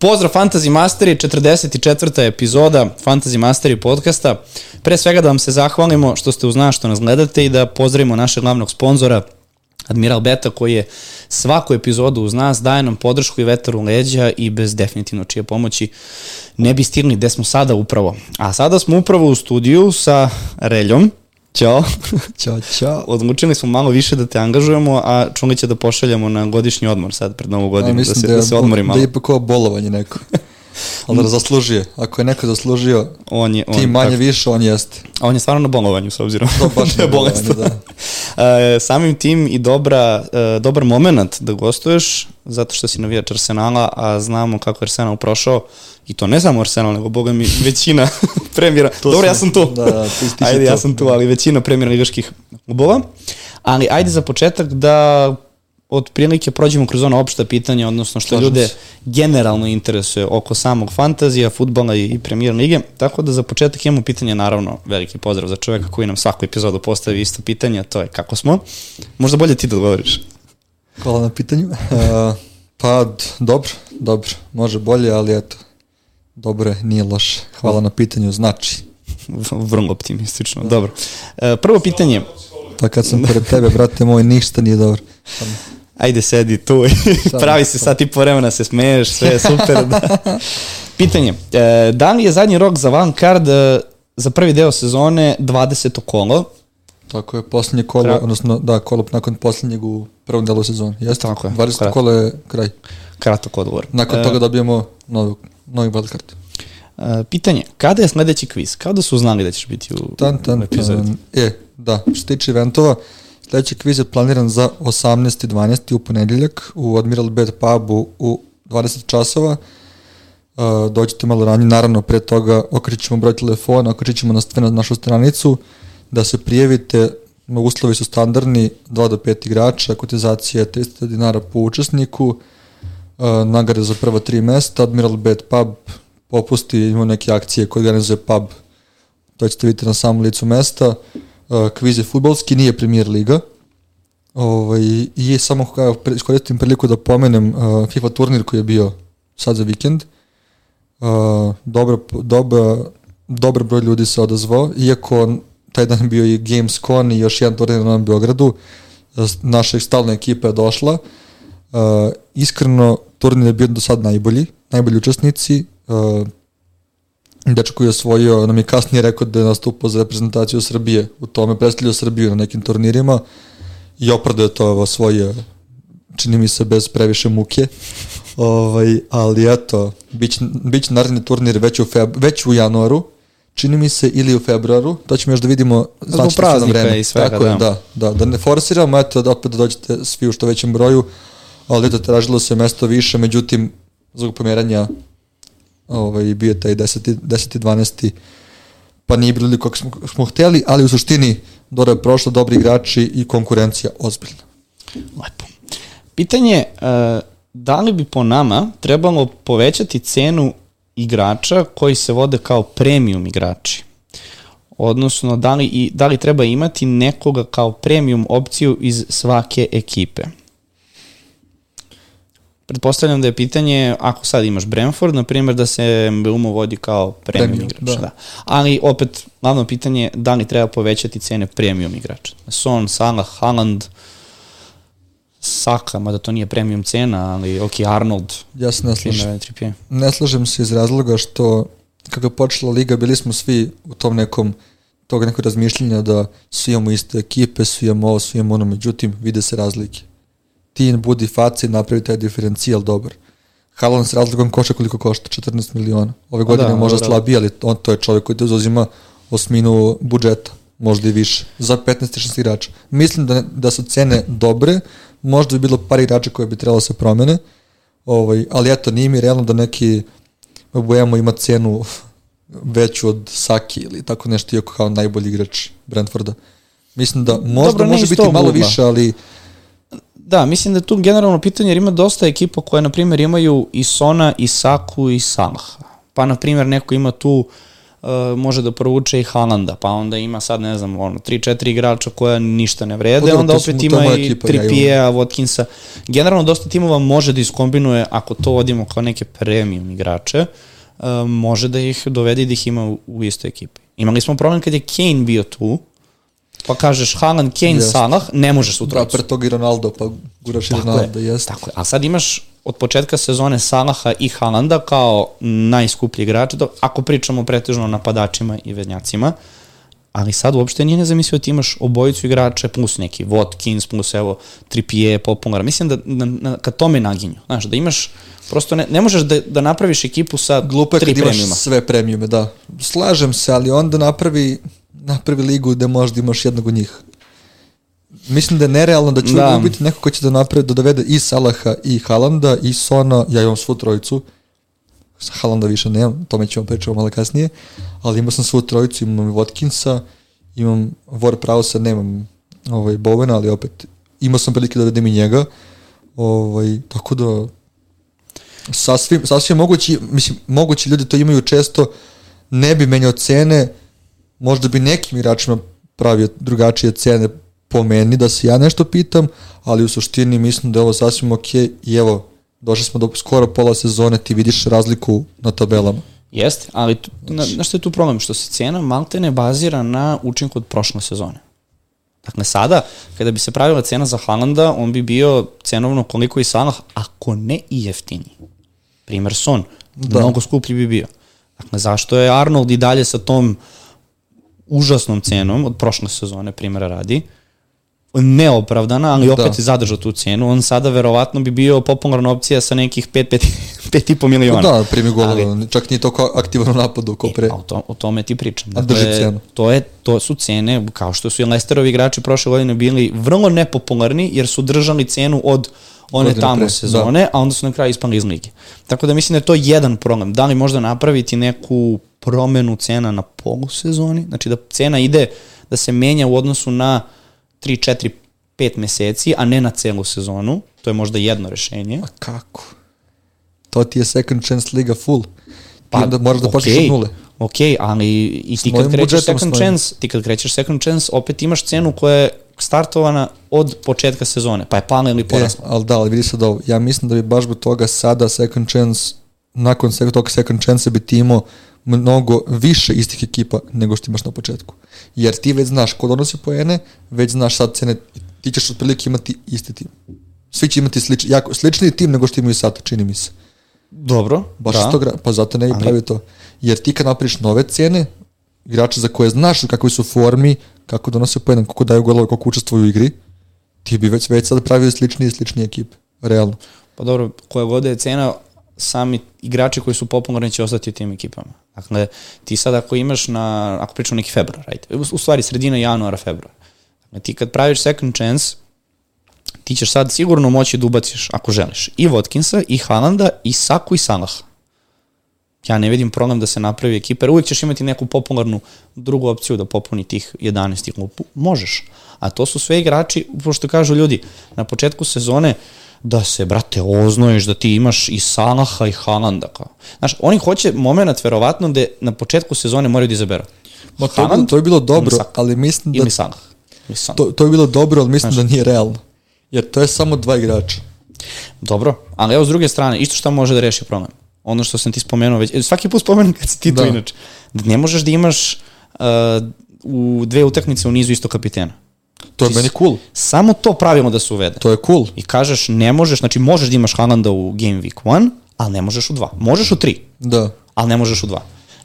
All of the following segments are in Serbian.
Pozdrav Fantasy Masteri, 44. epizoda Fantasy Masteri podcasta. Pre svega da vam se zahvalimo što ste uz nas, što nas gledate i da pozdravimo našeg glavnog sponzora, Admiral Beta koji je svaku epizodu uz nas, daje nam podršku i vetar u leđa i bez definitivno čije pomoći ne bi stigli gde smo sada upravo. A sada smo upravo u studiju sa Reljom. Ćao. Ćao, čao. Odlučili smo malo više da te angažujemo, a čuli će da pošaljamo na godišnji odmor sad pred novu godinu, da se, da, da se odmori malo. Da je ipak ovo bolovanje neko. Ali da zaslužuje. Ako je neko zaslužio, on je, on, ti manje tako, više, on jeste. A on je stvarno na bolovanju, s obzirom to baš da je bolest. Da. uh, samim tim i dobra, uh, dobar moment da gostuješ, zato što si navijač Arsenala, a znamo kako je Arsenal prošao, i to ne samo Arsenal, nego boga mi većina premijera. Dobro, ja sam tu. Da, da, ti Ajde, ja sam tu, ali većina premijera ligaških klubova. Ali ajde za početak da od prilike prođemo kroz ona opšta pitanja, odnosno što Slažem ljude se. generalno interesuje oko samog fantazija, futbola i, i premijer lige. Tako da za početak imamo pitanje, naravno, veliki pozdrav za čoveka koji nam svaku epizodu postavi isto pitanje, to je kako smo. Možda bolje ti da odgovoriš. Hvala na pitanju. Uh, pa, dobro, dobro, može bolje, ali eto, dobro je, nije loše. Hvala na pitanju, znači. Vrlo optimistično, dobro. Uh, prvo pitanje. Pa kad sam pored tebe, brate moj, ništa nije dobro ajde sedi tu i pravi se sad ti po vremena se smeješ, sve je super. Da. Pitanje, e, da li je zadnji rok za van card e, za prvi deo sezone 20. kolo? Tako je, poslednje kolo, Kra... odnosno da, kolo nakon poslednjeg u prvom delu sezone. Jeste, Tako je. 20. Krat... kolo je kraj. Kratak odgovor. Nakon e... toga dobijemo novi, novi wildcard. Uh, pitanje, kada je sledeći kviz? Kada su znali da ćeš biti u, tan, tan, u epizodi? Tan, e, da, što tiče eventova, Sledeći kviz je planiran za 18.12. u ponedeljak u Admiral Bed pubu u 20 časova. Uh, dođite malo ranije, naravno pre toga okrećemo ćemo broj telefona, okrećemo ćemo na, na našu stranicu, da se prijavite, uslovi su standardni, 2 do 5 igrača, kotizacija je 300 dinara po učesniku, uh, nagrade za prva tri mesta, Admiral Bed pub, popusti, imamo neke akcije koje organizuje pub, to ćete vidjeti na samom licu mesta. Uh, uh, kviz je futbolski, nije premier liga. Ovaj, I samo kao, iskoristim priliku da pomenem uh, FIFA turnir koji je bio sad za vikend. Uh, dobro, dobro, dobar broj ljudi se odazvao, iako taj dan bio i Gamescon i još jedan turnir na Beogradu, naša stalna ekipa je došla. Uh, iskreno, turnir je bio do sad najbolji, najbolji učesnici, uh, dečko koji je osvojio, nam je kasnije rekao da je nastupao za reprezentaciju Srbije, u tome predstavljao Srbiju na nekim turnirima i opravdao je to osvojio, čini mi se bez previše muke. Ovaj, ali eto, biće, biće naredni turnir već u, feb, već u januaru, čini mi se, ili u februaru, to ćemo još da vidimo znači praznika vreme. i svega, Tako da. Je, da, da, da ne forsiramo, eto, da opet da dođete svi u što većem broju, ali eto, tražilo se mesto više, međutim, zbog pomjeranja ovaj, bio taj 10. 10. 12. pa nije bilo kako smo, smo hteli, ali u suštini dobro je prošlo, dobri igrači i konkurencija ozbiljna. Lepo. Pitanje, uh, da li bi po nama trebalo povećati cenu igrača koji se vode kao premium igrači? Odnosno, da li, i, da li treba imati nekoga kao premium opciju iz svake ekipe? Pretpostavljam da je pitanje, ako sad imaš Brentford, na primjer, da se Mbeumo vodi kao premium, premium igrač. Da. da. Ali opet, glavno pitanje, da li treba povećati cene premium igrača? Son, Salah, Haaland, Saka, mada to nije premium cena, ali ok, Arnold. Ja se ne slažem. Ne slažem se iz razloga što kako je počela liga, bili smo svi u tom nekom tog nekog razmišljenja da svi imamo iste ekipe, svi imamo ovo, svi imamo ono, međutim, vide se razlike ti budi faci i napravi taj diferencijal dobar. Haaland s razlogom košta koliko košta, 14 miliona. Ove godine da, možda da, slabije, ali on, to je čovjek koji te uzima osminu budžeta, možda i više, za 15-16 igrača. Mislim da, da su cene dobre, možda bi bilo par igrača koje bi trebalo da se promene, ovaj, ali eto, nije mi realno da neki Buemo ima cenu veću od Saki ili tako nešto, iako kao najbolji igrač Brentforda. Mislim da možda Dobro, može biti malo više, ali Da, mislim da je tu generalno pitanje jer ima dosta ekipa koje, na primjer, imaju i Sona, i Saku, i Salaha. Pa, na primjer, neko ima tu uh, može da provuče i Haalanda, pa onda ima sad, ne znam, ono, 3-4 igrača koja ništa ne vrede, dobro, onda opet ima i ekipa, ja imam. Trippier-a, Watkinsa. Generalno, dosta timova može da iskombinuje, ako to vodimo kao neke premium igrače, uh, može da ih dovede i da ih ima u, u istoj ekipi. Imali smo problem kad je Kane bio tu, pa kažeš Haaland, Kane, Jeste. Salah, ne možeš u Da, trojicu. pre toga i Ronaldo, pa guraš i Ronaldo, je, jeste. tako je. A sad imaš od početka sezone Salaha i Haalanda kao najskuplji igrač, ako pričamo pretežno o napadačima i vednjacima, ali sad uopšte nije nezamislivo da ti imaš obojicu igrača plus neki Watkins, plus evo Trippier, Popular. Mislim da, da, da ka tome naginju. Znaš, da imaš, prosto ne, ne možeš da, da napraviš ekipu sa Glupo je tri kad imaš premiuma. sve premijume, da. Slažem se, ali onda napravi, napravi ligu gde možda imaš jednog od njih. Mislim da je nerealno da će Da. biti neko ko će da napravi, da dovede i Salaha i Halanda i Sona, ja imam svu trojicu, Sa Halanda više nemam, tome ćemo pričati malo kasnije, ali imao sam svu trojicu, imam i Watkinsa, imam War Prausa, nemam ovaj, Bowena, ali opet imao sam prilike da dovedem i njega, ovaj, tako da sasvim, sasvim mogući, mislim, mogući ljudi to imaju često, ne bi menjao cene, možda bi nekim igračima pravio drugačije cene po meni, da se ja nešto pitam, ali u suštini mislim da je ovo sasvim ok i evo, došli smo do skoro pola sezone, ti vidiš razliku na tabelama. Jeste, ali tu, na, na što je tu problem? Što se cena maltene bazira na učinku od prošle sezone. Dakle, sada, kada bi se pravila cena za Haalanda, on bi bio cenovno koliko i Salah, ako ne i jeftiniji. Primer Son, da. Mnogo skuplji bi bio. Dakle, zašto je Arnold i dalje sa tom užasnom cenom od prošle sezone, primjera radi, neopravdana, ali opet Da. je zadržao tu cenu, on sada verovatno bi bio popularna opcija sa nekih 5-5,5 miliona. Da, primi gola, Ali- čak nije toliko aktivan u napadu kao pre. E, o, to, o tome ti pričam. A drži cenu. To, je, to su cene, kao što su i Lesterovi igrači prošle godine bili vrlo nepopularni, jer su držali cenu od one tamo pre, sezone, a onda su na kraju ispali iz lige. Tako da mislim da je to jedan problem. Da li možda napraviti neku promenu cena na polusezoni? Znači da cena ide, da se menja u odnosu na 3, 4, 5 meseci, a ne na celu sezonu. To je možda jedno rešenje. A kako? To ti je second chance liga full. Pa, ti onda moraš da okej, počneš od nule. Ok, ali i ti kad krećeš budžetom, second chance, ti kad krećeš second chance, opet imaš cenu koja je startovana od početka sezone, pa je pala ili E, porasla. ali da, ali vidi sad ovo. Ja mislim da bi baš zbog toga sada second chance, nakon sek- tog second chance bi ti imao mnogo više istih ekipa nego što imaš na početku. Jer ti već znaš ko donosi poene, već znaš sad cene, ti ćeš otprilike imati isti tim. Svi će imati slič, jako, slični tim nego što imaju sad, čini mi se. Dobro, Baš da. toga, pa zato ne bi Ali- pravio to. Jer ti kad napraviš nove cene, igrače za koje znaš kakvi su formi, kako donose pojedan, kako daju golove, kako učestvuju u igri, ti bi već, već sad pravio sličnije i sličnije ekipe. Realno. Pa dobro, koja god je cena, sami igrači koji su popularni će ostati u tim ekipama. Dakle, ti sad ako imaš na, ako pričamo neki februar, u, u stvari sredina januara, februar. Dakle, ti kad praviš second chance, ti ćeš sad sigurno moći da ubaciš, ako želiš, i Watkinsa, i Haalanda, i Saku, i Salaha. Ja ne vidim problem da se napravi ekipa, jer uvijek ćeš imati neku popularnu drugu opciju da popuni tih 11 klupu. Možeš. A to su sve igrači, pošto kažu ljudi, na početku sezone, da se, brate, oznojiš, da ti imaš i Salaha i Haalanda. Kao. Znaš, oni hoće moment, verovatno, da na početku sezone moraju da izaberu. Ma to, bilo, to je bilo dobro, ali mislim da Ili Salah. To, to je bilo dobro, ali mislim da nije realno. Jer to je samo dva igrača. Dobro, ali evo s druge strane, isto šta može da reši problem. Ono što sam ti spomenuo već, e, svaki put spomenem kad si ti to Da. inače, da ne možeš da imaš uh, u dve utakmice u nizu isto kapitena. To je meni cool. Samo to pravilo da se uvede. To je cool. I kažeš ne možeš, znači možeš da imaš Haalanda u Game Week 1, ali ne možeš u 2. Možeš u 3, Da. ali ne možeš u 2.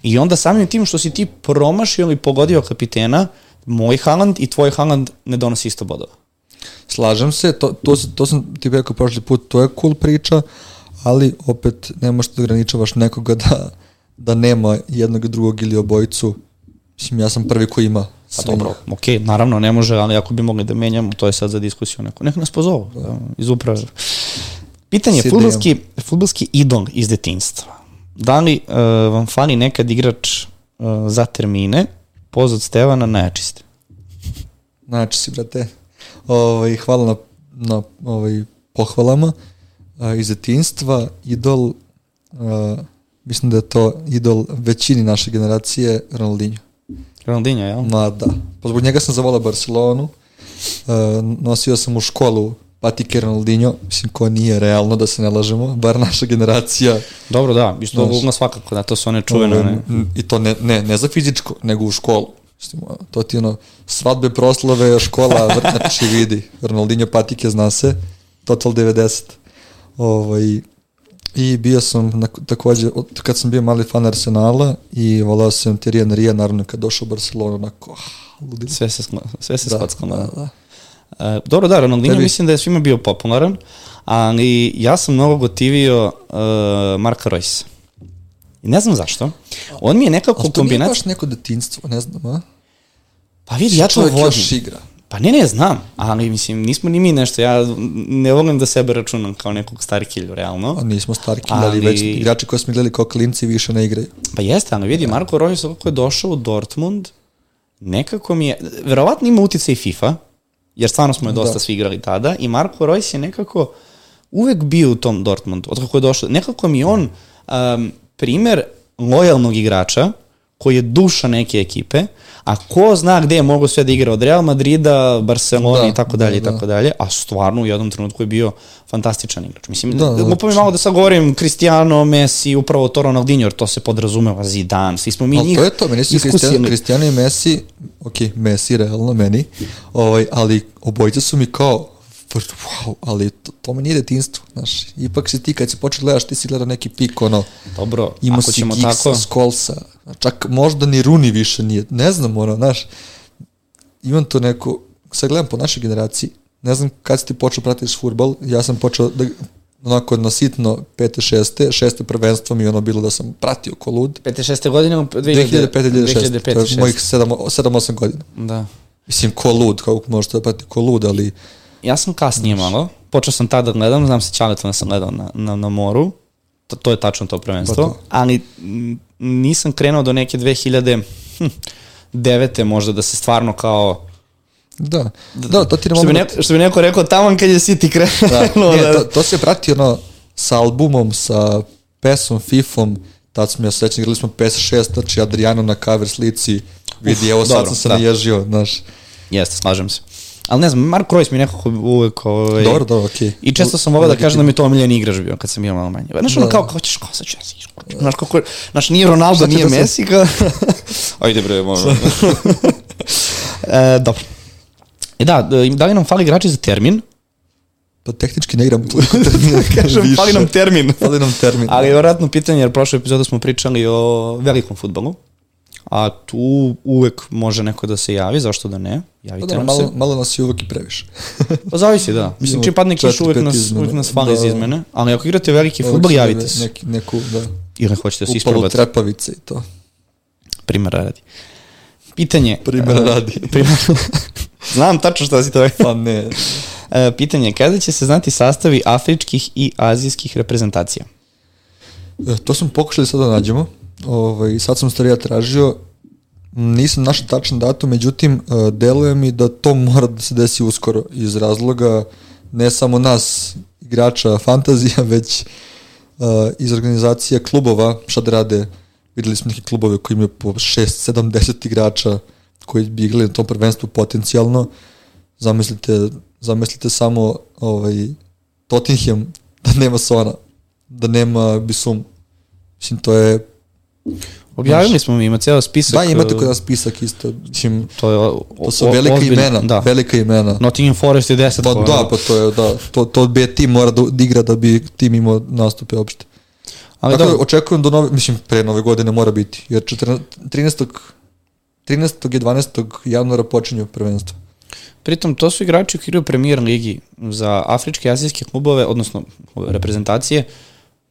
I onda samim tim što si ti promašio ili pogodio kapitena, moj Haaland i tvoj Haaland ne donosi isto bodova. Slažem se, to, to, to sam ti rekao prošli put, to je cool priča, ali opet ne možeš da ograničavaš nekoga da, da nema jednog, drugog ili obojicu. Mislim, ja sam prvi koji ima Pa dobro, ok, naravno ne može, ali ako bi mogli da menjamo, to je sad za diskusiju neko. Nek nas pozovu da, iz uprave. Pitanje, futbolski, futbolski idol iz detinstva. Da li uh, vam fali nekad igrač uh, za termine, poz od Stevana najjači ste? Znači si, brate, ovaj, hvala na, na ovaj, pohvalama uh, iz detinstva, idol, uh, mislim da je to idol većini naše generacije Ronaldinho. Ronaldinho, jel? Ma da. Pa zbog njega sam zavolao Barcelonu. Uh, nosio sam u školu patike Ronaldinho, mislim ko nije realno da se ne lažemo, bar naša generacija. Dobro, da, isto Znaš. Znaš. svakako, da, to su one čuvene. Ovaj, Ne? I to ne, ne, ne za fizičko, nego u školu. Mislim, to ti ono, svadbe, proslave, škola, vrt, znači vidi. Ronaldinho patike zna se, Total 90. Ovaj, I bio sam na, takođe, od, kad sam bio mali fan Arsenala i volao sam Thierry Henry, naravno kad došao u Barcelonu, onako, ah, ludilo. Sve se, skla- sve se Da, skockalo. da, da. E, dobro, da, Ronaldinho Tebi- mislim da je svima bio popularan, ali ja sam mnogo gotivio uh, Marka Royce. I ne znam zašto. On mi je nekako Ali to nije kombinacija... baš neko detinstvo, ne znam, a? Pa vidi, ja to Čovjek vodim. još igra. Pa ne, ne, znam, ali mislim, nismo ni mi nešto, ja ne volim da sebe računam kao nekog starikilju, realno. A nismo starki, ali, Ali- već igrači koji smo gledali kao klinci više ne igraju. Pa jeste, ali vidi, Marko Reus kako je došao u Dortmund, nekako mi je, verovatno ima utjecaj i FIFA, jer stvarno smo je dosta Da. svi igrali tada, i Marko Reus je nekako uvek bio u tom Dortmundu, od kako je došao. Nekako mi on um, primer lojalnog igrača, koji je duša neke ekipe, a ko zna gde je mogo sve da igra od Real Madrida, Barcelona Da, i tako dalje da, i tako dalje, a stvarno u jednom trenutku je bio fantastičan igrač. Mislim, Da, da, da, da, da, malo da sad govorim Cristiano, Messi, upravo to Ronaldinho, jer to se podrazumeva, Zidane, svi smo mi Ali njih to je to, meni su Cristiano. Cristiano i Messi, ok, Messi realno meni, ovaj, ali obojica su mi kao, wow, ali to, to mi nije detinstvo, znaš, ipak si ti kad si počeo gledaš, ti si gledao neki pik, ono, Dobro, imao ako si ćemo Gigsa, tako, Skolsa, čak možda ni Runi više nije, ne znam, ono, znaš, imam to neko, sad gledam po našoj generaciji, ne znam kad si ti počeo pratiti futbol, ja sam počeo da, onako na sitno pete, šeste, šeste prvenstvo mi je ono bilo da sam pratio ko lud, 5. 6. godine, 2005 2006 to je 2005 mojih 7-8 godina. Da. Mislim, ko lud, kako možete da pratiti ko lud, ali Ja sam kasnije malo, počeo sam tada da gledam, znam se Ćaletom da sam gledao na, na, na moru, to, to je tačno to prvenstvo, Pa to. ali nisam krenuo do neke 2009. možda da se stvarno kao da, da, to ti ne Što bi, mogu... neko, što bi neko rekao, taman kad je City Da, krenuo. ne, da, to, to se prati ono sa albumom, sa PES-om, FIFA-om, tad smo ja sećam, igrali smo PS6, znači Adriano na cover slici, vidi, evo sad dobro, sam se da. naježio, znaš. Jeste, slažem se. Ali ne znam, Mark Royce mi nekako uvek... Ovaj, Dobro, dobro, okej. I često sam mogao da kažem da mi je to omiljeni igrač bio kad sam bio malo manje. Znaš, ono Da. kao, kao ćeš, kao sad ću ja si iskočim. Znaš, kako, znaš, nije Ronaldo, nije da Messi, kao... Ajde bre, možda. e, dobro. E da, da li nam fali igrači za termin? Pa tehnički ne igram toliko termina. Kažem, više. fali nam termin. Fali nam termin. Ali vjerojatno pitanje, jer prošle epizodu smo pričali o velikom futbolu, a tu uvek može neko da se javi, zašto da ne? Pa Javite da, nam malo, se. malo nas je uvek i previše. Pa zavisi, da. Mislim, čim padne kiš, uvek nas, uvek nas fali Da, iz da. izmene. Ali ako igrate veliki futbol, javite se. Neki, neku, da, Ili hoćete da se upalu isprobate. trepavice i to. Primera radi. Pitanje. Primera e, radi. Primera. Znam tačno šta si to je. Pa ne. E, pitanje, kada će se znati sastavi afričkih i azijskih reprezentacija? E, To smo pokušali sad da nađemo. Ovaj, sad sam starija tražio. Nisam našao tačan datum, međutim, e, deluje mi da to mora da se desi uskoro iz razloga ne samo nas, igrača fantazija, već e, iz organizacija klubova, šta da rade, videli smo neke klubove koji imaju po 6, 7, 10 igrača koji bi igrali na tom prvenstvu potencijalno. Zamislite, zamislite samo ovaj, Tottenham da nema Sona, da nema Bisum. Mislim, to je... Objavili smo mi, ima ceo spisak. Da, imate kod nas spisak isto. Mislim, To, je, o, to su velika ozbiljno, imena, Da. velika imena. Nottingham Forest je 10. Pa da, pa to je, da, to, to B tim mora da da igra da bi tim imao nastupe opšte. Ali Tako da očekujem do nove, mislim, pre nove godine mora biti, jer 14, 13. 13. i 12. januara počinju prvenstvo. pritom to su igrači u premier ligi za afričke i azijske klubove, odnosno reprezentacije,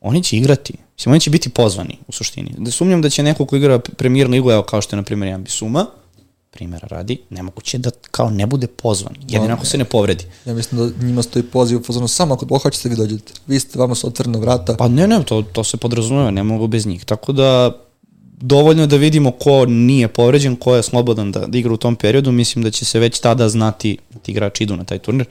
oni će igrati. Mislim, oni će biti pozvani u suštini. Da sumnjam da će neko ko igra premier ligu, evo kao što je na primjer Jan Bisuma, primjera radi, nemoguće da kao ne bude pozvan, jedino ako se ne povredi. Ja mislim da njima stoji poziv u fazonu, samo ako hoćete vi dođete. Vi ste, vama su otvorena vrata. Pa ne, ne, to, to se podrazumeva, ne mogu bez njih. Tako da, dovoljno je da vidimo ko nije povređen, ko je slobodan da, da igra u tom periodu, mislim da će se već tada znati da ti igrači idu na taj turnir.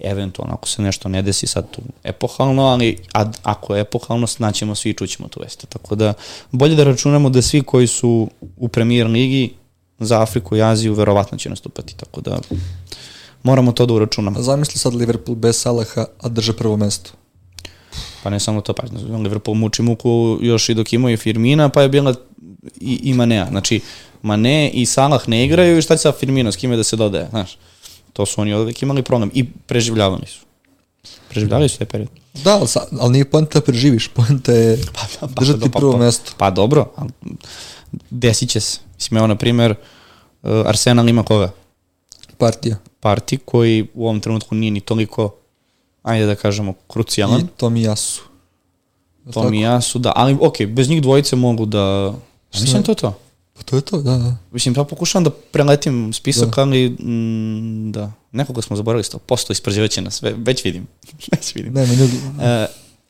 Eventualno ako se nešto ne desi sad tu epohalno, ali a, ako je epohalno, znaćemo svi i čućemo tu veste. Tako da bolje da računamo da svi koji su u premier ligi za Afriku i Aziju verovatno će nastupati, tako da moramo to da uračunamo. Zamisli sad Liverpool bez Salaha, a drže prvo mesto. Pa ne samo to, pa Liverpool muči muku još i dok imao i Firmina, pa je bila i, i Manea. Znači, Mane i Salah ne igraju i šta će sa Firmino, s kime da se dodaje, znaš. To su oni uvek imali problem i preživljavali su. Preživljavali su taj period. Da, ali, ali nije poenta da preživiš, poenta je pa, pa, pa, držati pa, prvo pa, mesto. Pa dobro, ali desit će se. Mislim, evo, na primer, uh, Arsenal ima koga? Partija. Parti koji u ovom trenutku nije ni toliko, ajde da kažemo, krucijalan. I to mi jasu. To mi jasu, da. Ali, ok, bez njih dvojice mogu da... Mislim, to to. Pa to je to, da, da. Mislim, pa pokušavam da preletim spisak, da. ali mm, da, nekoga smo zaboravili, posto ispraživaće nas, ve, već vidim. već vidim. Nema ljudi. Uh,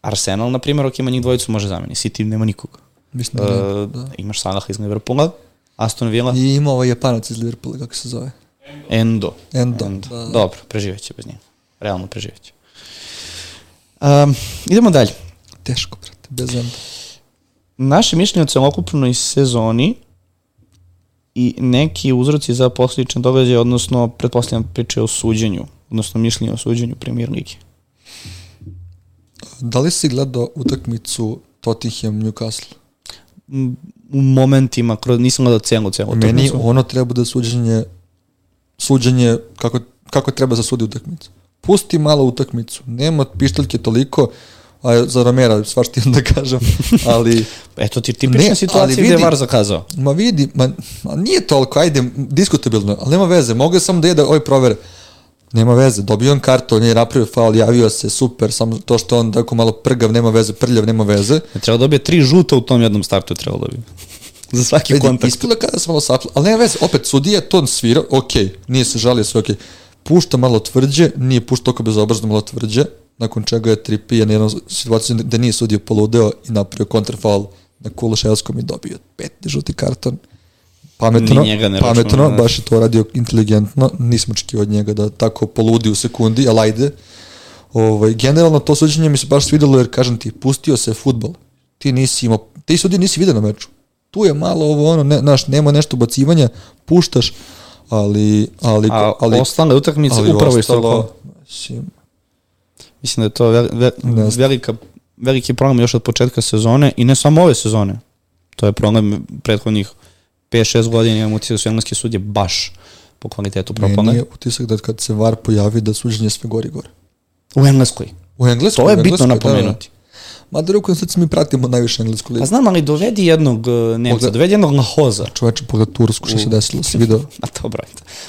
Arsenal, na primjer, ok, ima njih dvojicu, može zameni. City nema nikoga. Mislim da, uh, da. Imaš Salah iz Liverpoola, Aston Villa. I ima ovaj Japanac iz Liverpoola, kako se zove? Endo. Endo, Endo. Da, da. Dobro, preživeće bez njega. Realno preživeće. Um, idemo dalje. Teško, brate, bez Enda. Naše mišljenje o celokupnoj sezoni i neki uzroci za posljedične događaje, odnosno, pretpostavljam priče o suđenju, odnosno mišljenje o suđenju premier ligi. Da li si gledao utakmicu Tottenham Newcastle? U momentima, nisam gledao celu, celu Meni utakmicu. ono treba da suđenje, suđenje kako, kako treba za sudi utakmicu. Pusti malo utakmicu, nema pištaljke toliko, a za Romera svašta da kažem, ali... Eto ti tipična ne, situacija vidi, gde je VAR zakazao. Ma vidi, ma, ma nije toliko, ajde, diskutabilno, ali nema veze, mogu sam da je da ovaj provere. Nema veze, dobio on kartu, on je napravio faul, javio se, super, samo to što on tako malo prgav, nema veze, prljav, nema veze. Ne treba dobije tri žuta u tom jednom startu, treba dobije. Za svaki Vidi, kontakt. Ispila kada sam malo sapla, ali nema veze, opet sudija to svira, ok, nije se žalio sve, ok. Pušta malo tvrđe, nije pušta toliko bezobrazno malo tvrđe, nakon čega je Trippier na jednom situaciju da nije sudio poludeo i napravio kontrafal na Kuluševskom i dobio peti žuti karton. Pametno, pametno, da. baš je to radio inteligentno, nismo očekivali od njega da tako poludi u sekundi, ali ajde. Ovaj, generalno to suđenje mi se baš svidelo jer kažem ti, pustio se futbol. Ti nisi imao, ti sudi nisi vidio na meču. Tu je malo ovo ono, ne, naš, nema nešto bacivanja, puštaš, ali... ali, A ali, ostale utakmice upravo ostalo, isto Mislim da je to ve, ve, velika, veliki problem još od početka sezone i ne samo ove sezone. To je problem prethodnih 5-6 godina imamo utisak da su engleske sudje baš po kvalitetu propale. Ne, nije utisak da kad se VAR pojavi da suđenje sve gori gore. U Engleskoj. U Engleskoj. To je bitno napomenuti. Da, da. Mada rukom sad mi pratimo najviše englesku ligu. A znam, ali dovedi jednog uh, Nemca, Pogled, dovedi jednog Lahoza. Čoveče, pogled Tursku, što se desilo, si vidio? A dobro,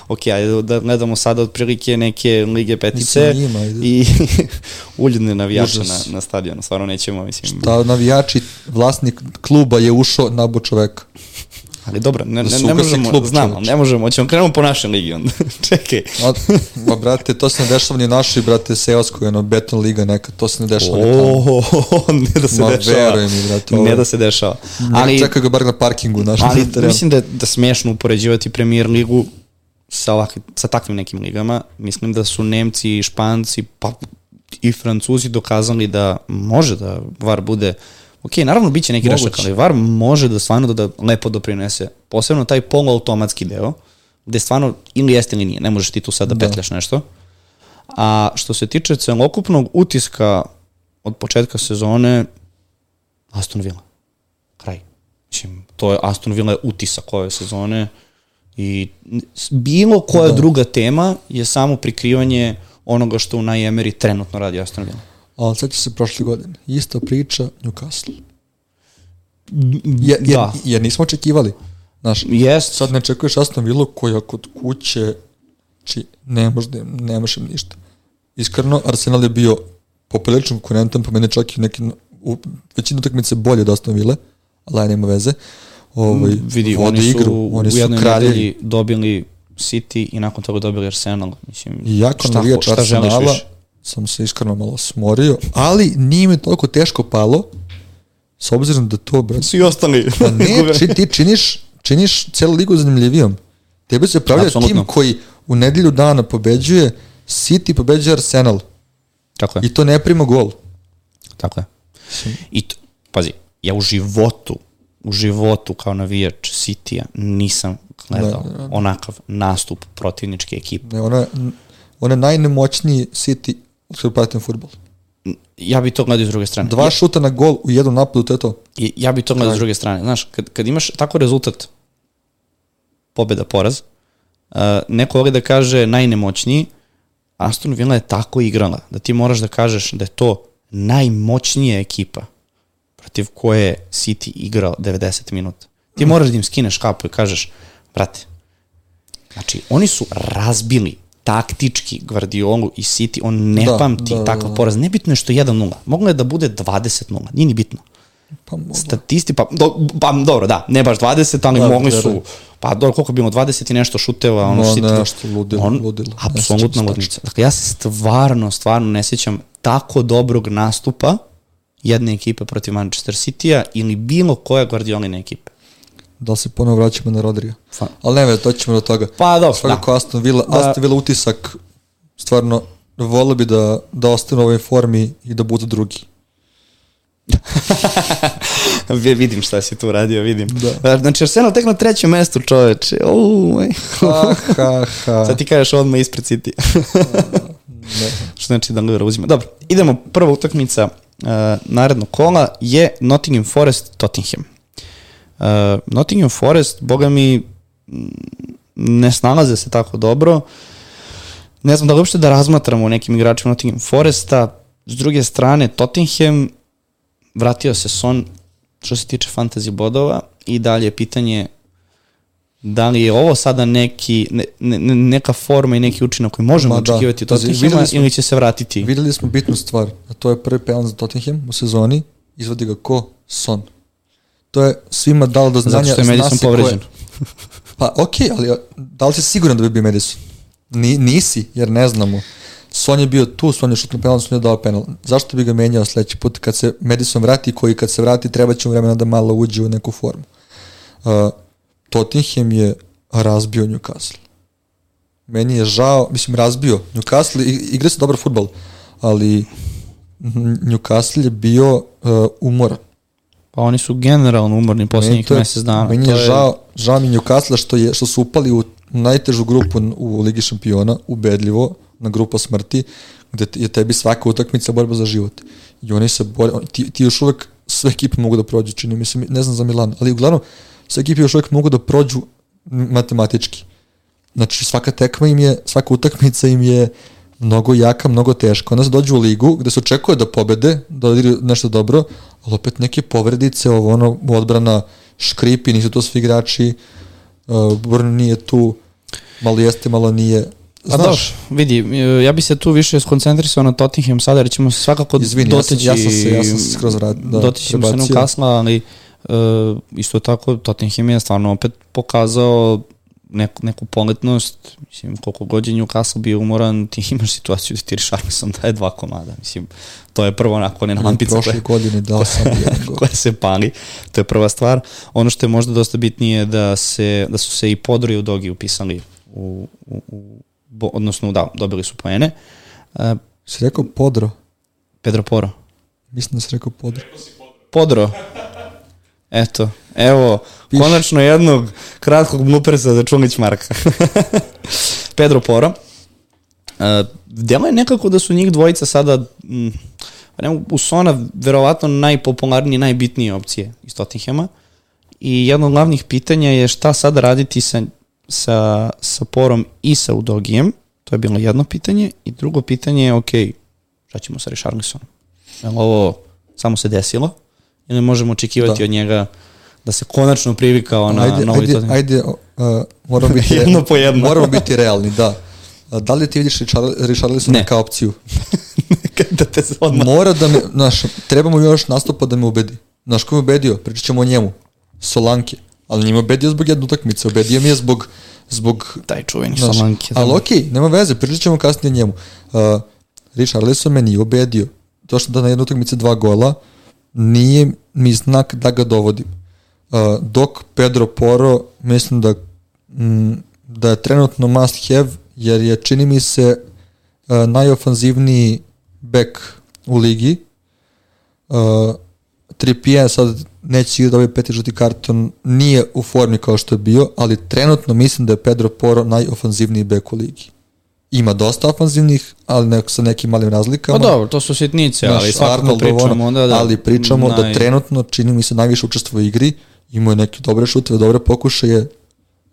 ok, ajde da gledamo sada otprilike neke lige petice njima, i uljudne navijače na, na stadionu, stvarno nećemo, mislim. Šta navijači, vlasnik kluba je ušao na bo čoveka. Ali dobro, ne, ne, ne možemo, klub, znam, ne možemo, ćemo krenemo po našem ligi onda. Čekaj. Ma, ma, brate, to se ne dešava ni našoj, brate, seoskoj, ono, beton liga neka, to se ne dešava tamo. ne da se ma, dešava. veruj mi, brate. Ovo. Ne da se dešava. Ali, čekaj ga bar na parkingu našem Ali terenu. mislim da, da smešno upoređivati premier ligu sa, ovakvi, sa takvim nekim ligama. Mislim da su Nemci i Španci, pa i Francuzi dokazali da može da VAR bude Ok, naravno biće neki grešak, ali VAR može da stvarno da, da lepo doprinese. Posebno taj poluautomatski deo, gde stvarno ili jeste ili nije, ne možeš ti tu sad da, da. petljaš nešto. A što se tiče celokupnog utiska od početka sezone, Aston Villa. Kraj. Mislim, to je Aston Villa je utisak ove sezone i bilo koja da. druga tema je samo prikrivanje onoga što u Najemeri trenutno radi Aston Villa ali će se prošle godine. Ista priča Newcastle. Je, jer, da. jer nismo očekivali. Znaš, yes. sad ne čekuješ Aston Villa koja kod kuće či ne možda, nemaš im ništa. Iskreno, Arsenal je bio poprilično konkurentan, po mene čak i neki u većinu utakmice bolje od Aston Villa, ali nema veze. Ovaj, mm, Vidi, oni su igru, oni su u jednoj kraljevi. dobili City i nakon toga dobili Arsenal. Mislim, jako šta, šta, šta želiš više? Sam se iskreno malo smorio, ali nije mi toliko teško palo, s obzirom da to, brate... Svi ostali. Pa ne, či, ti činiš, činiš celu ligu zanimljivijom. Tebe se pravlja tim koji u nedelju dana pobeđuje City pobeđuje Arsenal Tako je, i to ne prima gol. tako je. I to, pazi, ja u životu, u životu kao navijač City-a nisam gledao Da, da, onakav nastup protivničke ekipe. Ne, ona, ona je najnemoćniji City od kada pratim futbol. Ja bi to gledao s druge strane. Dva šuta na gol u jednom napadu, to je to. I ja bi to gledao s druge strane. Znaš, kad, kad imaš tako rezultat, pobeda, poraz, uh, neko voli da kaže najnemoćniji, Aston Villa je tako igrala, da ti moraš da kažeš da je to najmoćnija ekipa protiv koje je City igrao 90 minuta. Ti moraš da im skineš kapu i kažeš, brate, znači, oni su razbili taktički Guardiolu i City, on ne Da, pamti da, da, takav da. poraz. Nebitno je što je 1-0. Moglo je da bude 20-0. Nije ni bitno. Pa. Statisti, pa, do, pa dobro, da, ne baš 20, ali Da, mogli su, verujem. pa dobro, koliko je bilo, 20 i nešto šuteva, ono No, City- nešto, ludilo, on, ludilo. Apsolutna ludnica. Dakle, ja se stvarno, stvarno ne sjećam tako dobrog nastupa jedne ekipe protiv Manchester City-a ili bilo koje Guardiolina ekipe. Da se ponovo vraćamo na Rodrija? Ali ne, to ćemo do toga. Pa dobro, Svakako Aston Villa, Da. Aston Villa utisak, stvarno, volio bi da, da ostane u ovoj formi i da budu drugi. Vi- vidim šta si tu radio, vidim. Da. Znači, Arsenal tek na trećem mestu, čoveče. Uuu, Ha, ha, ha. Sad ti kažeš odmah ispred City. Ne. Što znači da Lillard uzima. Dobro, idemo. Prva utakmica uh, narednog kola je Nottingham Forest Tottenham. Uh, Nottingham Forest, boga mi, ne snalaze se tako dobro. Ne znam da li uopšte da razmatramo nekim igračima Nottingham Foresta. S druge strane, Tottenham vratio se Son što se tiče fantasy bodova i dalje je pitanje da li je ovo sada neki, ne, ne, ne- neka forma i neki učinak koji možemo Ma da. očekivati od Tottenhama videli smo- ili će se vratiti? Videli smo bitnu stvar, a to je prvi penal za Tottenham u sezoni, izvodi ga ko? Son. To je svima dalo do znanja. Zato što je Madison povređen. Pa okej, ali a, da li si siguran da bi bio Madison? Ni, nisi, jer ne znamo. Son je bio tu, Son je šutno penal, Son je dao penal. Zašto bi ga menjao sledeći put kad se Madison vrati, koji kad se vrati treba će mu vremena da malo uđe u neku formu. Uh, Tottenham je razbio Newcastle. Meni je žao, mislim razbio. Newcastle igra se dobar futbol, ali Newcastle je bio uh, umoran. Pa oni su generalno umorni posljednjih to je- mesec dana. Meni To je žao, žao mi Newcastle što, je, što su upali u najtežu grupu u Ligi šampiona, ubedljivo, na grupa smrti, gde je tebi svaka utakmica borba za život. I oni se bore, ti, ti još uvek sve ekipe mogu da prođu, čini mi se, ne znam za Milan, ali uglavnom sve ekipe još uvek mogu da prođu matematički. Znači svaka tekma im je, svaka utakmica im je mnogo jaka, mnogo teška. Onda se dođu u ligu gde se očekuje da pobede, da odigraju nešto dobro, ali opet neke povredice, ovo ono, odbrana škripi, nisu to svi igrači, uh, Burn nije tu, malo jeste, malo nije. Pa dobro, vidi, e, ja bi se tu više skoncentrisao na Tottenham sada, jer ćemo se svakako Izvini, ja sam- doteći, ja sam se- ja sam se skroz vrat- da, doteći ćemo se prebacio. Newcastle, ali uh, isto tako Tottenham je stvarno opet pokazao neku, neku poletnost, mislim, koliko god je Newcastle bio umoran, ti imaš situaciju da ti Richarlison daje dva komada, mislim, to je prvo onako ne lampica koja, prošle godine dao sam gol. koja se pali, to je prva stvar. Ono što je možda dosta bitnije je da, se, da su se i Podro i Udogi upisali u, u, u bo, odnosno da, dobili su poene. Uh, Si rekao Podro? Pedro Poro. Mislim da si rekao Podro. Podro. Eto, evo, Piši. konačno jednog kratkog blupersa za Čulić Marka. Pedro Poro. Uh, delo je nekako da su njih dvojica sada mm, u Sona verovatno najpopularnije, najbitnije opcije iz Tottenhama. I jedno od glavnih pitanja je šta sada raditi sa, sa, sa Porom i sa Udogijem. To je bilo jedno pitanje. I drugo pitanje je, ok, šta ćemo sa Richarlisonom? Je li ovo samo se desilo? Ili možemo očekivati Da. od njega da se konačno privikao na, ajde, na ovaj ajde, Tottenham? ajde, uh, moramo biti, Jedno po jedno. moramo biti realni, da. Da li ti vidiš Richar- Richarlisona Ne. kao opciju? da te se odmah... Mora da me, znaš, treba mu još nastupa da me ubedi. Znaš ko me ubedio? Pričat ćemo o njemu. Solanke. Ali njima ubedio zbog jedne utakmice. Ubedio mi je zbog, zbog Taj čuveni Znaš, Solanke. ali okej, nema veze, pričat ćemo kasnije o njemu. Uh, Richarlison me nije ubedio. To što da na jednoj utakmici dva gola, nije mi znak da ga dovodim. Uh, dok Pedro Poro, mislim da, mm, da je trenutno must have, jer je, čini mi se, uh, najofanzivniji bek u ligi. Uh, Trippier sad neće igrati ovaj peti žuti karton, nije u formi kao što je bio, ali trenutno mislim da je Pedro Poro najofanzivniji bek u ligi. Ima dosta ofanzivnih, ali nek, sa nekim malim razlikama. Pa dobro, to su sitnice, ali Naš svakako Arnold, pričamo ono, onda da... ali pričamo da naj- trenutno čini mi se najviše učestvo u igri, imao je neke dobre šuteve, dobre pokušaje,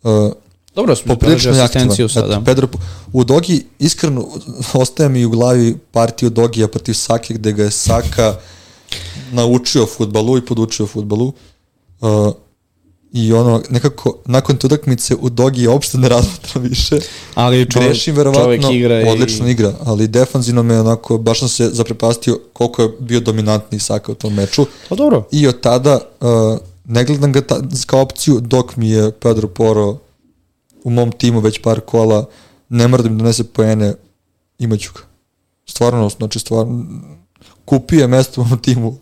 uh, Dobro, smo poprilično je aktivan. asistenciju Eto, sada. Pedro, u Dogi, iskreno, ostaje mi u glavi partiju Dogija protiv Sake, gde ga je Saka naučio futbalu i podučio futbalu. Uh, I ono, nekako, nakon te utakmice u Dogi uopšte ne razmatra više. Ali čovjek, Grešim verovatno, čovjek igra i... odlično igra, ali defanzivno me onako, baš sam se zaprepastio koliko je bio dominantni Saka u tom meču. Pa dobro, I od tada uh, ne gledam ga ta, kao opciju dok mi je Pedro Poro u mom timu već par kola, ne mora da mi donese poene, imaću ga. Stvarno, znači stvarno, kupio je mesto u mom timu.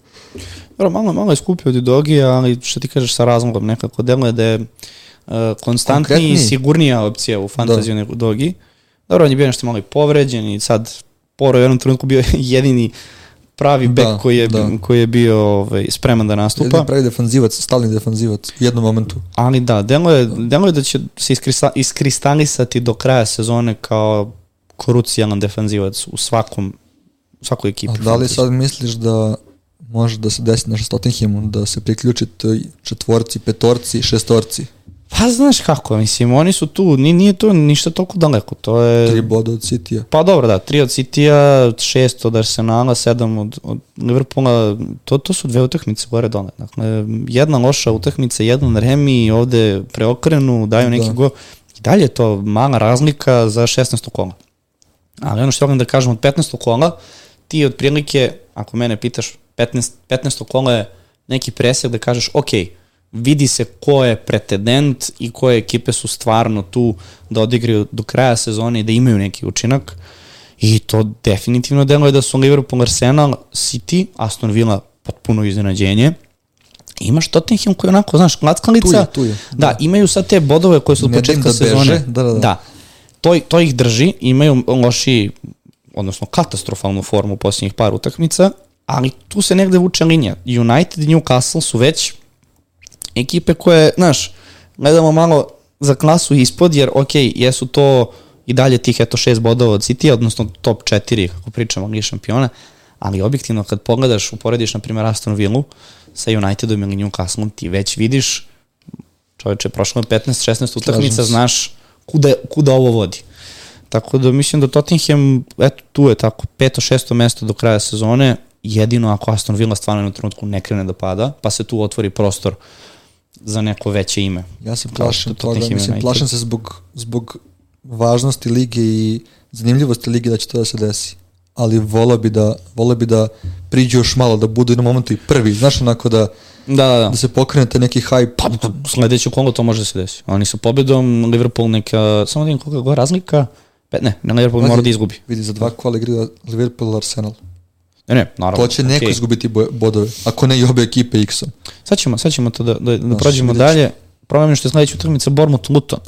Dobro malo, malo je skupio od Dogija, ali što ti kažeš sa razlogom nekako deluje da je uh, konstantniji i sigurnija opcija u fantaziju nego Dogi. Dobro, on je bio nešto malo i povređen i sad Poro je u jednom trenutku bio jedini pravi bek Da, koji, je, da. koji je bio ovaj, spreman da nastupa. Jedini pravi defanzivac, stalni defanzivac u jednom momentu. Ali da, delo je, delo je da će se iskrista, iskristalisati do kraja sezone kao krucijalan defanzivac u svakom u svakoj ekipi. A da li sad misliš da može da se desi naša Tottenhamu, da se priključi toj četvorci, petorci, šestorci, Pa znaš kako, mislim, oni su tu, ni, nije to ništa toliko daleko, to je... tri boda od City-a. Pa dobro, da, tri od City-a, šest od Arsenala, sedam od, od Liverpoola, to, to su dve utakmice gore dole. Dakle, jedna loša utakmica, jedan remi, ovde preokrenu, daju neki Da. go. I dalje je to mala razlika za 16. kola. Ali ono što volim da kažem, od 15. kola, ti otprilike, ako mene pitaš, 15, 15. kola je neki presek da kažeš, ok, vidi se ko je pretendent i koje ekipe su stvarno tu da odigraju do kraja sezone i da imaju neki učinak. I to definitivno deluje da su Liverpool, Arsenal, City, Aston Villa potpuno iznenađenje. Imaš Tottenham koji je onako, znaš, klackalica. Tu je, tu je. Da, imaju sad te bodove koje su od početka da beže, sezone. da, da, da. da. To, to ih drži, imaju loši, odnosno katastrofalnu formu u posljednjih par utakmica, ali tu se negde vuče linija. United i Newcastle su već ekipe koje, znaš, gledamo malo za klasu ispod, jer ok, jesu to i dalje tih eto šest bodova od City, odnosno top 4, kako pričamo, Ligi šampiona, ali objektivno kad pogledaš, uporediš, na primjer, Aston Villu sa Unitedom ili Newcastlom, ti već vidiš, čoveče, prošlo je 15-16 utakmica, znaš kuda, kuda ovo vodi. Tako da mislim da Tottenham, eto tu je tako, peto, šesto mesto do kraja sezone, jedino ako Aston Villa stvarno na trenutku ne krene da pada, pa se tu otvori prostor za neko veće ime. Ja se plašim što toga, mislim, plašim se zbog, zbog važnosti lige i zanimljivosti lige da će to da se desi. Ali volao bi da, volao bi da priđu još malo, da budu na momentu i prvi. Znaš, onako da, Da, da, da. da se pokrenete neki hype. Pa, pa sledeće kolo to može da se desi. Oni sa pobedom, Liverpool neka, samo da vidim koliko je razlika, Pe, ne, ne Liverpool mora da izgubi. Vidi, za dva kola igra Liverpool Arsenal. Ne, ne, naravno. To će neko okej. izgubiti bo- bodove, ako ne i obe ekipe X-om. Sad ćemo, sad ćemo to da, da, da Znaš, prođemo dalje. Problem je što je sledeća utakmica Bournemouth Luton.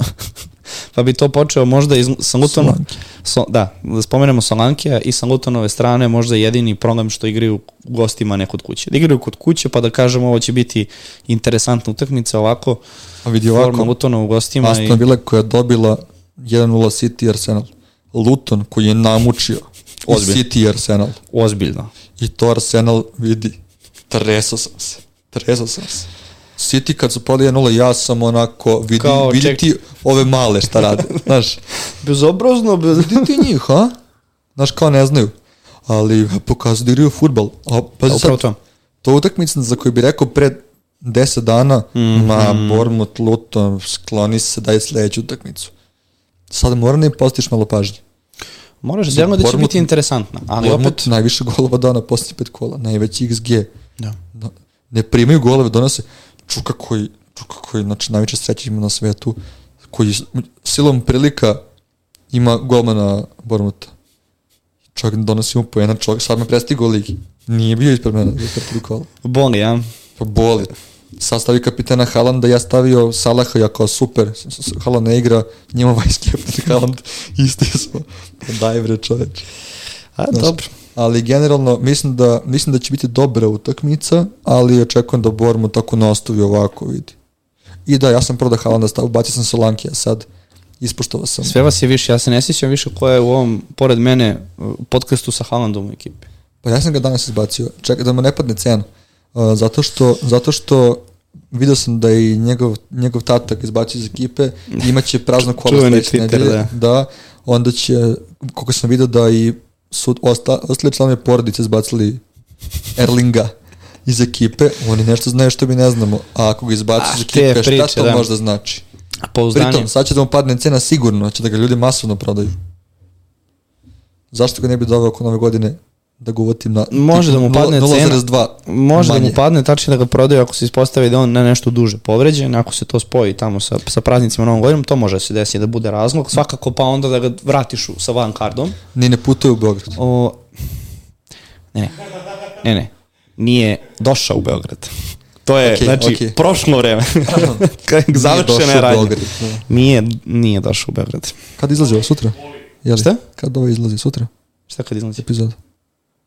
pa bi to počeo možda iz, sa Lutonom. Solanke. So, da, da spomenemo Solankija i sa Lutonove strane možda jedini problem što igraju gostima ne kod kuće. Da igraju kod kuće pa da kažemo ovo će biti interesantna utakmica ovako. A vidi Forma ovako, Lutona u gostima. Aston Villa koja je dobila 1-0 City i Arsenal. Luton koji je namučio i Ozbiljno. City i Arsenal. i ozbiljno. I to Arsenal vidi. Tresao sam se. Tresao sam se. City kad su pali 1-0, ja sam onako, vidi, Kao, vidi ček- ti ove male šta rade. Znaš, Bezobrazno, bez... vidi ti njih, ha? Znaš, kao ne znaju. Ali pokazuju da igraju futbal. A, pazi sad, to. to je utakmica za koju bi rekao pred 10 dana, mm -hmm. ma, Bournemouth, Luton, skloni se, daj sledeću utakmicu. Sad mora da im postiš malo pažnje. Moraš da da će biti interesantna, ali opet... najviše golova dao na posljednjih pet kola, najveći XG. Da. Da, ne primaju golove, donose Čuka koji, Čuka koji, znači najveće sreće ima na svetu, koji silom prilika ima golmana Bormuta. Čovjek donosi mu poena, čovjek sad me prestigao u ligi. Nije bio ispred mene tri kola. Boli, ja? Pa boli. Sastavi kapitena Haalanda, ja stavio Salaha, ja kao super, Haaland ne igra, njema vice captain Haaland, isti smo. Daj bre čoveč. A, Znaš, dobro. Ali generalno mislim da, mislim da će biti dobra utakmica, ali očekujem da Bormo tako nastavi ovako, vidi. I da, ja sam prvo da Haalanda stavio, bacio sam Solankija sad, ispoštovao sam. Sve vas je više, ja se ne sjećam više ko je u ovom, pored mene, podcastu sa Haalandom u ekipi. Pa ja sam ga danas izbacio, čekaj da mu ne padne cena. Zato što, zato što video sam da je i njegov, njegov tatak izbacio iz ekipe, imaće prazno kola sledeće nedelje, da. da, onda će, koliko sam video da i su osta, ostali članovi porodice izbacili Erlinga iz ekipe, oni nešto znaju što mi ne znamo, a ako ga izbaci iz ekipe, priče, šta to da. možda znači? Pouzdanje. Pritom, sad će da mu padne cena sigurno, će da ga ljudi masovno prodaju. Zašto ga ne bi doveo oko nove godine da ga uvatim na može da mu padne 0, cena 0,2 može manje. da mu padne tačno da ga prodaju ako se ispostavi da on na nešto duže povređen ako se to spoji tamo sa, sa praznicima novom godinom to može da se desi da bude razlog svakako pa onda da ga vratiš u, sa van kardom ni ne putuje u Beograd o, ne ne ne ne nije došao u Beograd To je, okay, znači, okay. prošlo vreme. Završena je radnja. Nije, nije došao u Beograd. Kad izlazi ovo sutra? Jeli? Šta? Kad ovo izlazi sutra? Šta kad izlazi? Epizod.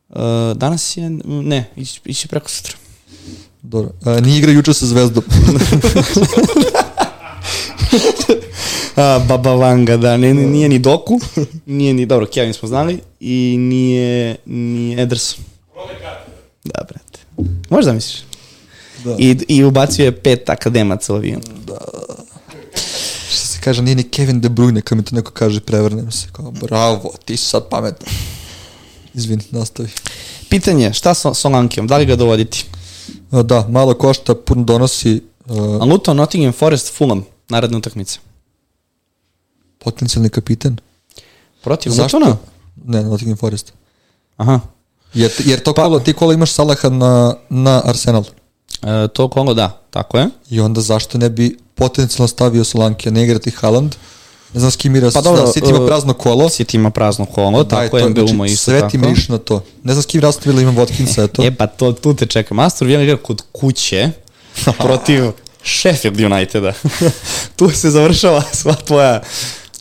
Uh, danas je, ne, ići, ići preko sutra. Dobro. Uh, nije igra juče sa Zvezdom. A, Baba Vanga, da, ne, nije ni Doku, nije ni, dobro, Kevin smo znali, i nije ni Ederson. Da, brate. Možda misliš? Da. I, I ubacio je pet akademaca u avion. Da. Što se kaže, nije ni Kevin De Bruyne, kad mi to neko kaže, prevrnem se. Kao, bravo, ti sad pametan. Izvini, nastavi. Pitanje, šta sa Solankijom, da li ga dovoditi? Da, malo košta, puno donosi. Uh, Luton, Nottingham Forest, Fulham, naredna utakmica. Potencijalni kapitan. Protiv Lutona? Ne, Nottingham Forest. Aha. Jer, jer to pa, kolo, ti kolo imaš Salaha na, na Arsenal. E, to kolo da, tako je. I onda zašto ne bi potencijalno stavio Solankija, ne igrati Haaland, ne znam s kim igra, pa dobro, da, City ima e, prazno kolo. City ima prazno kolo, da, tako je, Mbeumo znači, isto sve tako. Sve ti miš na to. Ne znam s kim rastavila imam Watkinsa, eto. e pa to, tu te čekam. Astor Villa igra kod kuće protiv Sheffield Uniteda. tu se završava sva tvoja...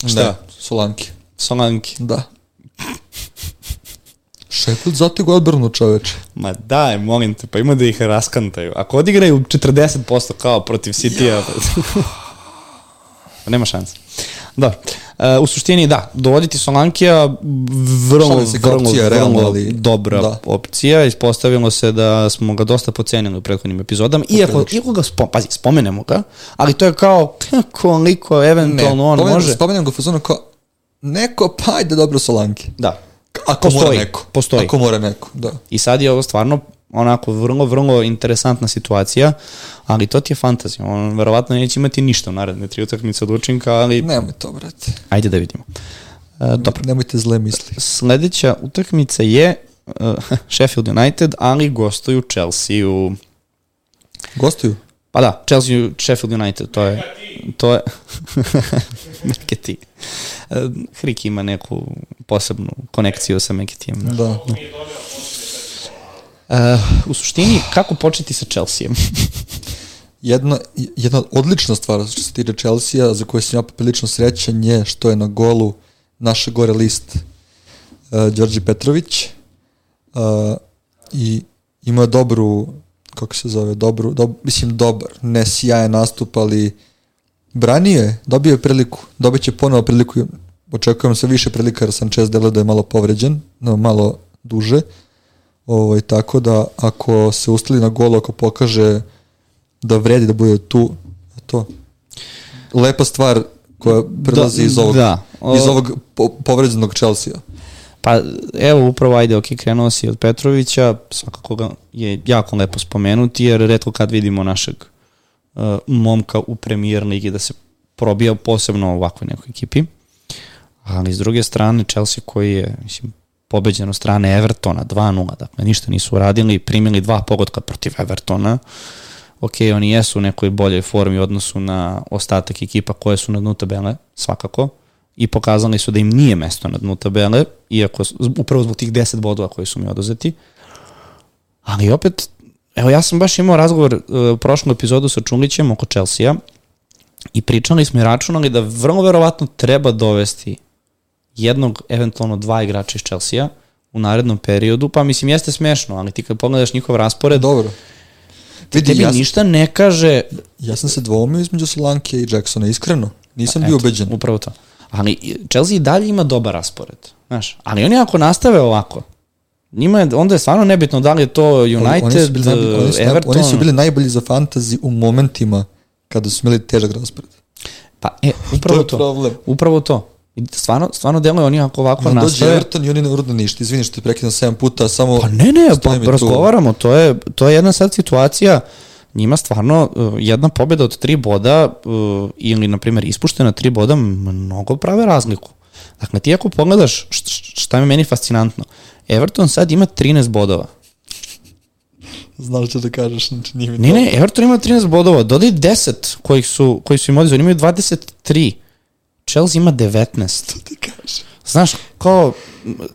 Šta? Da, Solanki. Solanki. Da. Sheffield zategao odbranu čoveče. Ma daj, molim te, pa ima da ih raskantaju. Ako odigraju 40% kao protiv City-a, ja. nema šanse. Da. Uh, u suštini da, dovoditi Solankija vrlo, se vrlo, opcija, vrlo, vrlo ali... dobra da. opcija. Ispostavilo se da smo ga dosta pocenili u prethodnim epizodama. Iako, iako ga spom, pazi, spomenemo ga, ali to je kao koliko eventualno ne, on pomenem, može... Spomenem ga fazonu kao neko, pa ajde dobro Solanki. Da. Ako postoji, mora neko. Postoji. Ako mora neko, da. I sad je ovo stvarno onako vrlo, vrlo interesantna situacija, ali to ti je fantazija. On verovatno neće imati ništa u naredne tri utakmice od učinka, ali... Nemoj to, brate. Ajde da vidimo. Uh, dobro. Nemojte zle misli. Sledeća utakmica je uh, Sheffield United, ali gostuju Chelsea u... Gostuju? Pa da, Chelsea Sheffield United, to je... To je... Meketi. Uh, Hrik ima neku posebnu konekciju sa Meketijem. Da. da. Uh, u suštini, kako početi sa Chelsea-em? jedna, jedna odlična stvar što se tiče Chelsea-a, za koju sam ja poprilično srećan je što je na golu naše gore list uh, Đorđe Petrović uh, i ima dobru kako se zove, dobru, dob, mislim dobar, ne sjajan nastup, ali branio je, dobio je priliku, dobit će ponovo priliku, očekujem se više prilika jer Sanchez delo da je malo povređen, no, malo duže, uh, Ovaj, tako da ako se ustali na golu, ako pokaže da vredi da bude tu, to. Lepa stvar koja prelazi da, iz ovog, da. O... iz ovog po, povređenog Chelsea-a. Pa evo upravo ajde ok, krenuo si od Petrovića, svakako ga je jako lepo spomenuti jer redko kad vidimo našeg uh, momka u premijer ligi da se probija posebno ovakvoj nekoj ekipi. Ali s druge strane Chelsea koji je mislim, pobeđen od strane Evertona 2-0, dakle ništa nisu uradili, primili dva pogotka protiv Evertona, ok, oni jesu u nekoj boljoj formi u odnosu na ostatak ekipa koje su na dnu tabele, svakako, i pokazali su da im nije mesto na dnu tabele, iako upravo zbog tih 10 bodova koji su mi oduzeti, ali opet evo ja sam baš imao razgovor uh, u prošlom epizodu sa Čungićem oko Chelsea-a i pričali smo i računali da vrlo verovatno treba dovesti jednog, eventualno dva igrača iz Chelsea-a u narednom periodu, pa mislim jeste smešno, ali ti kad pogledaš njihov raspored, Dobro. Vidi, tebi ja, ništa ne kaže... Ja sam se dvomio između Solanke i Jacksona, iskreno. Nisam bio ubeđen. Upravo to. Ali Chelsea i dalje ima dobar raspored. Znaš, ali oni ako nastave ovako, njima je, onda je stvarno nebitno da li je to United, oni su bili, najbolji, oni su, Everton. Oni su bili najbolji za fantasy u momentima kada su imali težak raspored. Pa, e, upravo to. to. Problem. Upravo to. I stvarno, stvarno deluje oni ako ovako nastave... Dođe Everton i oni ne urode ništa. Izvini što te prekidam 7 puta, samo... Pa ne, ne, pa razgovaramo. To je, to je jedna sad situacija njima stvarno uh, jedna pobjeda od tri boda uh, ili, na primjer, ispuštena tri boda mnogo prave razliku. Dakle, ti ako pogledaš šta je meni fascinantno, Everton sad ima 13 bodova. Znao što da kažeš, znači nije mi Ne, ne, Everton ima 13 bodova, dodaj 10 kojih su, koji su im odizvali, imaju 23. Chelsea ima 19. Što ti kažeš? Znaš, kao,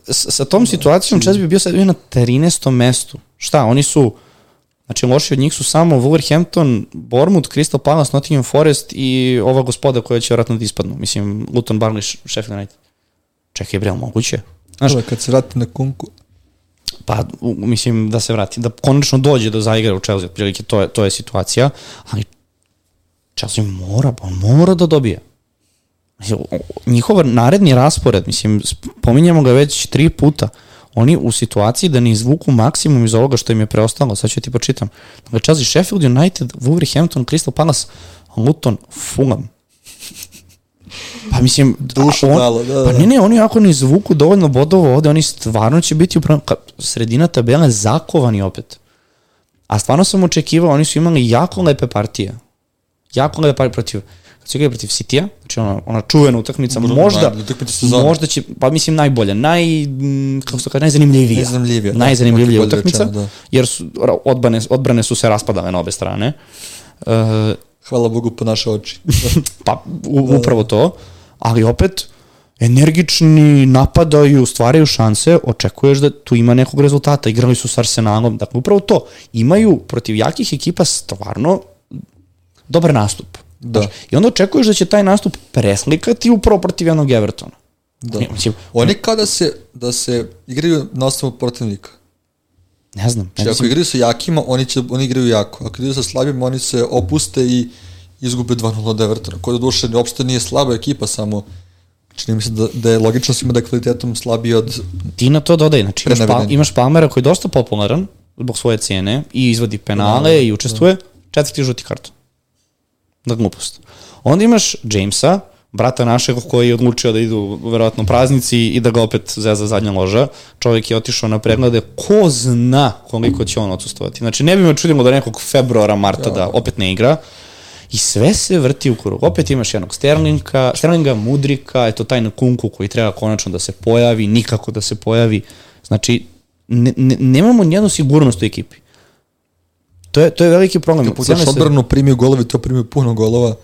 sa tom situacijom Chelsea bi bio sad bio na 13. mestu. Šta, oni su, znači loši od njih su samo Wolverhampton, Bournemouth, Crystal Palace, Nottingham Forest i ova gospoda koja će vratno da ispadnu. Mislim, Luton, Barley, Sheffield United. Čekaj, bre, moguće. Znaš, Dobre, kad se vrati na kunku. Pa, mislim, da se vrati, da konačno dođe do zaigra u Chelsea, otprilike to je, to je situacija, ali Chelsea mora, on mora da dobije. Njihov naredni raspored, mislim, pominjamo ga već tri puta, oni u situaciji da ne izvuku maksimum iz ovoga što im je preostalo, sad ću ti počitam. Dakle, Chelsea, Sheffield United, Wolverhampton, Crystal Palace, Luton, Fulham. Pa mislim, dušu on, dalo, da, da. Pa ne, ne, oni ako ne izvuku dovoljno bodova ovde, oni stvarno će biti upravo, sredina tabela zakovani opet. A stvarno sam očekivao, oni su imali jako lepe partije. Jako lepe partije protiv kad su igrali protiv Citya, znači ona, ona čuvena utakmica, mm, možda, možda će, pa mislim najbolja, naj, kako se kaže, najzanimljivija. Najzanimljivija, da, najzanimljivija utakmica, da. jer su, odbrane, odbrane su se raspadale na obe strane. Uh, Hvala Bogu po naše oči. pa u, da, upravo to, ali opet energični, napadaju, stvaraju šanse, očekuješ da tu ima nekog rezultata. Igrali su s Arsenalom, dakle upravo to. Imaju protiv jakih ekipa stvarno dobar nastup. Da. I onda očekuješ da će taj nastup preslikati upravo protiv jednog Evertona. Da. Mislim, Oni kao da se, da se igraju na osnovu protivnika. Ne znam. Znači, ako igraju sa jakima, oni, će, oni igraju jako. Ako igraju sa slabima, oni se opuste i izgube 2-0 od Evertona. Koja duše uopšte nije slaba ekipa, samo čini mi se da, da je logično svima da je kvalitetom slabiji od... Ti na to dodaj, znači imaš, pa, imaš Palmera koji je dosta popularan zbog svoje cijene i izvodi penale da, i učestvuje, da. četvrti žuti karton. Da glupost. Onda imaš Jamesa, brata našeg koji je odlučio da idu verovatno praznici i da ga opet zeza zadnja loža. Čovjek je otišao na preglede, ko zna koliko će on odsustovati. Znači ne bi me čudilo da nekog februara, marta ja. da opet ne igra. I sve se vrti u krug. Opet imaš jednog Sterlinga, Sterlinga, Mudrika, eto taj na kunku koji treba konačno da se pojavi, nikako da se pojavi. Znači, ne, ne, nemamo nijednu sigurnost u ekipi. To je, to je veliki problem. Kad pogledaš odbranu, primio golovi, to primio puno golova,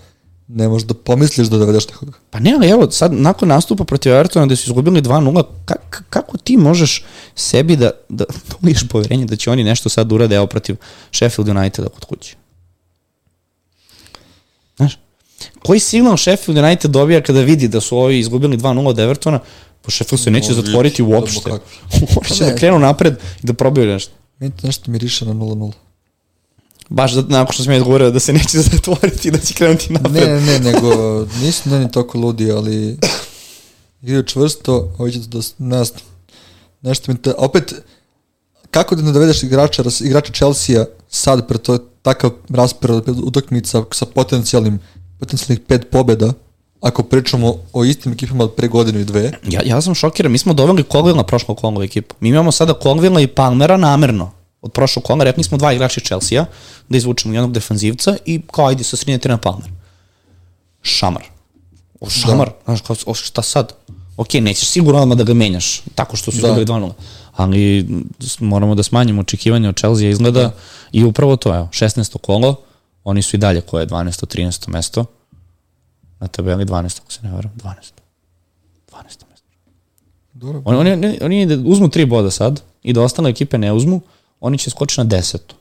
ne možeš da pomisliš da dovedeš nekoga. Pa ne, ali evo, sad nakon nastupa protiv Evertona gde su izgubili 2-0, kak, kako ti možeš sebi da, da uliješ poverenje da će oni nešto sad urade evo protiv Sheffield Uniteda kod kuće? Znaš, koji signal Sheffield United dobija kada vidi da su ovi izgubili 2-0 od Evertona, po Sheffield se neće zatvoriti uopšte. Uopšte da krenu napred i da probaju nešto. Meni to nešto miriše na 0-0. Baš da, nakon što sam ja odgovorio da se neće zatvoriti da će krenuti napred. Ne, ne, ne, nego nisu da ni toliko ludi, ali igraju čvrsto, ovo će da nas, nešto mi te, opet, kako da ne dovedeš igrača, igrača Chelsea-a sad pre to takav raspored utakmica sa potencijalnim potencijalnih pet pobeda, ako pričamo o istim ekipama od pre godinu i dve. Ja, ja sam šokiran, mi smo doveli Colville na prošlu Kongo ekipu. Mi imamo sada Colville i Palmera namerno od prošlog kola, rekli smo dva igrača Chelsea-a, da izvučemo jednog defanzivca i kao ajde sa sredine na Palmer. Šamar. O, šamar, da. znaš, kao, o, šta sad? Ok, nećeš sigurno odmah da ga menjaš, tako što su da. izgubili 2 ali moramo da smanjimo očekivanje od Chelsea izgleda da. i upravo to, evo, 16. kolo, oni su i dalje koje je 12. 13. mesto, na tabeli 12. ako se ne varam, 12. 12. mesto. Dobro. Oni, oni, oni, oni uzmu tri boda sad i da ostale ekipe ne uzmu, oni će skočiti na desetu.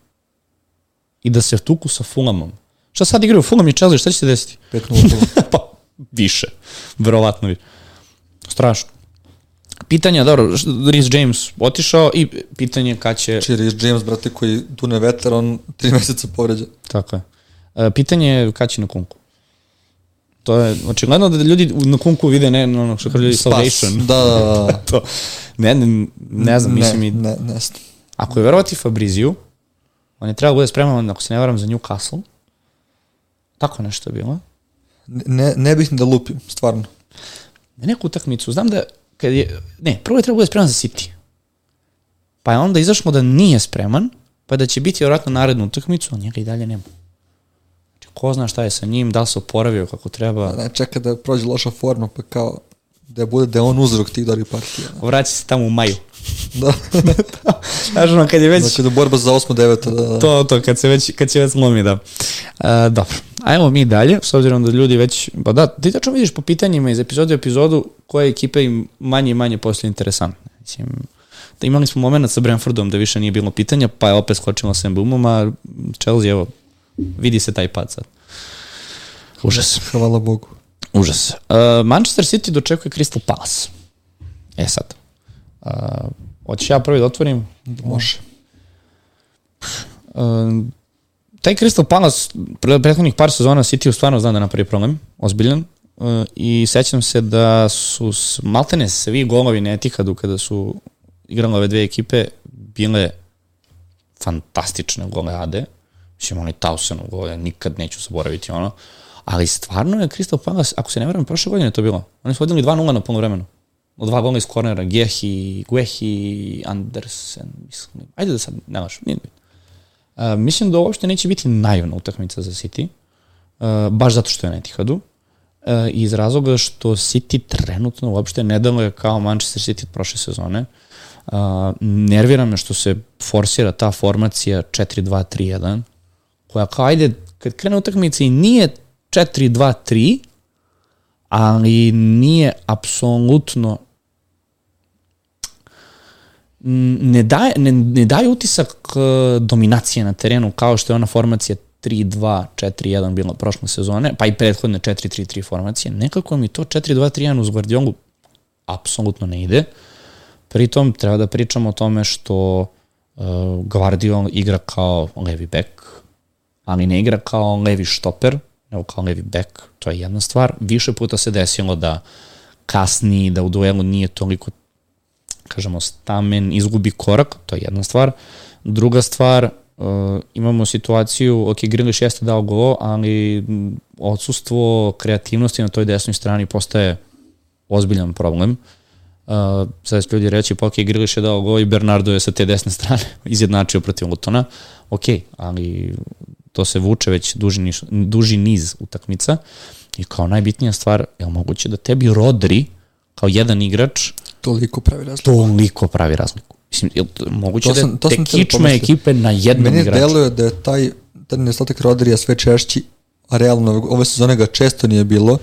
i da se tuku sa Fulhamom. Šta sad igraju Fulham i Chelsea, šta će se desiti? 5-0. pa, više. Verovatno više. Strašno. Pitanje, dobro, Rhys James otišao i pitanje kad će... Či Rhys James, brate, koji tu ne veter, on tri meseca povređa. Tako je. E, pitanje je kad će na kunku. To je, očigledno da ljudi na kunku vide ne, ono što kaže salvation. Da, da, da. to, ne, ne, ne znam, ne, mislim i... Ne, ne, znam. Ako je verovati Fabriziju, on je trebao da bude spreman, ako se ne varam, za Newcastle. Tako nešto je bilo. Ne, ne bih da lupim, stvarno. Na neku utakmicu, znam da kad je, ne, prvo je trebao da bude spreman za City. Pa je onda izašlo da nije spreman, pa da će biti vjerojatno narednu utakmicu, a njega i dalje nema. Znači, ko zna šta je sa njim, da li se oporavio kako treba. Ne, čeka da prođe loša forma, pa kao da bude da je on uzrok tih dobrih partija. Vraća se tamo u maju. Da. Znaš, ono, kad je već... Znači da borba za 8 9 da, da. To, to, kad se već, kad se već slomi, da. Uh, dobro, ajmo mi dalje, s obzirom da ljudi već, pa da, ti tačno vidiš po pitanjima iz epizodu u epizodu koje ekipe im manje i manje poslije interesantne. Mislim, da imali smo moment sa Brentfordom da više nije bilo pitanja, pa je opet skočilo sa Mbumom, a Chelsea, evo, vidi se taj pad sad. Užas. Hvala Bogu. Užas. Uh, Manchester City dočekuje Crystal Palace. E sad. Uh, hoćeš ja prvi da otvorim? Može. Uh, taj Crystal Palace pre prethodnih par sezona City stvarno zna da napravi problem, ozbiljan. Uh, I sećam se da su maltene svi golovi na Etihadu kada su igrale ove dve ekipe bile fantastične goleade. Mislim, oni Tausenov gole, nikad neću zaboraviti ono. Ali stvarno je Crystal Palace, ako se ne verujem, prošle godine to bilo. Oni su vodili 2-0 na polno vremenu. Od dva gola iz kornera, Gehi, Guehi, Andersen, mislim. Ajde da sad, ne vaš, nije bitno. Uh, mislim da uopšte neće biti naivna utakmica za City, uh, baš zato što je na Etihadu, uh, iz razloga što City trenutno uopšte ne deluje kao Manchester City od prošle sezone. Uh, nervira me što se forsira ta formacija 4-2-3-1, koja kao ajde, kad krene utakmica i nije 4-2-3, ali nije apsolutno ne daje, ne, ne daje utisak dominacije na terenu kao što je ona formacija 3-2-4-1 bila prošle sezone, pa i prethodne 4-3-3 formacije. Nekako mi to 4-2-3-1 uz Guardiolu apsolutno ne ide. Pritom treba da pričamo o tome što uh, Guardiol igra kao levi back, ali ne igra kao levi štoper, nego kao levi back, to je jedna stvar. Više puta se desilo da kasni, da u duelu nije toliko kažemo, stamen izgubi korak, to je jedna stvar. Druga stvar, uh, imamo situaciju, ok, Griliš jeste dao gol, ali odsustvo kreativnosti na toj desnoj strani postaje ozbiljan problem. Uh, sad će ljudi reći, pa ok, Griliš je dao gol i Bernardo je sa te desne strane izjednačio protiv Lutona. Ok, ali to se vuče već duži, niz, duži niz utakmica i kao najbitnija stvar, je moguće da tebi Rodri kao jedan igrač toliko pravi razliku. Toliko pravi razliku. Mislim, je moguće to sam, da to te kičme ekipe na jednom Meni igraču. Meni deluje da je taj, taj nedostatak Rodrija sve češći, a realno ove sezone ga često nije bilo.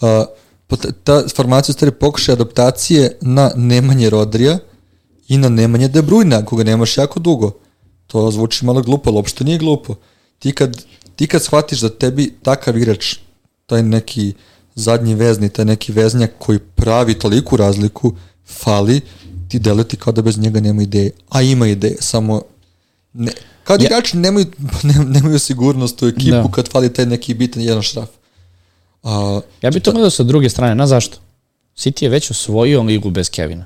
Uh, ta formacija stvari pokušaj adaptacije na nemanje Rodrija i na nemanje De Bruyne, koga nemaš jako dugo. To zvuči malo glupo, ali uopšte nije glupo. Ti kad, ti kad shvatiš da tebi takav igrač, taj neki zadnji vezni, taj neki veznjak koji pravi toliku razliku, fali, ti delati kao da bez njega nema ideje. A ima ideje, samo ne, kao da ja. igrači nemaju, ne, nemaju sigurnost u ekipu da. kad fali taj neki bitan jedan šraf. A, ja bih to gledao sa druge strane, na zašto? City je već osvojio ligu bez Kevina.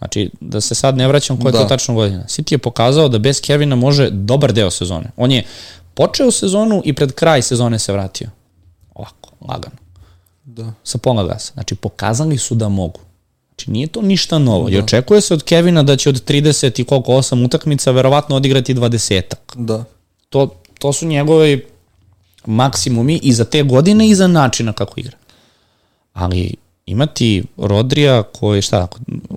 Znači, da se sad ne vraćam koja je da. to tačno godina. City je pokazao da bez Kevina može dobar deo sezone. On je počeo sezonu i pred kraj sezone se vratio. Ovako, lagano. Da. Sa pola gasa. Znači, pokazali su da mogu. Znači, nije to ništa novo. Da. I očekuje se od Kevina da će od 30 i koliko 8 utakmica verovatno odigrati 20-ak. Da. To, to su njegovi maksimumi i za te godine i za načina kako igra. Ali imati Rodrija koji šta,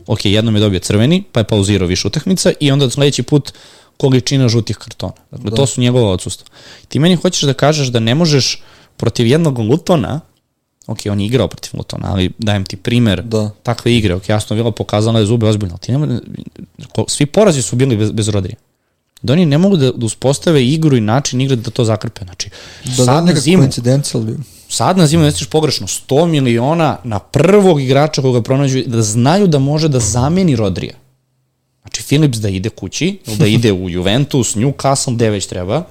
ok, jednom je dobio crveni, pa je pauzirao više utakmica i onda sledeći put količina žutih kartona. Dakle, da. to su njegova odsustva. Ti meni hoćeš da kažeš da ne možeš protiv jednog Lutona ok, on je igrao protiv Lutona, ali dajem ti primer da. takve igre, ok, jasno Vila pokazala je zube ozbiljno, ti nema, svi porazi su bili bez, bez Rodrija. da oni ne mogu da, da uspostave igru i način igre da to zakrpe. Znači, Da da sad na nekakva zimu, sad na zimu nestiš pogrešno 100 miliona na prvog igrača koga pronađu da znaju da može da zameni Rodrija. Znači Philips da ide kući, ili da ide u Juventus, Newcastle, gde već treba,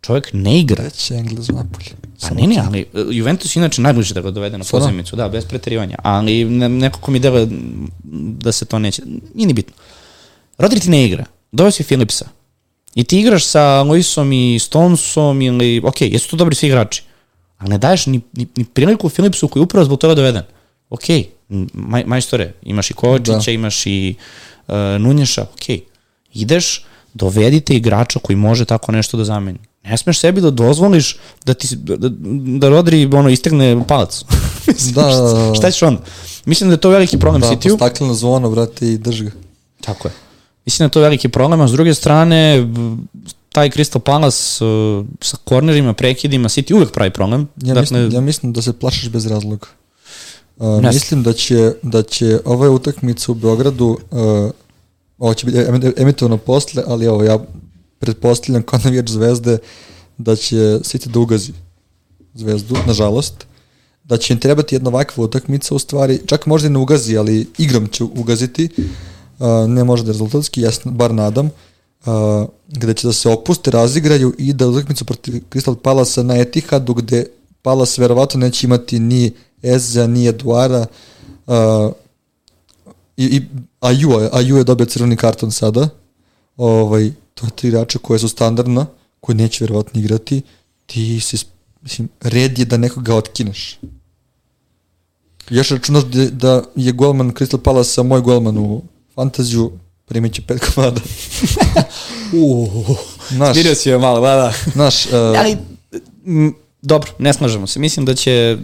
čovjek ne igra. već je Englez u Napolje. Pa ne, ne, ali e, Juventus inače najbliže da ga dovede na pozemicu, da, bez preterivanja. Ali ne, nekako mi deluje da se to neće, nije ni bitno. Rodri ti ne igra, doveo si Philipsa. I ti igraš sa Luisom i Stonesom ili, ok, jesu to dobri svi igrači, ali ne daješ ni, ni, ni priliku Philipsu koji je upravo zbog toga doveden. Ok, maj, majstore, imaš i Kovačića, Da. imaš i uh, Nunješa, ok, ideš, dovedite igrača koji može tako nešto da zameni. Ne smeš sebi da dozvoliš da ti da, da, da Rodri ono istegne palac. Mislim, Da, da, šta, da. šta ćeš onda? Mislim da je to veliki problem Da, City-u. stakleno zvono, brate, i drži ga. Tako je. Mislim da je to veliki problem, a s druge strane, taj Crystal Palace uh, sa kornerima, prekidima, City uvek pravi problem. Ja, mislim, ja mislim da se plašiš bez razloga. Uh, Ne mislim da će, da će ova utakmica u Beogradu, uh, ovo će biti em- emitovano posle, ali evo, ja pretpostavljam kao navijač zvezde da će City da ugazi zvezdu, nažalost. Da će im trebati jedna ovakva utakmica u stvari, čak možda i ne ugazi, ali igrom će ugaziti, uh, ne možda rezultatski, ja bar nadam, uh, gde će da se opuste, razigraju i da utakmicu protiv Crystal Palasa na Etihadu, gde Palas verovatno neće imati ni Eza, ni Eduara, uh, i, i Aju, Aju je dobio crveni karton sada, ovaj, to je tri igrača koje su standardna, koje neće verovatno igrati, ti si, mislim, red je da nekoga otkineš. Još računaš da, da je golman Crystal Palace moj golman u fantaziju, primit će pet komada. Uh, Znaš, Smirio si je malo, da, da. znaš, uh, Ali, m, dobro, ne slažemo se. Mislim da će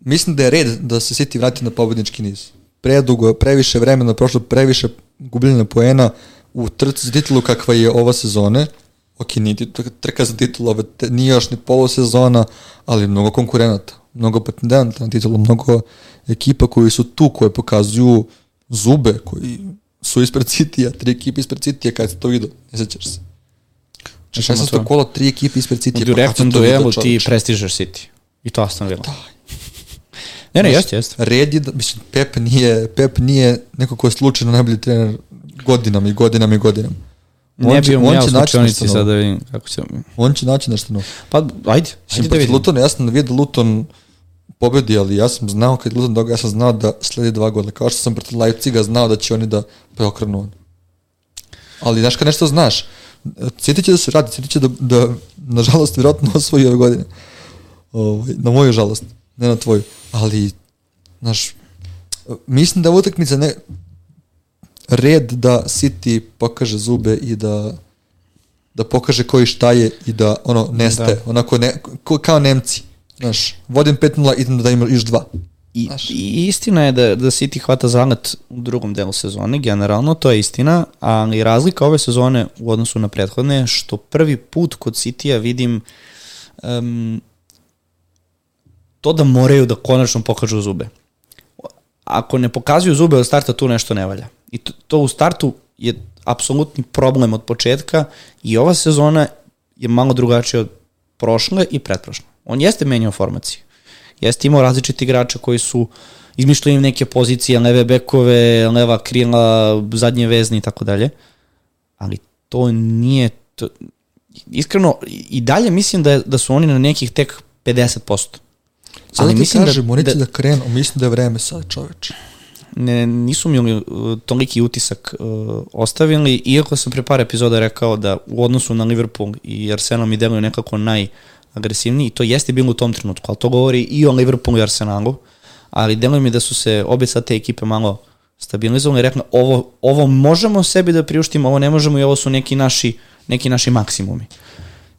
mislim da je red da se City vrati na pobednički niz. Predugo, previše vremena, prošlo previše gubljenja poena u trci za titulu kakva je ova sezone. Ok, nije trka za titulu, ove, te, nije još ni polosezona, ali mnogo konkurenata, mnogo pretendenta na titulu, mnogo ekipa koji su tu, koje pokazuju zube, koji su ispred City-a, tri ekipe ispred City-a, kada si to vidio, ne sećaš se. Na Samo 16. to. kolo, tri ekipe ispred City-a. u pa direktnom duelu ti prestižeš City. I to Aston Villa. Ne, ne, jeste, jeste. Red je da, mislim, Pep nije, Pep nije neko ko je slučajno najbolji trener godinama i godinama i godinama. Ne će- bio mu on ja u slučajnici sad da vidim kako će... On će naći nešto novo. Pa, ajde, ajde da protiv vidim. Lutona, ja sam vidio da Luton pobedi, ali ja sam znao kad Luton doga, ja sam znao da sledi dva gola. Kao što sam protiv Leipziga znao da će oni da preokrenu on. Ali znaš kad nešto znaš, City će da se radi, City će da, da nažalost, vjerojatno osvoji ove godine. Ovaj, na moju žalost, ne na tvoju. Ali, znaš, mislim da je utakmica ne, red da City pokaže zube i da da pokaže koji šta je i da ono nestaje, da. onako ne, kao Nemci. Znaš, vodim 5-0, idem da ima još dva. I, Znaš. I istina je da, da City hvata zalet u drugom delu sezone, generalno, to je istina, ali razlika ove sezone u odnosu na prethodne je što prvi put kod City-a vidim um, to da moraju da konačno pokažu zube. Ako ne pokazuju zube od starta, tu nešto ne valja. I to, to u startu je apsolutni problem od početka i ova sezona je malo drugačija od prošle i pretprošle. On jeste menjao formaciju. Jeste imao različiti igrača koji su izmišljali neke pozicije, leve bekove, leva krila, zadnje vezni i tako dalje. Ali to nije... To, iskreno, i dalje mislim da, da su oni na nekih tek 50%. Sada ti kažem, da, da, da krenu, mislim da je vreme sad čoveče. Ne, nisu mi uh, toliki utisak uh, ostavili, iako sam pre par epizoda rekao da u odnosu na Liverpool i Arsenal mi deluju nekako najagresivniji, to jeste bilo u tom trenutku, ali to govori i o Liverpoolu i Arsenalu, ali deluje mi da su se obe sad te ekipe malo stabilizovali i rekli ovo, ovo možemo sebi da priuštimo, ovo ne možemo i ovo su neki naši, neki naši maksimumi.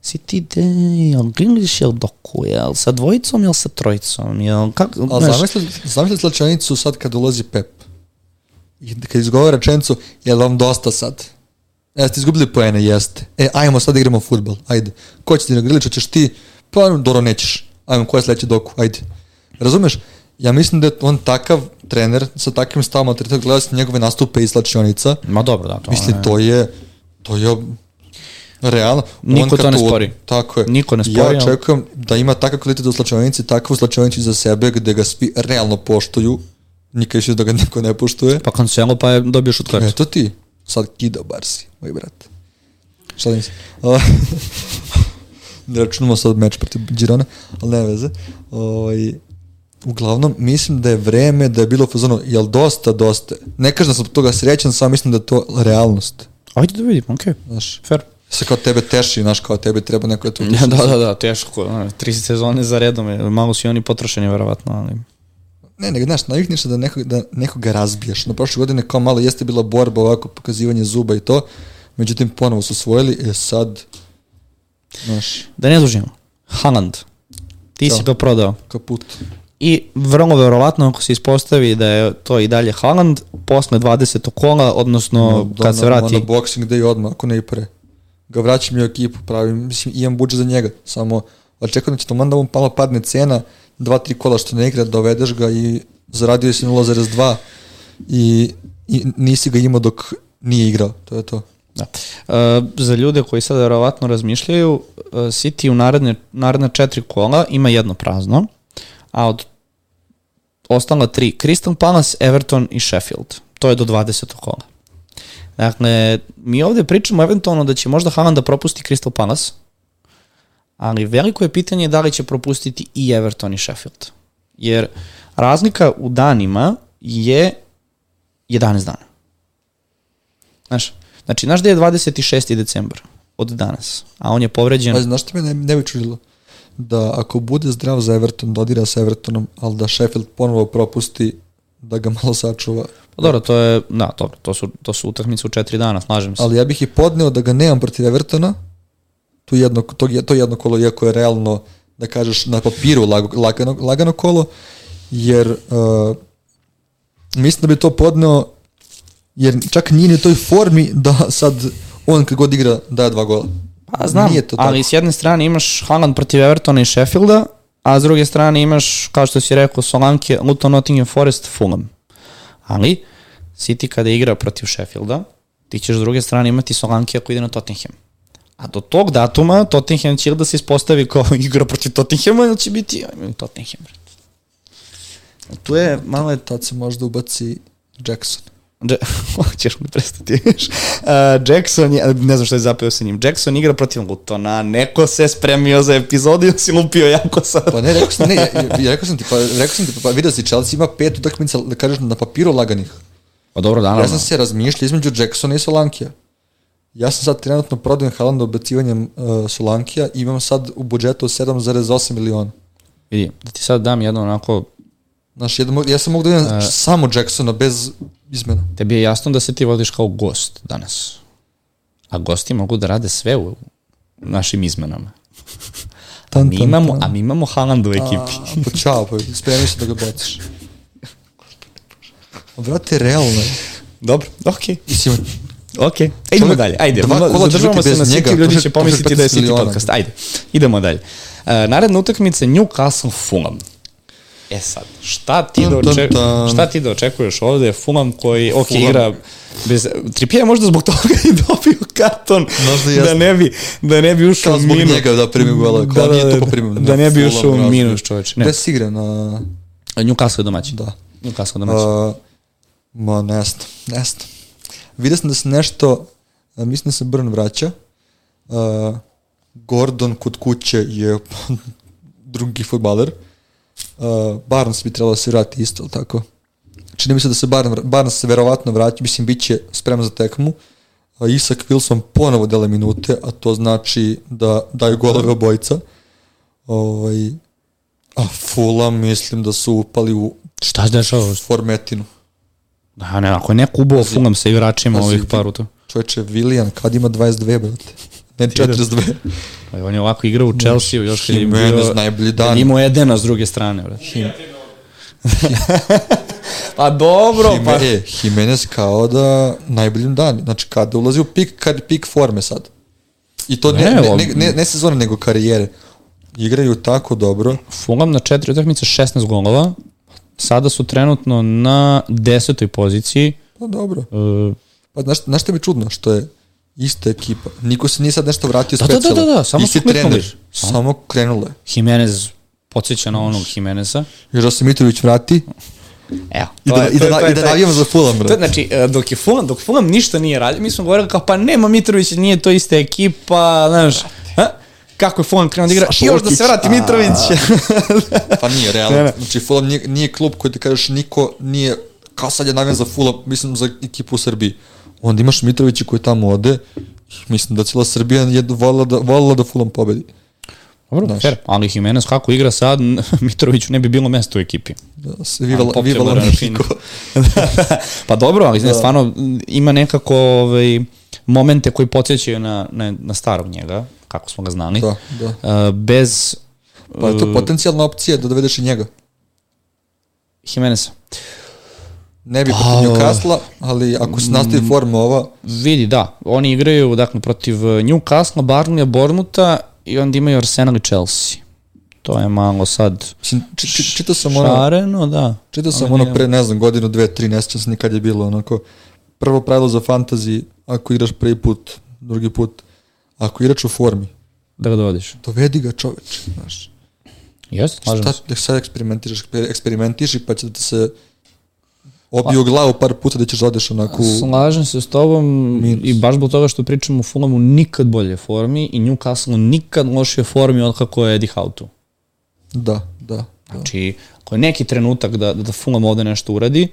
City de, jel Grealish, jel Doku, jel sa dvojicom, jel sa trojicom, jel kako, Ali zamisli, zamisli slačanicu sad kad ulazi Pep i kad izgovara rečenicu, je li vam dosta sad? Jeste izgubili poene, jeste. E, ajmo sad da igramo futbol, ajde. Ko će ti na Grilića, ćeš ti? Pa, dobro, nećeš. Ajmo, ko je sledeći doku, ajde. Razumeš? Ja mislim da je on takav trener sa takvim stavom, treba gledati njegove nastupe i slačionica. Ma dobro, da, to Mislim, to je, to je realno. Niko to ne spori. Tako je. Niko ne spori, Ja ali- očekujem da ima takav kvalitet u slačionici, takvu slačionicu za sebe gde ga svi realno poštuju, nikad više da ga niko ne poštuje. Pa Cancelo pa je dobio šut kartu. Eto ti, sad kida bar si, moj brat. Šta da mislim? ne računamo sad meč protiv Girona, ali ne veze. Ovaj, uglavnom, mislim da je vreme da je bilo u fazonu, jel dosta, dosta. Ne kažem da sam toga srećan, samo mislim da je to realnost. Ajde da vidimo, okej. Znaš, Fair. se kao tebe teši, znaš, kao tebe treba neko da tu Ja, da, da, da, teško. ono, Tri sezone za redom, je, malo su i oni potrošeni, verovatno, ali... Ne, nego, znaš, navikneš se da, nekog, da nekoga razbiješ. Na prošle godine kao malo jeste bila borba, ovako pokazivanje zuba i to, međutim ponovo su osvojili, e sad, znaš, Da ne dužimo. Haaland. Ti si Da. ga prodao. kaput. I vrlo verovatno ako se ispostavi da je to i dalje Haaland, posle 20. kola, odnosno Da, kad se na- vrati... Na boxing day odmah, ako ne i pre. Ga vraćam i u ekipu, pravim, mislim, imam budžet za njega, samo očekujem da će tamo da mu malo padne cena, dva, tri kola što ne igra, dovedeš ga i zaradio si 0,2 i, i nisi ga imao dok nije igrao, to je to. Da. E, za ljude koji sada verovatno razmišljaju, e, City u naredne, naredne četiri kola ima jedno prazno, a od ostala tri, Crystal Palace, Everton i Sheffield. To je do 20. kola. Dakle, mi ovde pričamo eventualno da će možda Haaland da propusti Crystal Palace, ali veliko je pitanje da li će propustiti i Everton i Sheffield. Jer razlika u danima je 11 dana. Znaš, znači, znaš da je 26. decembar od danas, a on je povređen... Pa znaš što me ne, ne bi čudilo? Da ako bude zdrav za Everton, dodira sa Evertonom, ali da Sheffield ponovo propusti da ga malo sačuva. Pa dobro, to je, da, dobro, to su, to su utakmice u četiri dana, slažem se. Ali ja bih i podneo da ga nemam protiv Evertona, tu jedno, to, to jedno kolo, iako je realno, da kažeš, na papiru lag, lagano, lagano kolo, jer uh, mislim da bi to podneo, jer čak nije ni toj formi da sad on kad god igra daje dva gola. Pa znam, Nije to ali tako. s jedne strane imaš Haaland protiv Evertona i Sheffielda, a s druge strane imaš, kao što si rekao, Solanke, Luton, Nottingham Forest, Fulham. Ali, City kada igra protiv Sheffielda, ti ćeš s druge strane imati Solanke ako ide na Tottenham. A do tog datuma Tottenham će da se ispostavi kao igra protiv Tottenhama ili će biti ajme, Tottenham. Tu je malo je Tad se možda ubaci Jackson. Ja Hoćeš mi prestati. uh, Jackson je, ne znam što je zapeo sa njim, Jackson igra protiv Lutona, neko se spremio za epizodu i si lupio jako sad. Pa ne, rekao sam, ne, ja, ja, rekao sam ti, pa, rekao sam ti, pa vidio si, Chelsea ima pet utakmica, da kažeš, na papiru laganih. Pa dobro, da, Ja sam se razmišljao između Jacksona i Solankija. Ja sam sad trenutno prodajem Haalanda ubacivanjem uh, Solankija i imam sad u budžetu 7,8 miliona. Vidi, da ti sad dam jedno onako, Znaš, jedan, mo- ja sam mogu da imam samo Jacksona bez izmena. tebi je jasno da se ti vodiš kao gost danas. A gosti mogu da rade sve u našim izmenama. A Tan, mi imamo, tan. a mi imamo Haaland u ekipi. A, pa čao, pa spremi se da ga baciš. A, Brate, realno je. Dobro, okej. Mislim, Ok, e, idemo Čovjek, dalje, ajde, dva kola će zadržavamo se na City, ljudi će pomisliti da je prošli 15 City podcast, ajde, idemo dalje. Uh, naredna utakmica Newcastle Fulham. E sad, šta ti, da Tan, tan, oče, tan. šta ti da očekuješ ovde? Fulham koji, ok, Fulham. igra bez... Trippier je možda zbog toga i dobio karton Možda da jeste. ne bi, da ne bi ušao kao u zbog minus. njega da primi gola, kao nije to po primim. Da ne bi ušao u minus, čoveče. Gde si igra na... Newcastle je domaćin. Da. Newcastle je domaćin. Uh, ma, ne znam, ne znam. Vidio sam da se nešto, uh, mislim da se Brn vraća. Uh, Gordon kod kuće je drugi futbaler. Uh, Barnes bi trebalo da se vrati isto, ali tako? Čini mi se da se Barnes, Barnes se verovatno vraća, mislim, bit će spreman za tekmu. Uh, Isak Wilson ponovo dele minute, a to znači da daju golove obojica. Ovaj, a Fulham mislim da su upali u Šta se dešava? formetinu. Da, ne, ako je neko ubao Fulham sa igračima pazi, ovih vi- par uto. Čovječe, Willian, kad ima 22, brate? Ne 42. Pa on je ovako igrao u Chelsea, još kad je Jimenez, bio... najbolji dan. Imao Edena s druge strane, brate. pa dobro, pa... Jime, e, Jimenez kao da najboljim dan. Znači, kada ulazi u pik, kad pik forme sad. I to ne, Ne, ne, ne, ne sezone, nego karijere. Igraju tako dobro. Fulham na četiri utakmice 16 golova. Sada su trenutno na desetoj poziciji. Pa dobro. Uh, Pa znaš, znaš što mi čudno? Što je ista ekipa. Niko se nije sad nešto vratio Da, da, da, specijalno. da, da, samo Isti su kliknuli. trener, samo krenulo je. Jimenez podsjeća na onog Jimeneza. Još da se Mitrović vrati Evo. i da, je- i to je- da, to je i da navijamo za Fulham, To, bro. znači, e, dok je Fulham, dok Fulham ništa nije radio, mi smo govorili kao, pa nema Mitrović, nije to ista ekipa, znaš, a? Kako je Fulham krenuo da igra, Saša još da se vrati a- Mitrović. Pa nije, Ne, realno. ne. Znači, Fulham nije, nije klub koji ti kažeš niko nije, kao sad je navijan za Fulham, mislim za ekipu u Srbiji. Onda imaš Mitrovića koji tamo ode, mislim da cijela Srbija je volila da, volila da Fulham pobedi. Dobro, Znaš. fair, ali Jimenez kako igra sad, Mitroviću ne bi bilo mesto u ekipi. Da, se vivala, Ali vivala Niko. pa dobro, ali da. stvarno m, ima nekako ovaj, momente koji podsjećaju na, na, na starog njega, kako smo ga znali. Da, da. Uh, bez Pa je to potencijalna opcija da dovedeš i njega. Jimeneza. Ne bi Pa- protiv Newcastle, ali ako se nastavi forma ova, Vidi, da, oni igraju dakle, protiv Newcastle, Barnleya, Bournemoutha i onda imaju Arsenal i Chelsea. To je malo sad mislim, či, či, čitao sam ono, šareno, da. čitao sam ono pre, ne znam, godinu, dve, tri, ne sjećam se nikad je bilo, onako, prvo pravilo za fantasy, ako igraš prvi put, drugi put, ako igraš u formi, Da ga dovodiš. dovedi ga čoveč, znaš. Jeste, slažem Šta se. da sad eksperimentiš, eksperimentiš i pa će da se obiju glavu par puta da ćeš da odeš onako u... Slažem se s tobom Minus. i baš zbog toga što pričamo o Fulamu nikad bolje formi i Newcastle nikad lošije formi od kako je Eddie Howe tu. Da, da, da. Znači, ako je neki trenutak da, da Fulham ovde nešto uradi,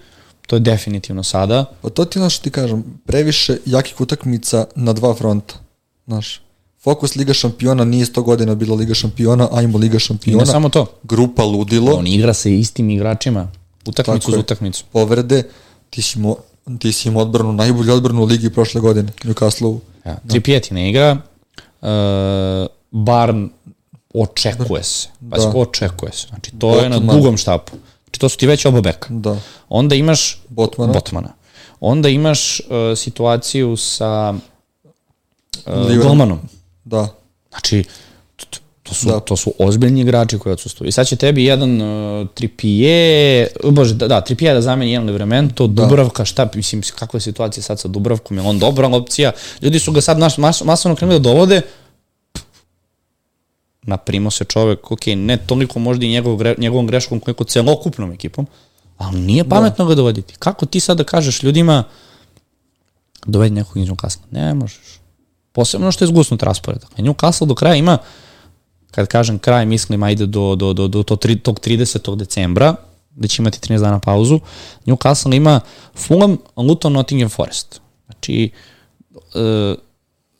to je definitivno sada. Pa to ti znaš što ti kažem, previše jakih utakmica na dva fronta. Znaš, fokus Liga šampiona nije 100 godina bila Liga šampiona, ajmo Liga I šampiona. ne samo to, Grupa ludilo, on igra sa istim igračima, utakmicu Tako za utakmicu. povrede, ti si imao ti si imao odbranu, najbolju odbranu u ligi prošle godine, Newcastle. Ja, tri pjeti ne igra, uh, Barn očekuje se. Pa Da. očekuje se. Znači, to je na Botman. dugom štapu. Znači, to su ti već oba beka. Da. Onda imaš Botmana. Botmana. Onda imaš uh, situaciju sa uh. Golmanom. Da. Znači, to, su, Da. to su ozbiljni igrači koji odsustuju. I sad će tebi jedan uh, Tripije, bože, da, da, Tripije da zameni jedan Livremento, Dubravka, šta, mislim, kakva je situacija sad sa Dubravkom, je on dobra opcija? Ljudi su ga sad naš, mas, masovno krenuli da dovode, naprimo se čovek, ok, ne toliko možda i njegov, njegovom greškom koliko celokupnom ekipom, ali nije pametno ga dovoditi. Kako ti sad da kažeš ljudima dovedi nekog iz Newcastle? Ne možeš. Posebno što je zgusnut raspored. Dakle, Newcastle do kraja ima, kad kažem kraj, mislim, ajde do, do, do, do to, tri, tog 30. decembra, da će imati 13 dana pauzu, Newcastle ima Fulham, Luton, Nottingham Forest. Znači, e,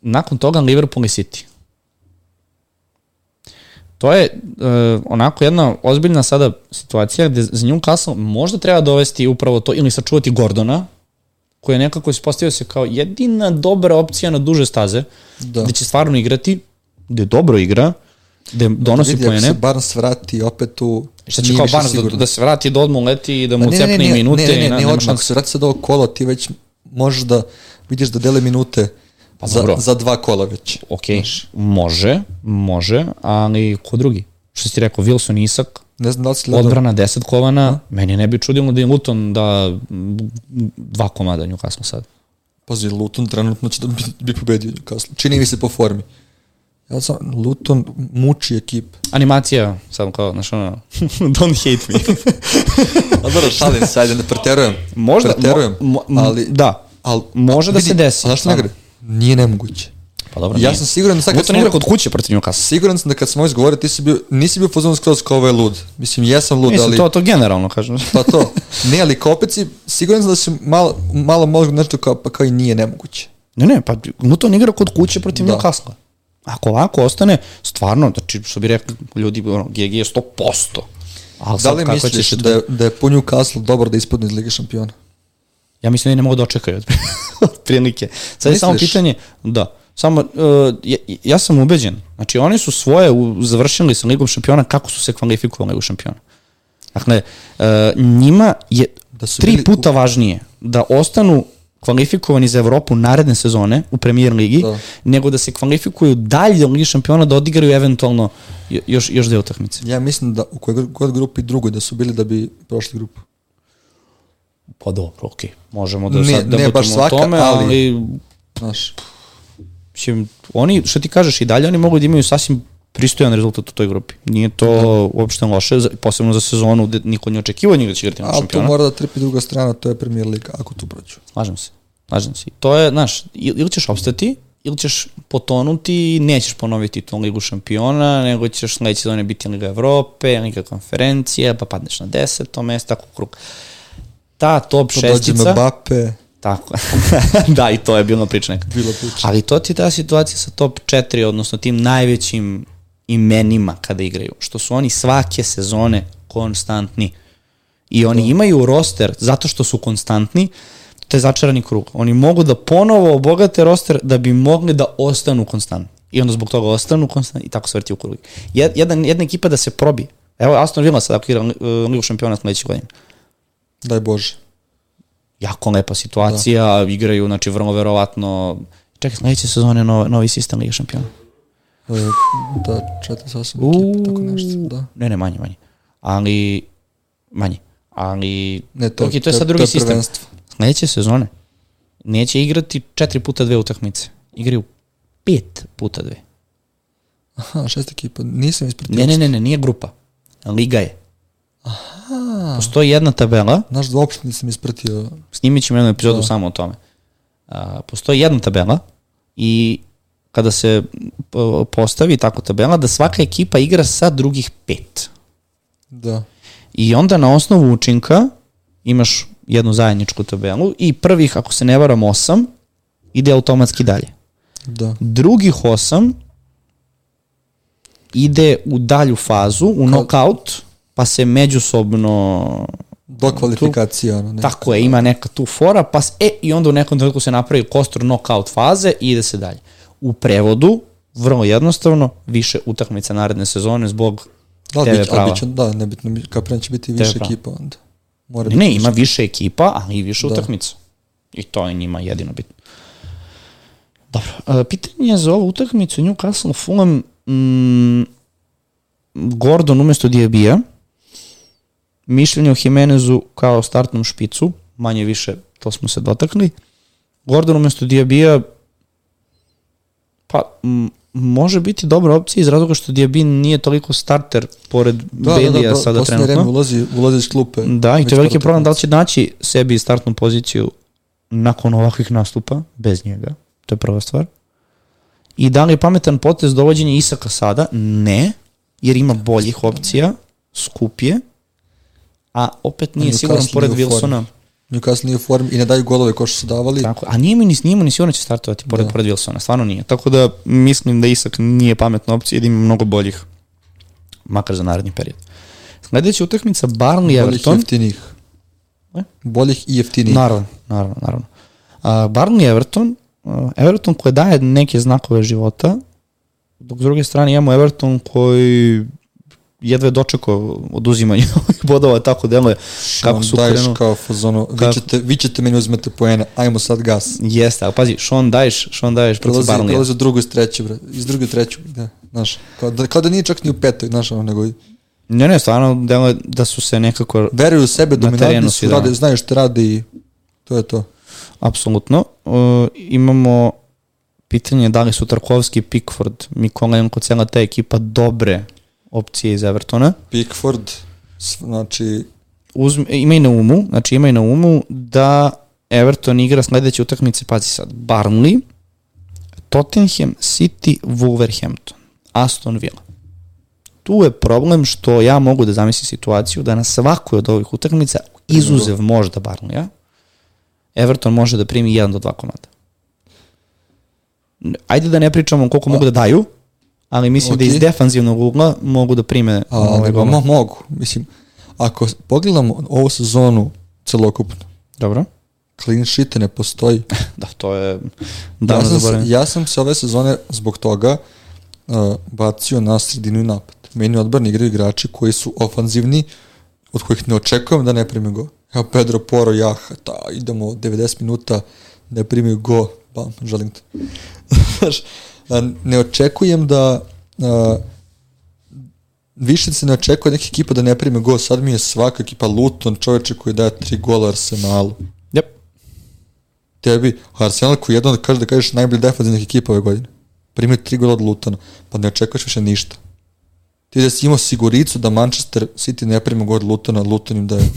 nakon toga Liverpool i City. To je e, onako jedna ozbiljna sada situacija gde za Newcastle možda treba dovesti upravo to ili sačuvati Gordona, koji je nekako ispostavio se kao jedina dobra opcija na duže staze, Da. gde će stvarno igrati, gde dobro igra, gde donosi Vidi, ako se. Barnes vrati opet tu... Šta će kao Barnes da, sigurno. da se vrati, da odmah uleti i da mu Pa ne, ne, cepne ne, minute ne, ne, i ne, na, ne, nema odmah, ako se vrati sad ovo kolo, ti već možeš da vidiš da dele minute Pa za, dobro. za dva kola već. Ok, može, može, ali ko drugi? Što si ti rekao, Wilson Isak, Ne znam da li si gledao, odbrana 10 kovana, meni ne bi čudilo da je Luton da dva komada Newcastle sad. pazi, Luton trenutno će da bi, bi pobedio Newcastle. Čini mi se po formi. Ja sam, Luton muči ekip. Animacija, samo kao, znaš ono, don't hate me. A dobro, šalim se, ajde, ne preterujem. Možda, Preterujem, mo, mo, ali... da, ali može da se desi. A znaš što ne gre? Nije nemoguće. Pa dobro, ja nije. sam siguran da sad kad Luton smo, igra kod kuće protiv Newcastle. siguran sam da kad smo izgovorili, ti si bio, nisi bio fazon skroz kao ovo je lud. Mislim, jesam lud, Mislim, ali... to, to generalno kažem. Pa to. Ne, ali kao opet si, siguran sam da si malo, malo mozgu nešto kao, pa kao i nije nemoguće. Ne, ne, pa Luton igra kod kuće protiv Da. Newcastle. Ako ovako ostane, stvarno, znači, što bi rekli ljudi, ono, GG je 100%. Ali Da li misliš se da je, da je po Newcastle dobro da ispadne iz Lige šampiona? Ja mislim da i ne mogu da očekaju od, prilike. Sad je samo pitanje, da, samo, uh, ja, ja sam ubeđen, znači oni su svoje u, završili sa Ligom šampiona kako su se kvalifikovali u šampiona. Dakle, uh, njima je Da su tri bili puta važnije da ostanu kvalifikovani za Evropu naredne sezone u premier ligi, Da. nego da se kvalifikuju dalje u Ligi šampiona da odigraju eventualno jo- još, još dve utakmice. Ja mislim da u kojoj god grupi drugoj da su bili da bi prošli grupu. Pa dobro, okej. Možemo da Ne- sad da ne baš svaka, tome, ali- ali Znaš, Mislim, oni, što ti kažeš, i dalje oni mogu da imaju sasvim pristojan rezultat u toj grupi. Nije to da. uopšte loše, posebno za sezonu gde niko ne očekivao njega da će igrati na šampiona. Ali tu mora da trpi druga strana, to je Premier Liga, ako tu prođu. Slažem se, slažem se. To je, znaš, ili ćeš opstati, ili ćeš potonuti i nećeš ponoviti tu ligu šampiona, nego ćeš sledeće sezone biti Liga Evrope, Liga konferencije, pa padneš na deseto mesto, tako krug. Ta top pa šestica... Dođe Mbappe. Tako. da, i to je bilo priča nekad. Bilo priča. Ali to ti je ta situacija sa top 4, odnosno tim najvećim imenima kada igraju, što su oni svake sezone konstantni. I oni da. imaju roster zato što su konstantni, to je začarani krug. Oni mogu da ponovo obogate roster da bi mogli da ostanu konstantni. I onda zbog toga ostanu konstantni i tako se vrti u krug. Jedan, jedna ekipa da se probi. Evo Aston Villa sad ako igra Ligu šampiona sledeće godine. Daj Bože. Jako lepa situacija, da. igraju, znači vrlo verovatno, čekaj, sledeće sezone novi, novi sistem Liga šampiona. E, da, 48 ekipa, tako nešto, da. Ne, ne, manje, manje. Ali, manje. Ali, ne, to, okay, to je sad drugi sistem. Prvenstvo. Sledeće sezone neće igrati 4 puta dve utakmice. Igraju 5 puta dve. Aha, šest ekipa. Nisam ispratio. Ne, ne, ne, ne, nije grupa. Liga je. Aha. Postoji jedna tabela. Znaš da uopšte nisam ispratio. Snimit ćemo jednu epizodu da. samo o tome. A, postoji jedna tabela i kada se postavi tako tabela, da svaka ekipa igra sa drugih pet. Da. I onda na osnovu učinka imaš jednu zajedničku tabelu i prvih, ako se ne varam, osam ide automatski dalje. Da. Drugih osam ide u dalju fazu, u Kao... knockout, pa se međusobno do kvalifikacija. Ono, tako je, ima neka tu fora, pa e, i onda u nekom trenutku se napravi kostor knockout faze i ide se dalje. U prevodu, vrlo jednostavno, više utakmica naredne sezone zbog da, TV prava. Biće, da, nebitno, kao će biti više ekipa onda. Mora ne, ne, ima više ekipa, ali i više da. utakmica. I to je njima jedino bitno. Dobro, uh, pitanje za ovu utakmicu Newcastle Fulham mm, Gordon umesto Diabija mišljenje o Jimenezu kao startnom špicu, manje više to smo se dotakli. Gordon umesto Diabija pa m, može biti dobra opcija iz razloga što Diaby nije toliko starter pored da, Belija da, da, sada trenutno. Da, ulazi, ulazi iz klupe. Da, i to je veliki problem da li će naći sebi startnu poziciju nakon ovakvih nastupa, bez njega. To je prva stvar. I da li je pametan potez dovođenja Isaka sada? Ne, jer ima boljih opcija, skupije, a opet nije siguran pored Wilsona. Newcastle nije u formi i ne daju golove kao što su davali. Tako, a nije mi ni snima, ni sigurno će startovati pored, da. pored Wilsona, stvarno nije. Tako da mislim da Isak nije pametna opcija i da ima mnogo boljih, makar za naredni period. Sledeća utakmica Barnley Everton. Boljih jeftinih. E? Boljih i jeftinih. Naravno, naravno, naravno. Uh, Barnley Everton, uh, Everton koji daje neke znakove života, dok s druge strane imamo Everton koji jedva je dočekao oduzimanje bodova, tako deluje kako su daješ kao fazono, kako... vi, ćete, vi ćete meni uzmete poene, ajmo sad gas. Jeste, ali pazi, Sean daješ, Sean daješ protiv Barnley. Prelazi u drugu iz treću, bre, iz druge treću, da, znaš, kao da, kao da nije čak ni u petoj, znaš, ono, nego Ne, ne, stvarno deluje da su se nekako veruju u sebe, dominantni su, da. rade, znaju što rade i to je to. Apsolutno. Uh, imamo pitanje da li su Tarkovski, Pickford, Mikolenko, cela ta ekipa dobre opcije iz Evertona. Pickford, znači... Uzme, imaj na umu, znači imaj na umu da Everton igra sledeće utakmice, pazi sad, Barnley, Tottenham, City, Wolverhampton, Aston Villa. Tu je problem što ja mogu da zamislim situaciju da na svakoj od ovih utakmica, izuzev možda Barnleya, Everton može da primi 1 do 2 komada. Ajde da ne pričamo koliko mogu da daju, ali mislim okay. da iz defanzivnog ugla mogu da prime A, ovaj mo, mogu. Mislim, ako pogledamo ovu sezonu celokupno, Dobro. Clean sheet ne postoji. da, to je davno ja sam, ja sam se ove sezone zbog toga uh, bacio na sredinu i napad. Meni odbrani igraju igrači koji su ofanzivni, od kojih ne očekujem da ne prime go. Evo Pedro Poro, Jaha, ta, idemo 90 minuta, ne primi go, bam, želim te. Ne očekujem da a, više se ne očekuje neka ekipa da ne prime gol. Sad mi je svaka ekipa Luton, čoveče koji daje tri gola Arsenalu. Yep. tebi Arsenal koji je jedan da kaže da kažeš najbolji defanzivnih ekipa ove godine. Primio tri gola od Lutona, pa ne očekuješ više ništa. Ti da si imao siguricu da Manchester City ne prima gol od Lutona, Luton im daje.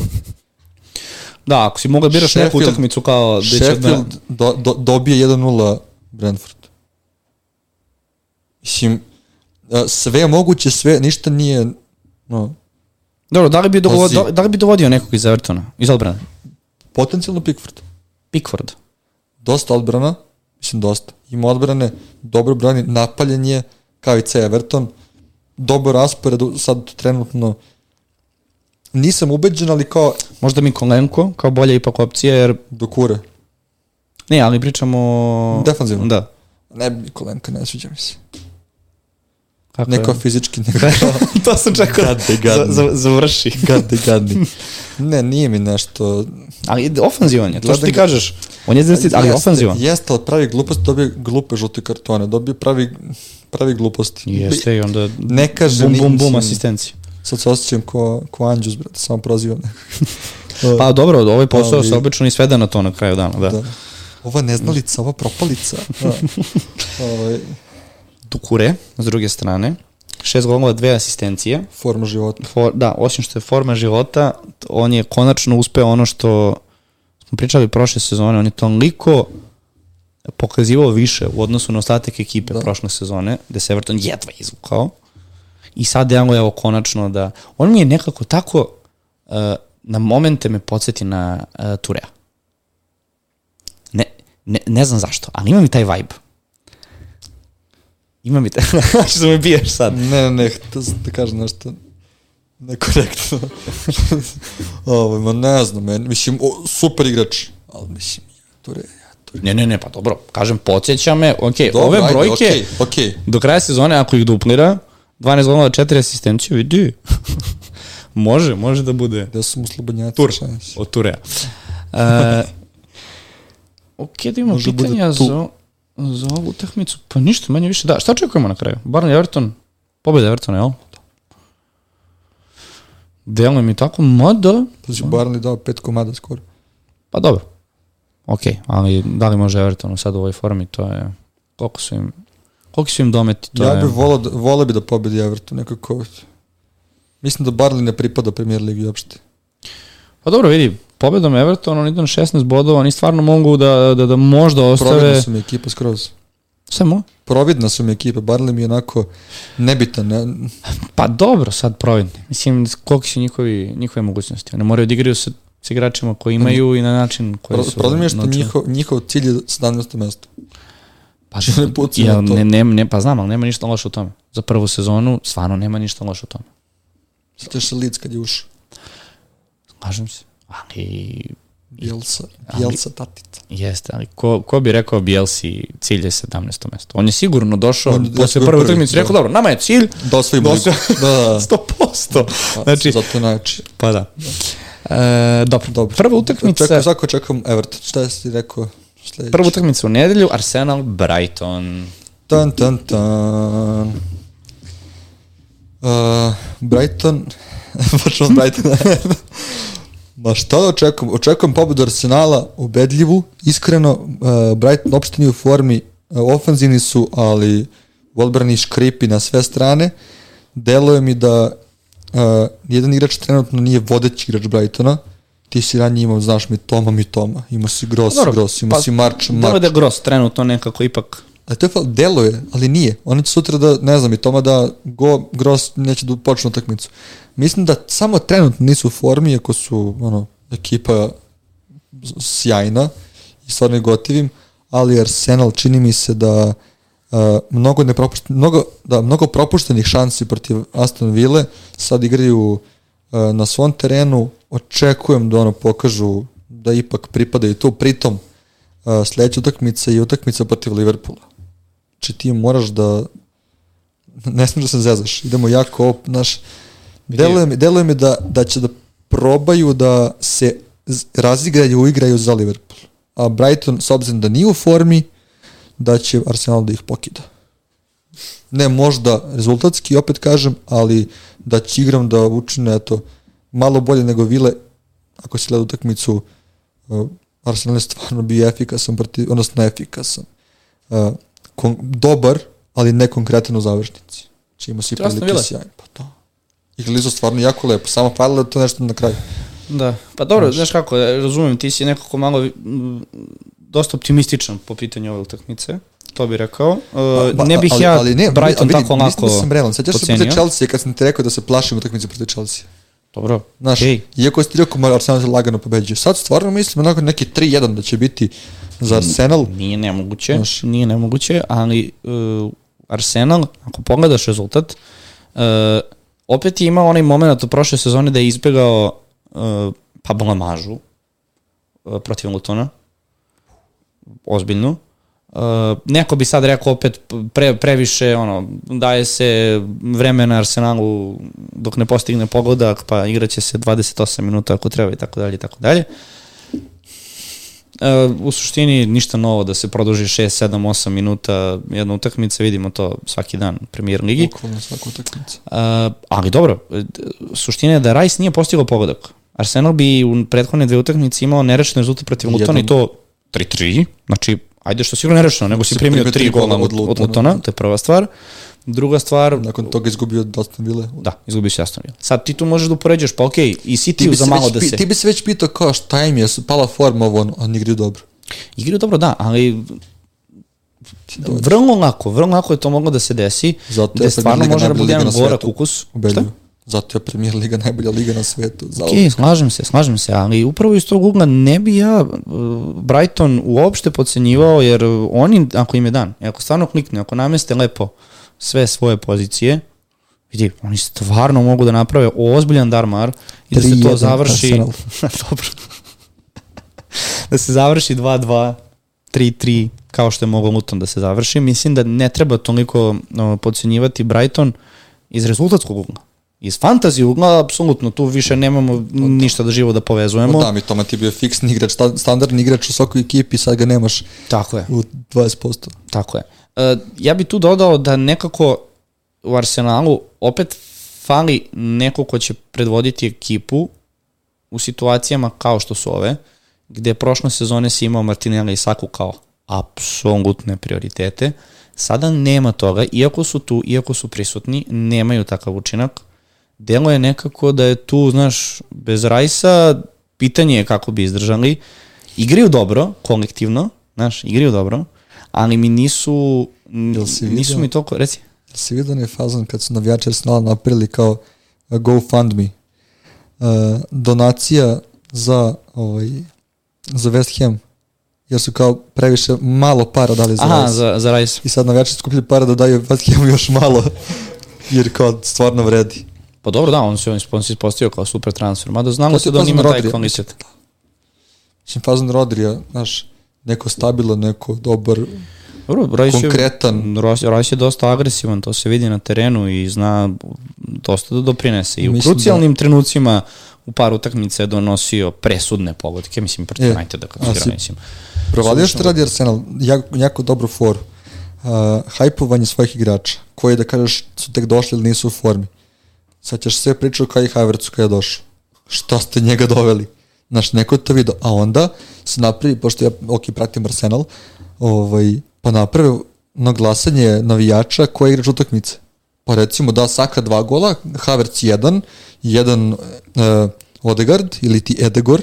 Da, ako si mogao biraš Sheffield, neku utakmicu kao... Da Sheffield do, do, dobije 1-0 Brentford. Mislim, sve je moguće, sve, ništa nije... No. Dobro, da li bi, dovodio, da li bi dovodio nekog iz Evertona, iz odbrane? Potencijalno Pickford. Pickford. Dosta odbrana, mislim dosta. Ima odbrane, dobro brani, napaljen je, kao i C Everton. Dobar raspored, sad trenutno nisam ubeđen, ali kao... Možda mi Kolenko, kao bolja ipak opcija, jer... Do kure. Ne, ali pričamo... Defanzivno? Da. Ne Kolenko, ne sviđa mi se. Kako Neko je? fizički, neko... to sam čekao Gadni, gadni. za, za, završi. gadni, gadni. Ne, nije mi nešto... Ali ofanzivan je, to što ti ga- kažeš. On je destit, ali Jeste, ofanzivan. Jeste, ali pravi gluposti, dobije glupe žute kartone, dobije pravi, pravi gluposti. Jeste i onda Ne kaže bum, ni- bum, bum, asistencija. Sad se osjećam ko, ko Anđus, brate, samo prozivam. Pa dobro, ovaj posao Ali- se obično i svede na to na kraju dana, da. da. Ova neznalica, ova propalica. Da. Ovaj, Dukure, s druge strane, šest golova, dve asistencije. forma života. For, da, osim što je forma života, on je konačno uspeo ono što smo pričali prošle sezone, on je toliko pokazivao više u odnosu na ostatak ekipe da. Prošle sezone, gde se Everton jedva izvukao. I sad deluje evo konačno da... On mi je nekako tako uh, na momente me podsjeti na uh, Turea. Ne, ne, ne znam zašto, ali ima mi taj vibe. Ima mi taj... što me biješ sad. Ne, ne, htio sam da kažem nešto nekorektno. Ovo, ma ne znam, men, mislim, o, super igrač, ali mislim, ja, Ture. Ne, ne, ne, pa dobro, kažem, podsjeća me, ok, Dobro, ove ajde, brojke, okej, okej. do kraja sezone, ako ih duplira, 12 golova, 4 asistencije, vidi. može, može da bude Gde su mu slobodnjaci? Tur. od Turea. Uh, ok, da imamo da pitanja za, za ovu utakmicu. Pa ništa, manje više, da. Šta očekujemo na kraju? Barney Everton, pobjeda Evertona, jel? Deluje mi tako, mada, Pazi, Barney dao pet komada skoro. pa dobro. Ok, ali da li može Evertonu sad u ovoj formi, to je, koliko su im, koliko su im dometi, to ja je... bih volao, da, volao bi da pobedi Everton, nekako. Mislim da Barney ne pripada premier ligi uopšte. Pa dobro, vidi, pobedom Everton, oni idu na 16 bodova, oni stvarno mogu da, da, da možda ostave... Providna su mi ekipa skroz. Samo? Providna su mi ekipa, Barney mi je onako nebitan. Ne? Pa dobro, sad providni. Mislim, koliko su njihovi, njihove mogućnosti. Oni moraju da igraju sa, sa igračima koji imaju i na način koji Pro, su... problem je što naučili. njihov, njihov cilj je 17. mesto. Pa, ne pucaju ja, na to. ne, ne, ne, pa znam, ali nema ništa loše u tome. Za prvu sezonu stvarno nema ništa loše u tome. Sjećaš se Leeds kad je ušao. Slažem se. Ali, Bielsa, Ali- Bielsa tatica. jeste, ali ko, ko bi rekao Bielsi cilj je 17. mesto? On je sigurno došao On posle prve utakmice i rekao, dobro, nama je cilj Da osvojimo Da, da, da. 100%. Pa, Znači, zato najjači. Pa da. E, dobro. Dobro. Prva utakmica, Čekam, svako čekam Everton. Šta si rekao sledeći? prva utakmica u nedelju, Arsenal Brighton. Tan, tan, tan. Uh, Brighton, počnemo od Brightona. Ma šta da očekujem? Očekujem pobedu Arsenala, ubedljivu, iskreno, uh, Brighton uopšte nije u formi, uh, ofanzivni su, ali u odbrani škripi na sve strane. Deluje mi da uh, jedan igrač trenutno nije vodeći igrač Brightona, ti si ranije imao, znaš mi Toma mi Toma, imao si Gross, Dobro, Gross, imao pa, si March, March. da je Gross trenutno nekako ipak A to je fal, deluje, ali nije. Oni će sutra da, ne znam, i Toma da go, Gross neće da počne utakmicu. Mislim da samo trenutno nisu u formi, ako su ono, ekipa sjajna i stvarno gotivim, ali Arsenal čini mi se da uh, mnogo, ne mnogo, da, mnogo propuštenih šansi protiv Aston Ville sad igraju uh, na svom terenu, očekujem da ono pokažu da ipak pripadaju tu, pritom uh, sledeća utakmica je utakmica protiv Liverpoola. Znači ti moraš da ne smiješ da se zezaš. Idemo jako naš deluje mi, deluje mi da, da će da probaju da se razigraju, uigraju za Liverpool. A Brighton, s obzirom da nije u formi, da će Arsenal da ih pokida. Ne možda rezultatski, opet kažem, ali da će igram da učine eto, malo bolje nego Vile, ako si gleda utakmicu, uh, Arsenal je stvarno bio efikasan, protiv, odnosno efikasan. Uh, kon, dobar, ali ne konkretan u završnici. Či ima svi prilike sjajn. Pa da. Su stvarno jako lepo, samo falilo to nešto na kraju. Da, pa dobro, znaš, znaš kako, razumem, ti si nekako malo dosta optimističan po pitanju ove utakmice to bih rekao. Uh, ba, ne bih ali, ja ali ne, Brighton ali, tako lako Mislim da sam realan. Sećaš se protiv Chelsea kad sam ti rekao da se plašim utakmice protiv Chelsea. Dobro. Znaš, okay. iako si ti rekao Arsenal se lagano pobeđuje. Sad stvarno mislim onako neki 3-1 da će biti za Arsenal. Nije nemoguće, Znaš. nije nemoguće, ali uh, Arsenal, ako pogledaš rezultat, uh, opet je imao onaj moment u prošle sezone da je izbegao uh, pa blamažu uh, protiv Lutona, ozbiljnu, Uh, neko bi sad rekao opet pre, previše ono, daje se vremena Arsenalu dok ne postigne pogodak pa igraće se 28 minuta ako treba i tako dalje i tako dalje. Uh, u suštini ništa novo da se produži 6, 7, 8 minuta jedna utakmica, vidimo to svaki dan u premier ligi. Bukvalno svaku utakmicu. Uh, ali dobro, suština je da Rice nije postigao pogodak. Arsenal bi u prethodne dve utakmice imao nerečne rezultate protiv Lutona i to 3-3, znači ajde što sigurno nerešeno, nego si primio tri gola od, od Lutona, to je prva stvar. Druga stvar... Nakon toga izgubio od Aston Villa. Da, izgubio si Aston Villa. Sad ti tu možeš da upoređaš, pa okej, okay, i City za malo da se... Ti bi se već pitao kao šta im je, pala forma ovo, oni igraju dobro. Igraju dobro, da, ali vrlo lako, vrlo lako je to moglo da se desi, Zato da stvarno može da bude jedan gorak ukus. Šta? Zato je Premier Liga najbolja liga na svetu. Za ok, slažem se, slažem se, ali upravo iz tog ugla ne bi ja uh, Brighton uopšte pocenjivao, jer oni, ako im je dan, ako stvarno klikne, ako nameste lepo sve svoje pozicije, vidi, oni stvarno mogu da naprave ozbiljan darmar i da se to završi... Dobro. da se završi 2-2, 3-3, kao što je moglo Luton da se završi. Mislim da ne treba toliko podcenjivati Brighton iz rezultatskog ugla Iz fantasy ugla, apsolutno, tu više nemamo ništa da živo da povezujemo. Da, mi Toma ti bio fiksni igrač, standardni igrač u svakoj ekipi, sad ga nemaš Tako je. u 20%. Tako je. Ja bih tu dodao da nekako u Arsenalu opet fali neko ko će predvoditi ekipu u situacijama kao što su ove, gde prošle sezone si imao Martinelli i Saku kao apsolutne prioritete. Sada nema toga, iako su tu, iako su prisutni, nemaju takav učinak delo je nekako da je tu, znaš, bez Rajsa pitanje je kako bi izdržali. Igraju dobro, kolektivno, znaš, igraju dobro, ali mi nisu, nisu vidio, mi toliko, reci. Jel si vidio je fazon kad su navijači Arsenala napravili kao uh, GoFundMe uh, donacija za ovaj, za West Ham jer su kao previše malo para dali za Aha, Rice. za, za Rice. I sad navijači skupili para da daju West Hamu još malo, jer kao stvarno vredi. Pa dobro, da, on se, on se ispostavio kao super transfer, mada znamo se da on ima taj kvalitet. Mislim, Fazan Rodrija, znaš, neko stabilan, neko dobar, dobro, Rajs konkretan. Je, Rajs je dosta agresivan, to se vidi na terenu i zna dosta da doprinese. I u mislim krucijalnim da... trenucima u par utakmica je donosio presudne pogodke, mislim, protiv Uniteda, kako se mislim. Provalio što radi Arsenal, jako, jako dobru foru. Uh, hajpovanje svojih igrača, koji da kažeš su tek došli ili nisu u formi. Sad ćeš sve pričao kao i Havertzu kada je došao. Šta ste njega doveli? Znaš, neko je to vidio. A onda se napravi, pošto ja, ok, pratim Arsenal, ovaj, pa naprave na glasanje navijača koja igrač utakmice. Pa recimo da Saka dva gola, Havertz jedan, jedan uh, Odegaard ili ti Edegor,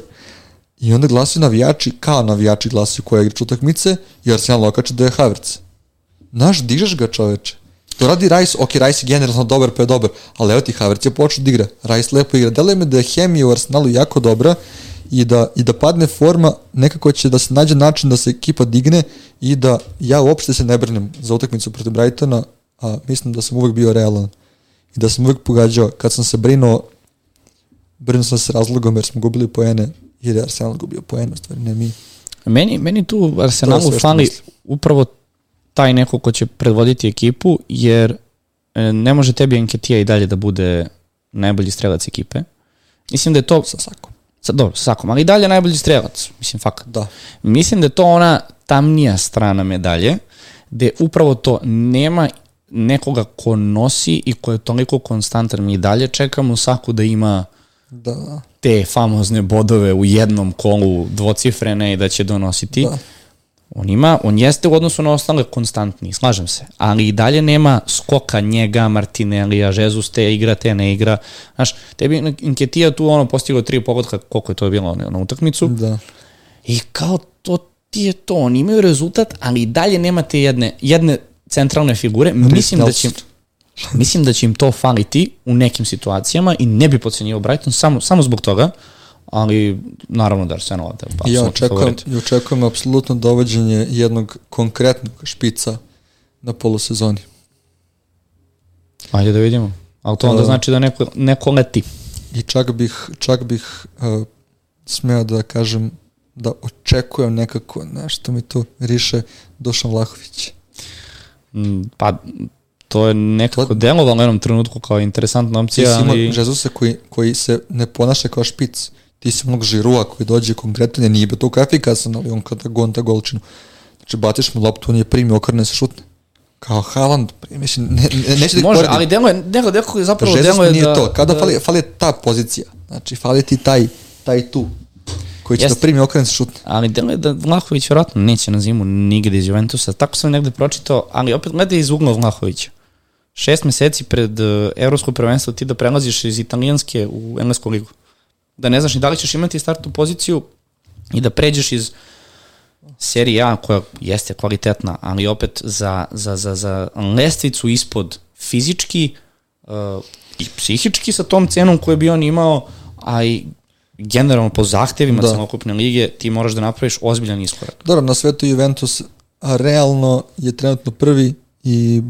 i onda glasaju navijači, kao navijači glasaju koja igrač utakmice, i Arsenal okače da je Havertz. Znaš, dižeš ga čoveče. To radi Rice, ok, Rice je generalno dobar, pa je dobar, ali evo ti Havertz je počeo da igra. Rice lepo igra. Deluje me da je hemija u Arsenalu jako dobra i da, i da padne forma, nekako će da se nađe način da se ekipa digne i da ja uopšte se ne brnem za utakmicu protiv Brightona, a mislim da sam uvek bio realan i da sam uvek pogađao. Kad sam se brinuo, brinuo sam se razlogom jer smo gubili poene, jer je Arsenal gubio poene, stvari ne mi. Meni, meni tu Arsenalu fali upravo taj neko ko će predvoditi ekipu, jer e, ne može tebi Enketija i dalje da bude najbolji strelac ekipe. Mislim da je to... Sa Sakom. Sa, dobro, sa Sakom, ali i dalje najbolji strelac. Mislim, fakat. Da. Mislim da je to ona tamnija strana medalje, gde upravo to nema nekoga ko nosi i ko je toliko konstantan. Mi dalje čekamo Saku da ima da. te famozne bodove u jednom kolu dvocifrene i da će donositi. Da. On ima, on jeste u odnosu na ostale konstantni, slažem se, ali i dalje nema skoka njega, Martinellija, Jesus te igra, te ne igra. Znaš, tebi Inketija tu ono postigao tri pogodka, koliko je to bilo na, na utakmicu. Da. I kao to ti je to, oni imaju rezultat, ali i dalje nema te jedne, jedne centralne figure. Mislim da će, mislim da će im to faliti u nekim situacijama i ne bi pocenio Brighton samo, samo zbog toga ali naravno da Arsenal da pa ja očekujem, ja očekujem apsolutno dovođenje jednog konkretnog špica na polusezoni. Ajde da vidimo. Ali to onda uh, znači da neko, neko leti. I čak bih, čak bih uh, smeo da kažem da očekujem nekako nešto mi tu riše Dušan Vlahović. Mm, pa to je nekako to... delovalo u jednom trenutku kao interesantna opcija. Ti si ali... Žezusa koji, koji se ne ponaša kao špic ti si mnogo žirua koji dođe konkretno, nije bio toliko efikasan, ali on kada gonta golčinu. Znači, baciš mu loptu, on je primi, okrne se šutne. Kao Haaland, mislim, ne, ne, neće da Može, poredim. ali delo je, delo, delo je zapravo Jesus delo je nije da, to, kada da, fali, fali ta pozicija, znači fali ti taj, taj tu, koji će da primi okrene se šutne. Ali delo je da Vlahović vjerojatno neće na zimu nigde iz Juventusa, tako sam negde pročitao, ali opet gledaj iz ugla Vlahovića. Šest meseci pred uh, evropsko prvenstvo ti da prelaziš iz italijanske u englesku ligu da ne znaš ni da li ćeš imati startnu poziciju i da pređeš iz serije A koja jeste kvalitetna, ali opet za, za, za, za lestvicu ispod fizički uh, i psihički sa tom cenom koju bi on imao, a i generalno po zahtevima da. celokupne lige ti moraš da napraviš ozbiljan iskorak. Dobro, na svetu Juventus a realno je trenutno prvi i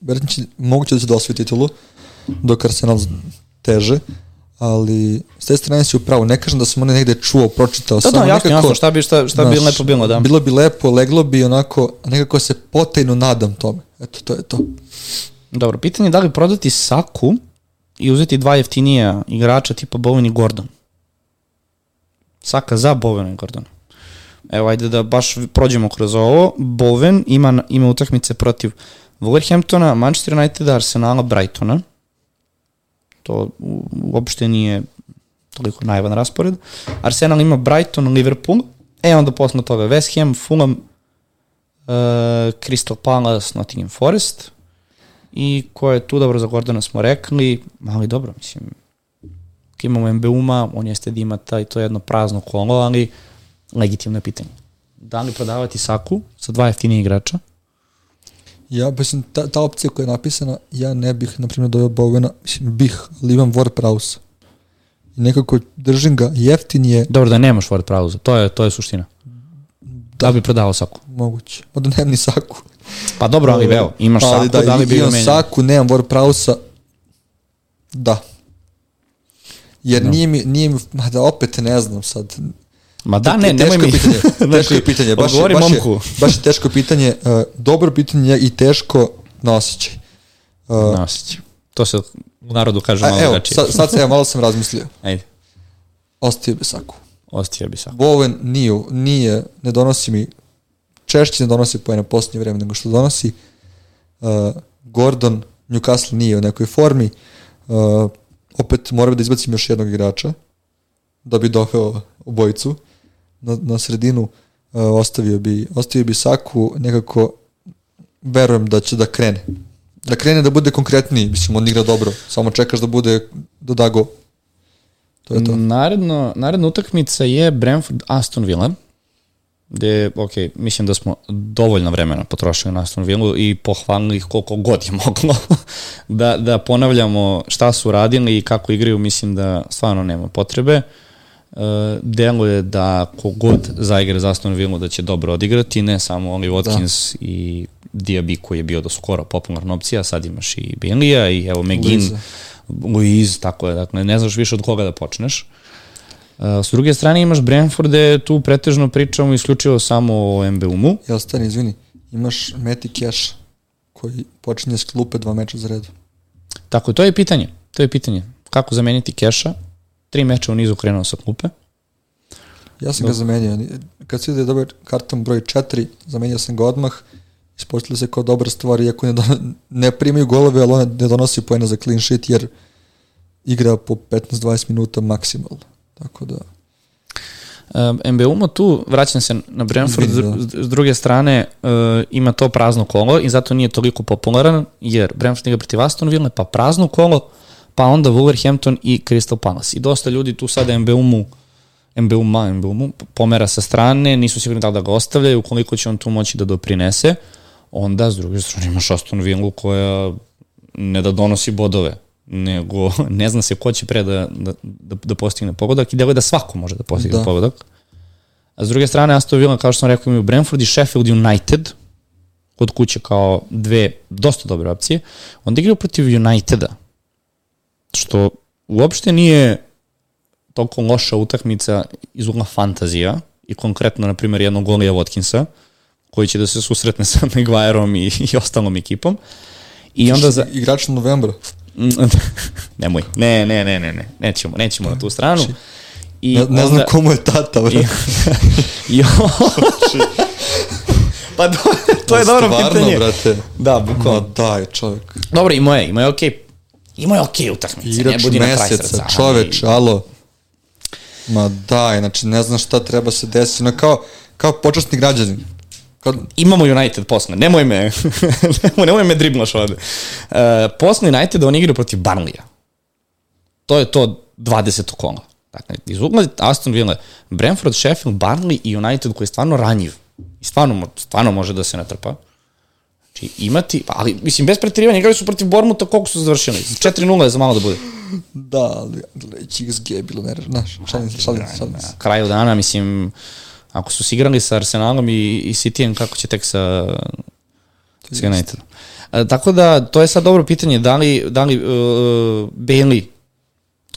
vjerojatno će moguće da će da osvoji titulu, dok Arsenal teže ali s te strane si upravo, ne kažem da sam one negde čuo, pročitao, da, samo da, jasno, nekako, jasno, šta bi, šta, šta bi lepo bilo, da. Bilo bi lepo, leglo bi onako, nekako se potajno nadam tome. Eto, to je to. Dobro, pitanje je da li prodati Saku i uzeti dva jeftinija igrača tipa Bowen i Gordon. Saka za Bowen i Gordon. Evo, ajde da baš prođemo kroz ovo. Bowen ima, ima utakmice protiv Wolverhamptona, Manchester Uniteda, Arsenala, Brightona To uopšte nije toliko najvan raspored. Arsenal ima Brighton, Liverpool, e onda posle toga West Ham, Fulham, uh, Crystal Palace, Nottingham Forest i ko je tu dobro za Gordona smo rekli, ali dobro, mislim, imamo MBU-ma, on jeste ima taj, to jedno prazno kolo, ali legitimno je pitanje. Da li prodavati Saku sa dva jeftinije igrača, Ja, mislim, ta, ta opcija koja je napisana, ja ne bih, na primjer, dojao Bowena, mislim, bih, ali imam Ward I nekako držim ga, jeftin je... Dobro, da nemaš Ward Prowse, to je, to je suština. Da, da bi prodavao Saku. Moguće. Onda nemam ni Saku. Pa dobro, ali evo, imaš ali Saku, da, da li bi ga menjao? Saku, nemam Ward Prowse, da. Jer no. nije mi, nije mi, ma da opet ne znam sad, Ma da, ne, nemoj mi. Pitanje, teško je pitanje, baš, je, baš, je, baš je teško pitanje, uh, dobro pitanje i teško na osjećaj. Uh, na osjećaj. To se u narodu kaže malo drugačije. Sad, sad se ja malo sam razmislio. Ajde. Ostavio bi Saku. Ostavio bi Saku. Bowen nije, nije, ne donosi mi, češće ne donosi pojene posljednje vreme nego što donosi. Uh, Gordon, Newcastle nije u nekoj formi. Uh, opet moram da izbacim još jednog igrača da bi doveo obojicu na, na sredinu uh, ostavio bi ostavio bi Saku nekako verujem da će da krene. Da krene da bude konkretniji mislim on igra dobro samo čekaš da bude da da go to je to. Naredno, naredna utakmica je Brentford Aston Villa gde, ok, mislim da smo dovoljno vremena potrošili na Aston Villa i pohvalili ih koliko god je moglo. Da, da ponavljamo šta su radili i kako igraju, mislim da stvarno nema potrebe. Uh, deluje da kogod zaigra za Aston Villa da će dobro odigrati, ne samo Oli Watkins da. i Diaby koji je bio do skoro popularna opcija, sad imaš i Benlija i evo McGinn, Luiz, tako je, dakle ne znaš više od koga da počneš. Uh, s druge strane imaš Brentforde, tu pretežno pričamo isključivo samo o MBU-mu. Ja stani, izvini, imaš Meti Cash koji počinje s klupe dva meča za redu. Tako, to je pitanje. To je pitanje. Kako zameniti Keša? Tri meča u nizu krenuo sa klupe. Ja sam ga zamenio. Kad se ide dobar karton broj 4, zamenio sam ga odmah. Ispostavili se kao dobra stvar, iako ne, don, ne primaju golove, ali on ne donosi pojena za clean sheet, jer igra po 15-20 minuta maksimalno. Tako da... Um, MBUMO tu, vraćam se na Brentford, Izvini, s, druge strane uh, ima to prazno kolo i zato nije toliko popularan, jer Brentford igra protiv Aston Villa, pa prazno kolo, pa onda Wolverhampton i Crystal Palace. I dosta ljudi tu sada MBUMu MBUMA, MBUMu pomera sa strane, nisu sigurni da li da ga ostavljaju, ukoliko će on tu moći da doprinese, onda s druge strane imaš Aston Villa koja ne da donosi bodove, nego ne zna se ko će pre da, da, da, da postigne pogodak i deluje da svako može da postigne da. pogodak. A s druge strane, Aston Villa, kao što sam rekao, imaju Brentford i Sheffield United, kod kuće kao dve dosta dobre opcije. Onda igraju protiv Uniteda, što uopšte nije toliko loša utakmica iz ugla fantazija i konkretno, na primjer, jednog Golija Watkinsa, koji će da se susretne sa Maguireom i, i ostalom ekipom. I onda za... Igrač novembra. Nemoj. Ne, ne, ne, ne, ne. Nećemo, nećemo na tu stranu. I ne, ne onda... znam komu je tata, bre. I, i pa do, to je dobro pitanje. brate. Da, bukvalno. Ma daj, čovjek. Dobro, imao je, imao je okej. Okay. Imao je okej okay utakmice, Igrač ne budi na kraj srca. čoveč, ali... alo. Ma daj, znači ne znam šta treba se desiti. No, kao, kao počasni građanin. Kad... Imamo United posle, nemoj me, nemoj, nemoj me driblaš ovde. Uh, posle United oni igraju protiv Barnlija. To je to 20. kola. Dakle, iz ugla Aston Villa, Brentford, Sheffield, Barnley i United koji je stvarno ranjiv. I stvarno, stvarno može da se natrpa. Znači, imati, ali, mislim, bez pretirivanja, igrali su protiv Bormuta, koliko su završili? 4-0 je za malo da bude. Da, ali XG je bilo nervno, znaš, šalim se, šalim se, šalim se. Na kraju dana, mislim, ako su se igrali sa Arsenalom i, i Cityjem, kako će tek sa, sa Unitedom? E, tako da, to je sad dobro pitanje, da li, da li uh, Bailey,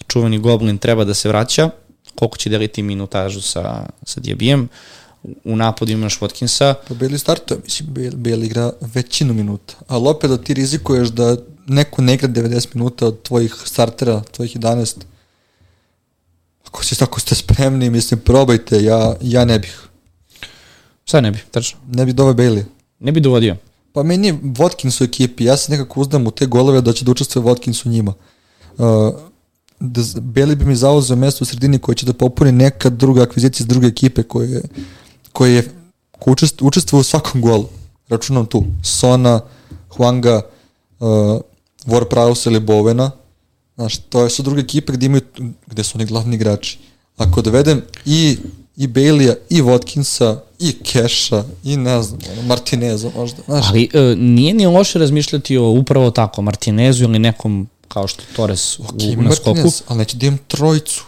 čuveni Goblin, treba da se vraća, koliko će deliti minutažu sa, sa Diabijem, u napadu imaš Watkinsa. Pa Bailey startuje, mislim, Bailey igra većinu minuta, ali opet da ti rizikuješ da neko ne igra 90 minuta od tvojih startera, tvojih 11, ako, si, ako ste spremni, mislim, probajte, ja, ja ne bih. Šta ne bih, tačno? Ne bih doveo Bailey. Ne bih dovodio. Pa meni je Watkins u ekipi, ja se nekako uzdam u te golove da će da učestvuje Watkins u njima. Uh, da Bailey bi mi zauzeo mesto u sredini koji će da popuni neka druga akvizicija iz druge ekipe koje, koje je ko učestvuje u svakom golu. Računam tu. Sona, Huanga, uh, Warpraus ili Bovena, Znaš, to su druge ekipe gde, imaju, gde su oni glavni igrači. Ako dovedem i, i Baileya, i Watkinsa, i Keša, i ne znam, Martineza možda. Znaš. Ali e, nije ni loše razmišljati o upravo tako, Martinezu ili nekom kao što Torres okay, u, na skoku. Martinez, ali neće da imam trojicu.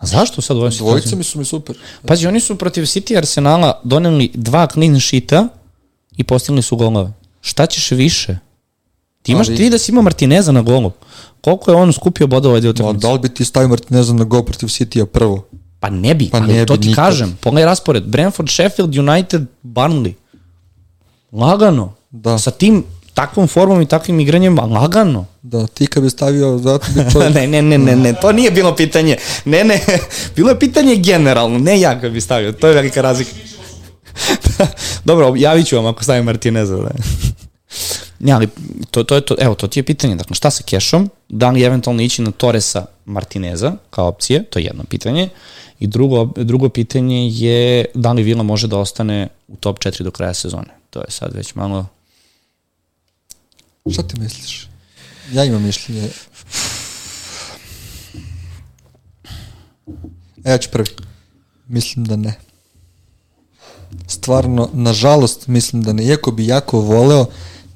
A zašto sad dvojica? Dvojica mi su mi super. Pazi, oni su protiv City Arsenala doneli dva clean sheeta i postigli su golove. Šta ćeš više? Ti imaš ali... ti da si imao Martineza na golu. Koliko je on skupio bodova ovaj utakmice? Da li bi ti stavio Martineza na gol protiv City-a prvo? Pa ne bi, pa ne to bi ti nikad. kažem. Pogledaj raspored. Brentford, Sheffield, United, Burnley. Lagano. Da. Sa tim takvom formom i takvim igranjem, lagano. Da, ti kad bi stavio, zato bi čovjek... ne, ne, ne, ne, ne, to nije bilo pitanje. Ne, ne, bilo je pitanje generalno, ne ja kad bi stavio, to je velika razlika. Dobro, javit ću vam ako stavim Martineza. Da. Ne, ali to, to je to, evo, to ti je pitanje. Dakle, šta sa kešom? Da li eventualno ići na Torresa Martineza kao opcije? To je jedno pitanje. I drugo, drugo pitanje je da li Vila može da ostane u top 4 do kraja sezone. To je sad već malo... Šta ti misliš? Ja imam mišljenje. E, ja ću prvi. Mislim da ne. Stvarno, nažalost, mislim da ne. Iako bi jako voleo,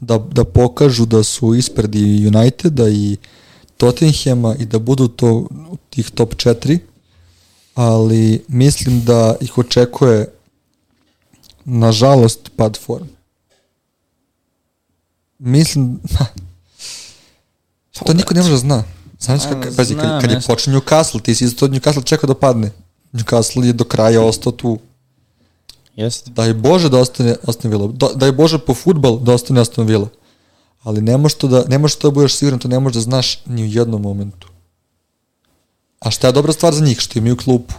da, da pokažu da su ispred i Uniteda i Tottenhama i da budu to tih top 4, ali mislim da ih očekuje nažalost pad form. Mislim, to niko ne može da zna. Znaš kad, pazi, kad, kad je počeo Newcastle, ti si isto Newcastle čekao da padne. Newcastle je do kraja ostao tu Jeste. Daj Bože da ostane Aston Villa. Da, daj Bože po futbal da ostane Aston Villa. Ali ne možeš to da, ne možeš to da budeš siguran, to ne možeš da znaš ni u jednom momentu. A šta je dobra stvar za njih? Što imaju klupu.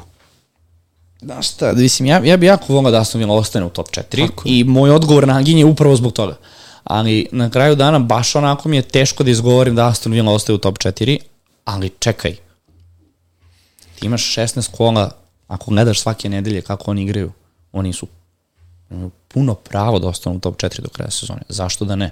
Da šta, mislim, ja, ja bi jako volao da Aston Villa ostane u top 4 Tako. i moj odgovor na Agin je upravo zbog toga. Ali na kraju dana baš onako mi je teško da izgovorim da Aston Villa ostaje u top 4, ali čekaj. Ti imaš 16 kola, ako gledaš svake nedelje kako oni igraju, oni su imaju puno pravo da ostanu u top 4 do kraja sezone. Zašto da ne?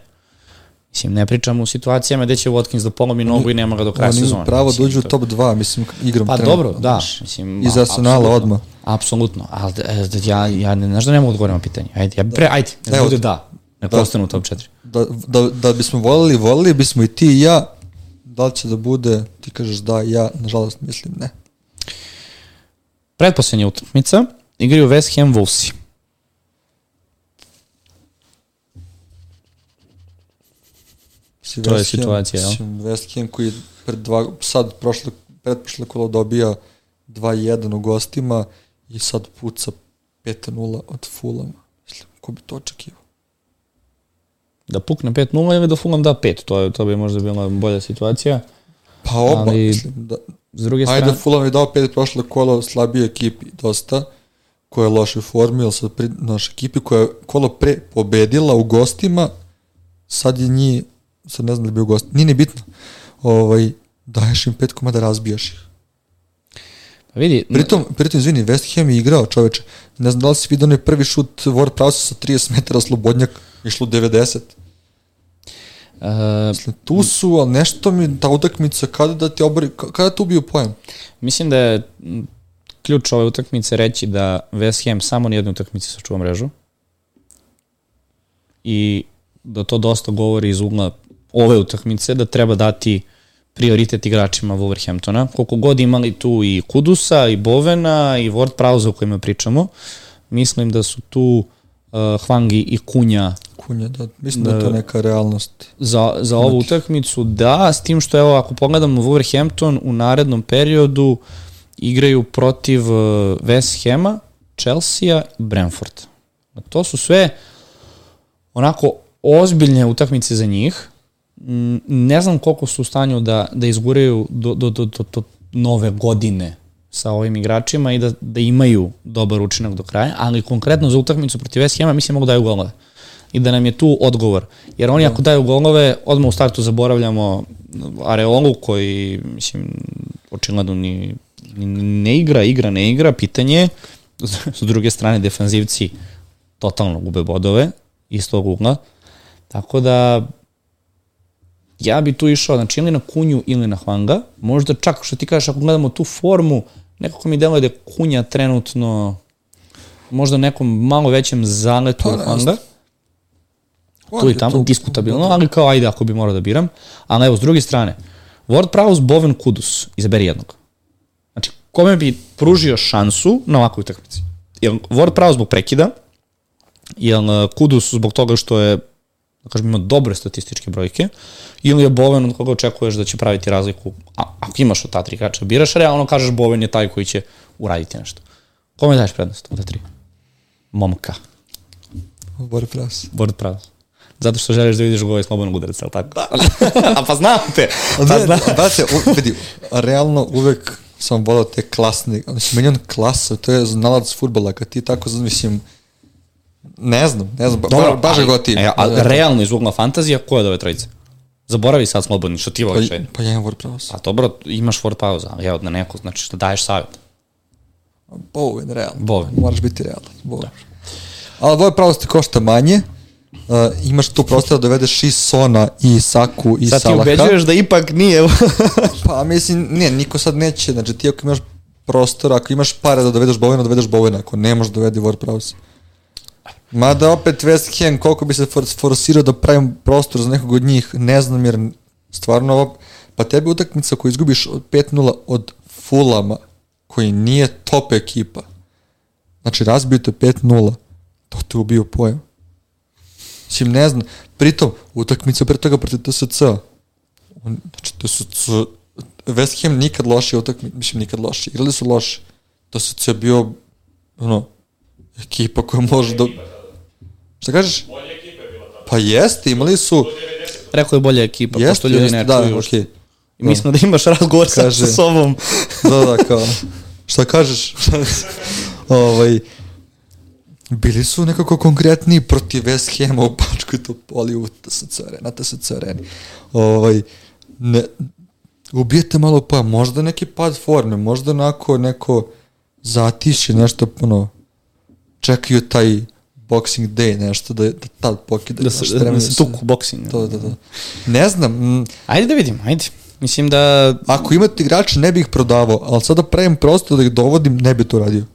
Mislim, ne pričamo u situacijama gde će Watkins da polomi nogu i nema ga do kraja Oni sezone. imaju pravo da Mislim, uđu u to- top 2, mislim, igrom Pa trenutno, dobro, da. Mislim, Iz Arsenala odmah. Apsolutno, ali e, da, ja, ja ne znaš da ne mogu odgovoriti na pitanje. Ajde, ja, pre, ajde, ne Evo, bude da, ne da. postanu u top 4. Da, da, da bismo volili, volili bismo i ti i ja, da li će da bude, ti kažeš da, ja, nažalost, mislim ne. Pretposlednja utakmica, igraju West Ham Wolvesi. To je West situacija, jel? Mislim, West Ham koji pred dva, sad prošle, pretprošle kolo dobija 2-1 u gostima i sad puca 5-0 od Fulama. Mislim, ko bi to očekivao? Da pukne 5-0 ili da Fulham da 5, to, je, to bi možda bila bolja situacija. Pa oba, Ali- da, S druge Ajde, strane, Fulham je dao pet prošle kolo slabije ekipi, dosta, koja je u lošoj formi, ali sad pri, naš ekipi koja je kolo pre pobedila u gostima, sad je njih, sad ne znam da bi u gosti, nije ni bitno, ovaj, daješ im pet komada, razbijaš ih. pa vidi, Pritom, pritom, izvini, West Ham je igrao, čoveče, ne znam da li si vidio onaj prvi šut Ward Prowse sa 30 metara slobodnjak, išlo 90. uh, tu su, ali nešto mi, ta utakmica, kada da ti obori, ka- kada te ubiju pojem? mislim da je ključ ove utakmice reći da West Ham samo na jednoj utakmici sačuva mrežu i da to dosta govori iz ugla ove utakmice, da treba dati prioritet igračima Wolverhamptona. Koliko god imali tu i Kudusa, i Bovena, i Ward Prowse o kojima pričamo, mislim da su tu uh, Hvangi i Kunja Kunja, da, mislim da, da je to Da. neka realnost. za, za ovu utakmicu, da, s tim što evo, ako pogledamo Wolverhampton u narednom periodu igraju protiv uh, West Hama, Chelsea Brentford. To su sve onako ozbiljne utakmice za njih. Ne znam koliko su u stanju da, da izguraju do, do, do, do, do nove godine sa ovim igračima i da, da imaju dobar učinak do kraja, ali konkretno za utakmicu protiv West Hama mislim mogu daju golove i da nam je tu odgovor. Jer oni ako daju golove, odmah u startu zaboravljamo Areolu koji, mislim, očigledno ni, ni ne igra, igra, ne igra, pitanje je, s druge strane defanzivci totalno gube bodove iz tog ugla. Tako da ja bi tu išao znači ili na Kunju ili na Hwanga. Možda čak što ti kažeš ako gledamo tu formu, nekako mi deluje da je Kunja trenutno možda nekom malo većem zaletu Pa, od Hwanga. Tu i tamo, diskutabilno, ali kao ajde ako bi morao da biram. Ali evo, s druge strane, Ward Prowse, Boven, Kudus, izaberi jednog. Znači, kome bi pružio šansu na ovakvoj utakmici? Jel Prowse zbog prekida, jel uh, Kudus zbog toga što je da kažem, ima dobre statističke brojke, ili je Boven od koga očekuješ da će praviti razliku, a, ako imaš od ta tri igrača, biraš realno kažeš Boven je taj koji će uraditi nešto. Kome daješ prednost od ta tri? Momka. Bori pras. Zato što želiš da vidiš gol slobodnog udarca, ali tako? A pa znam te. Pa Pa znam. brate, vidi, realno uvek sam volao te klasne, znači meni on klasa, to je znalac futbala, kad ti tako, mislim, ne znam, ne znam, ba, ba, baš ga ti. E, a, realno iz ugla fantazija, ko je od ove trojice? Zaboravi sad slobodni, što ti voliš. pa, pa ja imam Word Prowse. Pa dobro, imaš Word pauza, ali evo na neko, znači što daješ savjet. Bowen, realno. Bowen. Moraš biti realan. Bowen. Ali Word Prowse ti košta manje, uh, imaš tu prostora da dovedeš i Sona, i Saku, i Sad ti Salaha. ubeđuješ da ipak nije. Pa mislim, ne, niko sad neće, znači ti ako imaš prostora, ako imaš pare da dovedeš Bowena, dovedeš Bowena, ako ne možeš dovedi Ward Prowse. Mada opet West Ham, koliko bi se for, forsirao da pravim prostor za nekog od njih, ne znam jer stvarno ovo, pa tebi utakmica koju izgubiš od 5-0 od Fulama, koji nije top ekipa, znači razbijete 5-0, to te ubio pojam. Mislim, ne znam, pritom, utakmica pre toga protiv TSC, on, znači, TSC, West Ham nikad lošije utakmice, mislim, nikad lošije, igrali su loše. TSC je bio, ono, ekipa koja može da... Šta kažeš? Pa jeste, imali su... Rekao je bolja ekipa, Jeste, pošto ljudi jeste, ne da, čuju. okej. I mislim da imaš razgovor Kaže- sa sobom. da, da, kao, šta kažeš? ovaj, bili su nekako konkretniji protiv West Hama u Pačkoj Topoli u TSC arena, na TSC areni. Ovaj, ne, ubijete malo pa, možda neki pad forme, možda onako neko zatišće, nešto, ono, čekaju taj boxing day, nešto da, da tad pokida. Da se, da, da se tuku boksing. To, da, da. Ne znam. m, Ajde da vidim, ajde. Mislim da, Ako imate igrače, ne bih ih prodavao, ali sada pravim prosto da ih dovodim, ne bi to radio.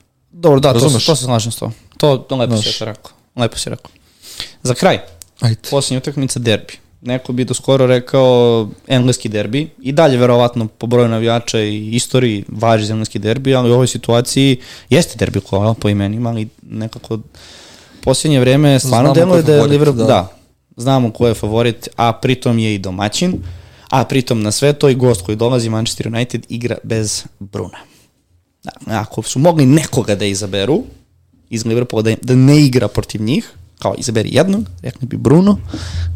Dobro, da, to, Razumeš? to se slažem s to. To, to lepo Znaš. si rekao. Lepo si rekao. Za kraj, Ajde. posljednja utakmica derbi. Neko bi do skoro rekao engleski derbi i dalje verovatno po broju navijača i istoriji važi za engleski derbi, ali u ovoj situaciji jeste derbi kola po imenima, ali nekako posljednje vreme stvarno deluje je da je Liverpool, da. da. znamo ko je favorit, a pritom je i domaćin, a pritom na sve to i gost koji dolazi Manchester United igra bez Bruna. Da, ako su mogli nekoga da izaberu iz Liverpoola da, da ne igra protiv njih, kao izaberi jednog, rekli bi Bruno,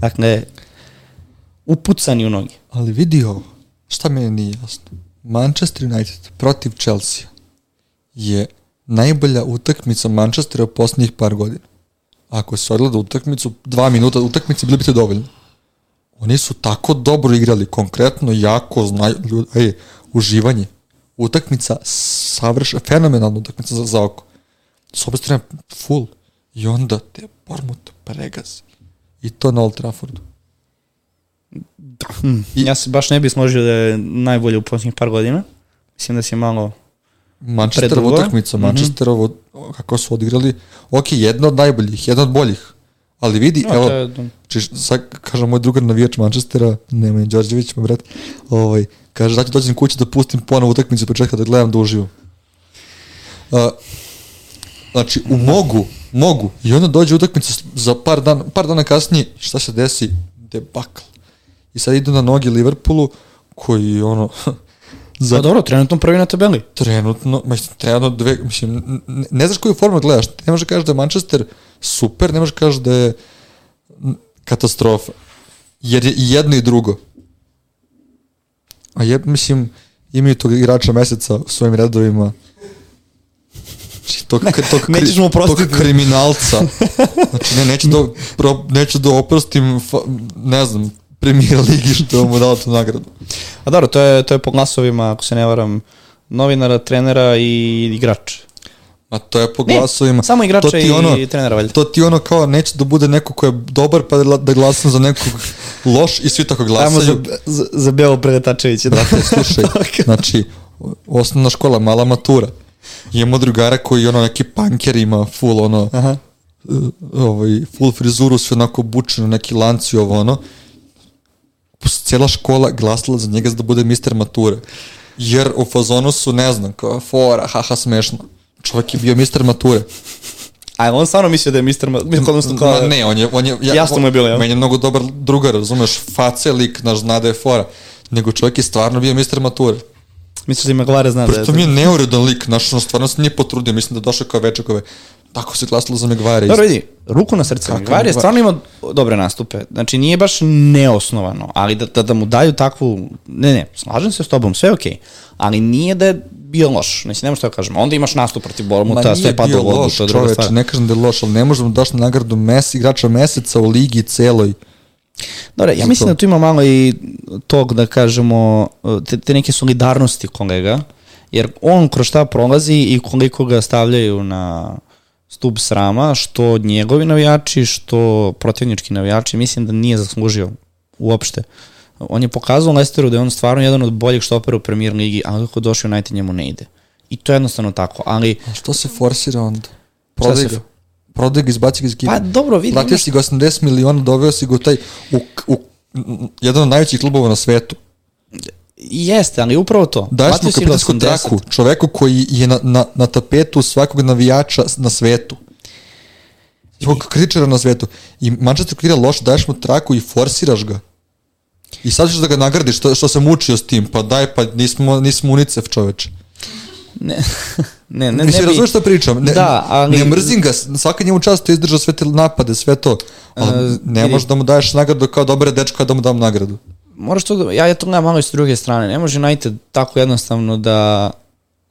dakle, upucani u nogi. Ali vidi ovo, šta meni nije jasno. Manchester United protiv Chelsea je najbolja utakmica Manchestera u posljednjih par godina. Ako se odgleda utakmicu, dva minuta utakmice bili bi to dovoljno. Oni su tako dobro igrali, konkretno jako znaju, ej, uživanje. Utakmica savrš, fenomenalna utakmica za, za oko. S obe strane full. I onda te Bournemouth pregazi. I to na Old Traffordu. I, ja se baš ne bih složio da je najbolje u posljednjih par godina. Mislim da si malo... Manchesterova Predugo. utakmica, Manchesterovo, kako su odigrali, ok, jedna od najboljih, jedna od boljih, ali vidi, No, evo, je- či, sad kaže moj drugar navijač Manchestera, Nemanja Đorđević, moj brat, ovaj, kaže da ću dođem kući da pustim ponovo utakmicu čekam da gledam da uživam. Uh, znači, u mogu, mogu, i onda dođe utakmica za par dana, par dana kasnije, šta se desi? Debakl. I sad idu na noge Liverpoolu, koji ono, za Pa dobro, trenutno prvi na tabeli. trenutno, mislim, trenutno dve, mislim, n- n- ne znaš koju formu gledaš, ne možeš da kažeš da Manchester super, ne možeš kažeš da je katastrofa, jer je i jedno i drugo. A je, mislim, imaju tog igrača meseca u svojim redovima, znači, tog, tog, tog, kri- nećeš mu oprostiti. tog kriminalca. Znači, ne, neću da, pro, neću da oprostim, fa, ne znam, premijer ligi što mu dao tu nagradu. A dobro, to je, to je po glasovima, ako se ne varam, novinara, trenera i igrača. Ma to je po Ne, glasovima. samo igrača To ti i ono, trenera, valjda. To ti ono kao neće da bude neko ko je dobar pa da da glasam za nekog loš i svi tako Ajmo za, glasaju. za, za Belo Preletačevića. Da. Brate, slušaj, znači, osnovna škola, mala matura. Imamo drugara koji ono neki panker ima full ono, Aha. uh, ovaj, full frizuru, sve onako bučeno, neki lanci ovo ono. Cijela škola glasila za njega da bude mister mature. Jer u fazonu su, ne znam, kao fora, haha, smešno. Čovjek je bio mister mature. A on stvarno mislio da je Mr. Ma, odnosno kao... Ma ne, on je, on je, ja, Jasno mu je bilo, jel? Meni je mnogo dobar drugar, razumeš, face lik, naš zna da je fora. Nego čovjek je stvarno bio mister mature. Misliš da ima Glare zna da je... Pritom je neuredan lik, znaš, on stvarno se nije potrudio, mislim da je došao kao večekove. Tako se glasilo za Megvare. Dobro vidi, ruku na srce, Migvar je stvarno ima dobre nastupe. Znači nije baš neosnovano, ali da, da, da mu daju takvu, ne ne, slažem se s tobom, sve je okej, ali nije da je bio loš, znači nema što da kažem. Onda imaš nastup protiv Bormuta, sve pada u vodu, to je druga stvar. ne kažem da je loš, ali ne možemo da daš na nagradu mes, igrača meseca u ligi celoj. Dobro, ja mislim da tu ima malo i tog, da kažemo, te, te neke solidarnosti kolega, jer on kroz šta prolazi i koliko ga stavljaju na stub srama, što njegovi navijači, što protivnički navijači, mislim da nije zaslužio uopšte. On je pokazao Lesteru da je on stvarno jedan od boljih štopera u premier ligi, ali kako došao United njemu ne ide. I to je jednostavno tako, ali A što se forsira onda? Prodaj ga. Prodaj ga, izbaci ga iz ekipe. pa dobro, vidi, Platio imaš- si ga 80 miliona, doveo si ga u taj, u, u, jedan od najvećih klubova na svetu. jeste, ali upravo to. Daješ mu kapitansku 80. traku, čoveku koji je na, na, na tapetu svakog navijača na svetu. Svog kritičara na svetu. I Manchester koji igra loše, daješ mu traku i forsiraš ga. I sad ćeš da ga nagradiš što, što se mučio s tim. Pa daj, pa nismo, nismo UNICEF čoveč. Ne, ne, ne, Mislim, ne bi- što pričam? Ne, Da, ali- Ne mrzim ga, svaka njemu čast je izdržao sve te napade, sve to. Ali E, ne možeš da mu daješ nagradu kao dobre dečko, da mu dam nagradu. moraš to da, ja, ja to gledam malo i s druge strane, ne može United tako jednostavno da,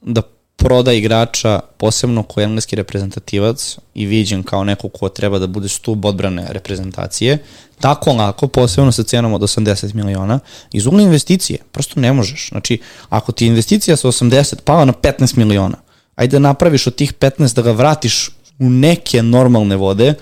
da proda igrača, posebno ko je engleski reprezentativac i viđen kao neko ko treba da bude stup odbrane reprezentacije, tako lako, posebno sa cenom od 80 miliona, iz ugla investicije, prosto ne možeš. Znači, ako ti investicija sa 80 pala na 15 miliona, ajde da napraviš od tih 15 da ga vratiš u neke normalne vode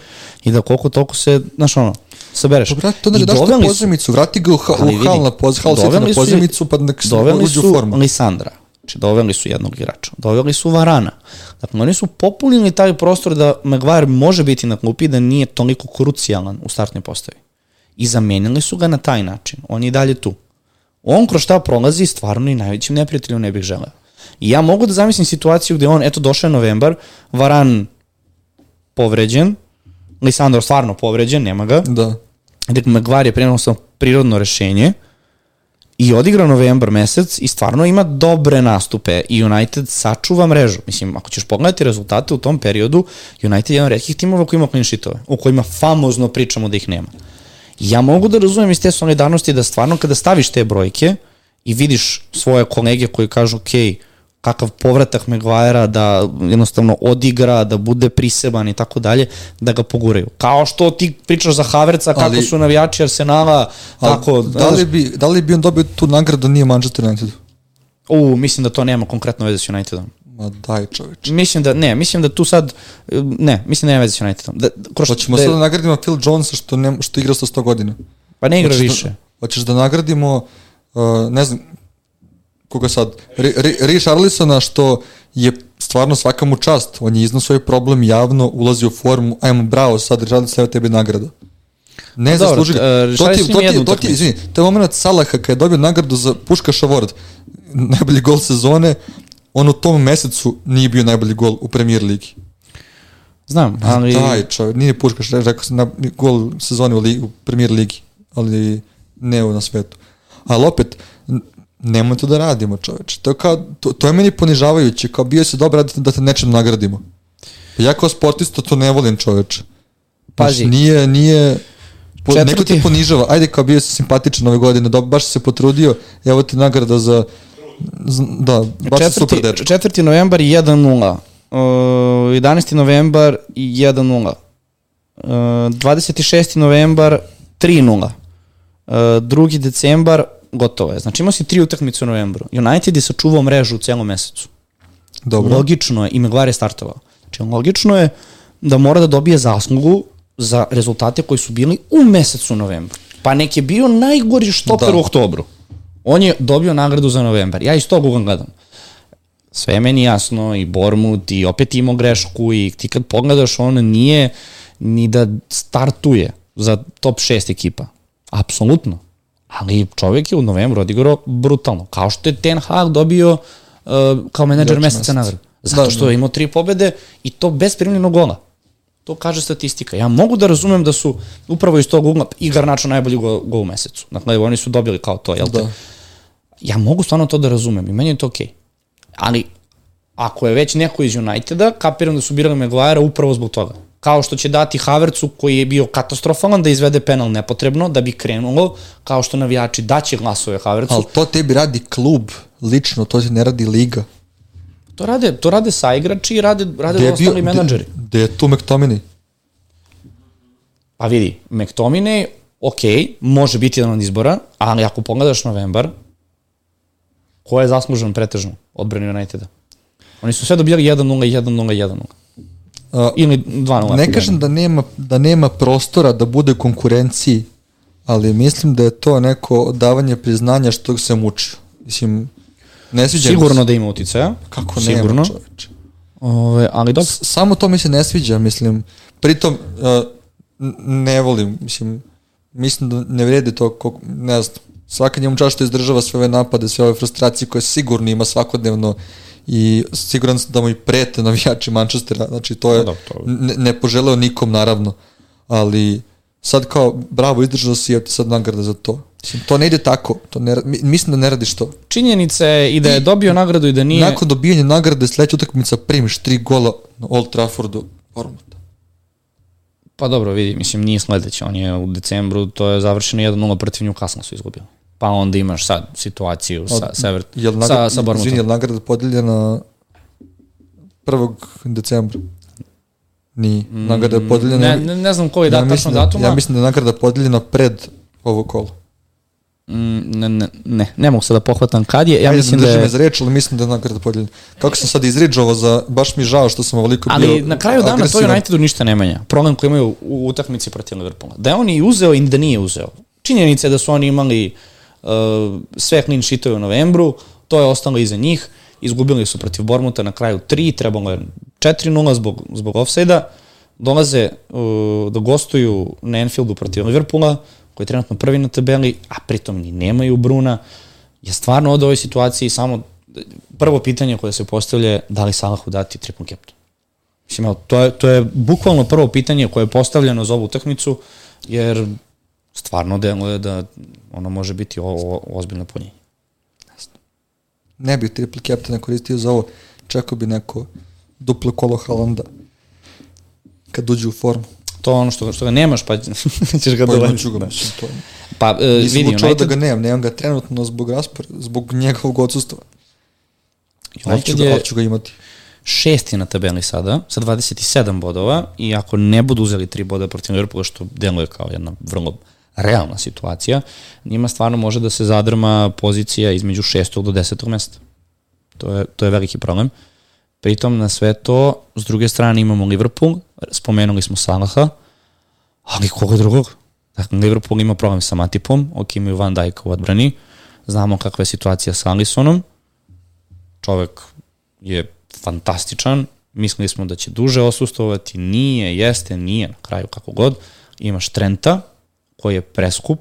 i da koliko toliko se, znaš ono, sabereš. Dobro, to znači daš te pozemicu, vrati ga u, ha, u hal na, poz, hal na pozemicu, pa nek se uđe u formu. Lisandra, znači doveli su jednog igrača, doveli su Varana. Dakle, oni su popunili taj prostor da Maguire može biti na klupi da nije toliko krucijalan u startnoj postavi. I zamenili su ga na taj način. On je i dalje tu. On kroz šta prolazi stvarno i najvećim neprijateljom ne bih želeo. I ja mogu da zamislim situaciju gde on, eto, došao je novembar, Varan povređen, Lisandro stvarno povređen, nema ga. Da. Dakle, Maguire je prenosno prirodno rešenje i odigra novembar mesec i stvarno ima dobre nastupe i United sačuva mrežu. Mislim, ako ćeš pogledati rezultate u tom periodu, United je jedan redkih timova koji ima clean sheetove, u kojima famozno pričamo da ih nema. Ja mogu da razumem iz te solidarnosti da stvarno kada staviš te brojke i vidiš svoje kolege koji kažu, okej, okay, kakav povratak Maguire da jednostavno odigra, da bude priseban i tako dalje, da ga poguraju. Kao što ti pričaš za Haverca, kako ali, su navijači Arsenala, tako... Da li, bi, da li bi on dobio tu nagradu nije Manchester United? U, mislim da to nema konkretno veze s Unitedom. Ma daj čoveč. Mislim da, ne, mislim da tu sad, ne, mislim da nema veze s Unitedom. Da, kroz, Hoćemo da, sad da nagradimo Phil Jonesa što, ne, što igra sa 100 godina. Pa ne igra hoćeš više. Da, hoćeš da nagradimo, uh, ne znam, koga sad, Rich Arlisona što je stvarno svaka mu čast, on je iznao svoj problem javno, ulazi u formu, ajmo bravo, sad Richarlison sve tebi nagrada. Ne pa zasluži ga. Uh, to ti, to ti, to ti, izvini, to je moment Salaha kada je dobio nagradu za Puškaš Award, najbolji gol sezone, on u tom mesecu nije bio najbolji gol u premier ligi. Znam, ali... Daj, čovjek, nije Puškaš, rekao sam na gol sezone u, li, u premier ligi, ali ne u na svetu. Ali opet, nemoj to da radimo, čoveč. To, je kao, to, to je meni ponižavajuće, kao bio si dobar da, da te nečem nagradimo. Ja kao sportista to ne volim, čoveč. Pazi. Znači, nije, nije, po, četvrti. neko te ponižava, ajde kao bio si simpatičan ove godine, do, baš si se potrudio, evo ti nagrada za, za da, baš četvrti, super dečko. 4. novembar 1-0, uh, 11. novembar 1-0, uh, 26. novembar 3-0, uh, 2. decembar gotovo je. Znači imao si tri utakmice u novembru. United je sačuvao mrežu u celom mesecu. Dobro. Logično je, i Maguire je startovao. Znači logično je da mora da dobije zaslugu za rezultate koji su bili u mesecu novembru. Pa nek je bio najgori štoper da. u oktobru. On je dobio nagradu za novembar. Ja iz tog ugla gledam. Sve je meni jasno i Bormut i opet imao grešku i ti kad pogledaš on nije ni da startuje za top 6 ekipa. Apsolutno ali čovjek je u novembru odigrao brutalno, kao što je Ten Hag dobio uh, kao menadžer meseca nagradu. Zato da, što da. je imao tri pobede i to bez primljenog gola. To kaže statistika. Ja mogu da razumem da su upravo iz tog ugla i Garnačo najbolji gol, gol u mesecu. Dakle, oni su dobili kao to, jel da. Ja mogu stvarno to da razumem i meni je to okej. Okay. Ali, ako je već neko iz Uniteda, kapiram da su birali Maguire upravo zbog toga kao što će dati Havercu koji je bio katastrofalan da izvede penal nepotrebno da bi krenulo, kao što navijači daće glasove Havercu. Ali to tebi radi klub, lično, to se ne radi liga. To rade, to rade sa igrači i rade, rade ostali menadžeri. Gde je tu McTominay? Pa vidi, McTominay, ok, može biti jedan od izbora, ali ako pogledaš novembar, ko je zaslužen pretežno odbrani Uniteda? Oni su sve dobijali 1-0, 1-0, 1-0. Uh, Ili 2-0. Ne kažem da nema, da nema prostora da bude konkurenciji, ali mislim da je to neko davanje priznanja što se muči. Mislim, ne sviđa Sigurno da ima uticaja. Kako Sigurno. nema čoveče. Ove, ali dok... Samo to mi se ne sviđa, mislim. Pritom, uh, ne volim, mislim, mislim da ne vrede to, koliko, ne znam, svaka njemu čašta izdržava sve ove napade, sve ove frustracije koje sigurno ima svakodnevno i siguran sam da mu i prete navijači Manchestera, znači to je, da, to... Ne, ne poželeo nikom naravno, ali sad kao, bravo, izdržao si, evo ti sad nagrada za to. Mislim, to ne ide tako, to ne, mislim da ne radiš to. Činjenica je i da je dobio nagradu i da nije... Nakon dobijanja nagrade sledeća utakmica primiš tri gola na Old Traffordu, Ormota. Pa dobro, vidi, mislim, nije sledeće, on je u decembru, to je završeno 1-0 protiv Newcastle su izgubili pa onda imaš sad situaciju sa, Sever, jel nagrada, sa, sa Bormutom. Izvini, je nagrada podeljena 1. decembra. Nije. Nagrada je podeljena... Ne, ne, ne znam koji da, ja tačno mislim da, datuma. Ja mislim da je nagrada podeljena pred ovo kolo. Mm, ne, ne, ne, ne mogu sad da pohvatam kad je. Ja Ja mislim da je... za reč, ali mislim da je nagrada podeljena. Kako sam sad izriđao za... Baš mi je žao što sam ovoliko bio Ali na kraju dana to agresivan. Unitedu ništa ne menja. Problem koji imaju u utakmici protiv Liverpoola. Da je on i uzeo i da nije uzeo. Činjenica je da su oni imali uh, sve clean sheetove u novembru, to je ostalo iza njih. Izgubili su protiv Bormuta na kraju 3, trebalo je 4-0 zbog, zbog offside-a. Dolaze uh, da gostuju na Enfieldu protiv Liverpoola, koji je trenutno prvi na tabeli, a pritom ni nemaju Bruna. Je stvarno od ovoj situaciji samo prvo pitanje koje se postavlja je da li Salahu dati triple captain. Mislim, to je, to je bukvalno prvo pitanje koje je postavljeno za ovu utakmicu, jer stvarno deluje da ono može biti o, o, ozbiljno punjenje. Ne bih triple captaina koristio za ovo. Čekao bi neko duplo kolo Halanda kad uđe u formu. To je ono što, što ga nemaš, pa ćeš ga Pa dovoljiti. imaću ga, mislim, to. Pa, e, Nisam vidi, da ga nemam, nemam ga trenutno zbog raspor, zbog njegovog odsustva. United ga, je ću ga imati. šesti na tabeli sada, sa 27 bodova, i ako ne budu uzeli tri boda protiv Liverpoola, što deluje kao jedna vrlo realna situacija, njima stvarno može da se zadrma pozicija između šestog do desetog mesta. To je, to je veliki problem. Pritom na sve to, s druge strane imamo Liverpool, spomenuli smo Salaha, ali koga drugog? Dakle, Liverpool ima problem sa Matipom, ok, imaju Van Dijk u odbrani, znamo kakva je situacija sa Alisonom, čovek je fantastičan, mislili smo da će duže osustovati, nije, jeste, nije, na kraju kako god. Imaš Trenta, koji je preskup,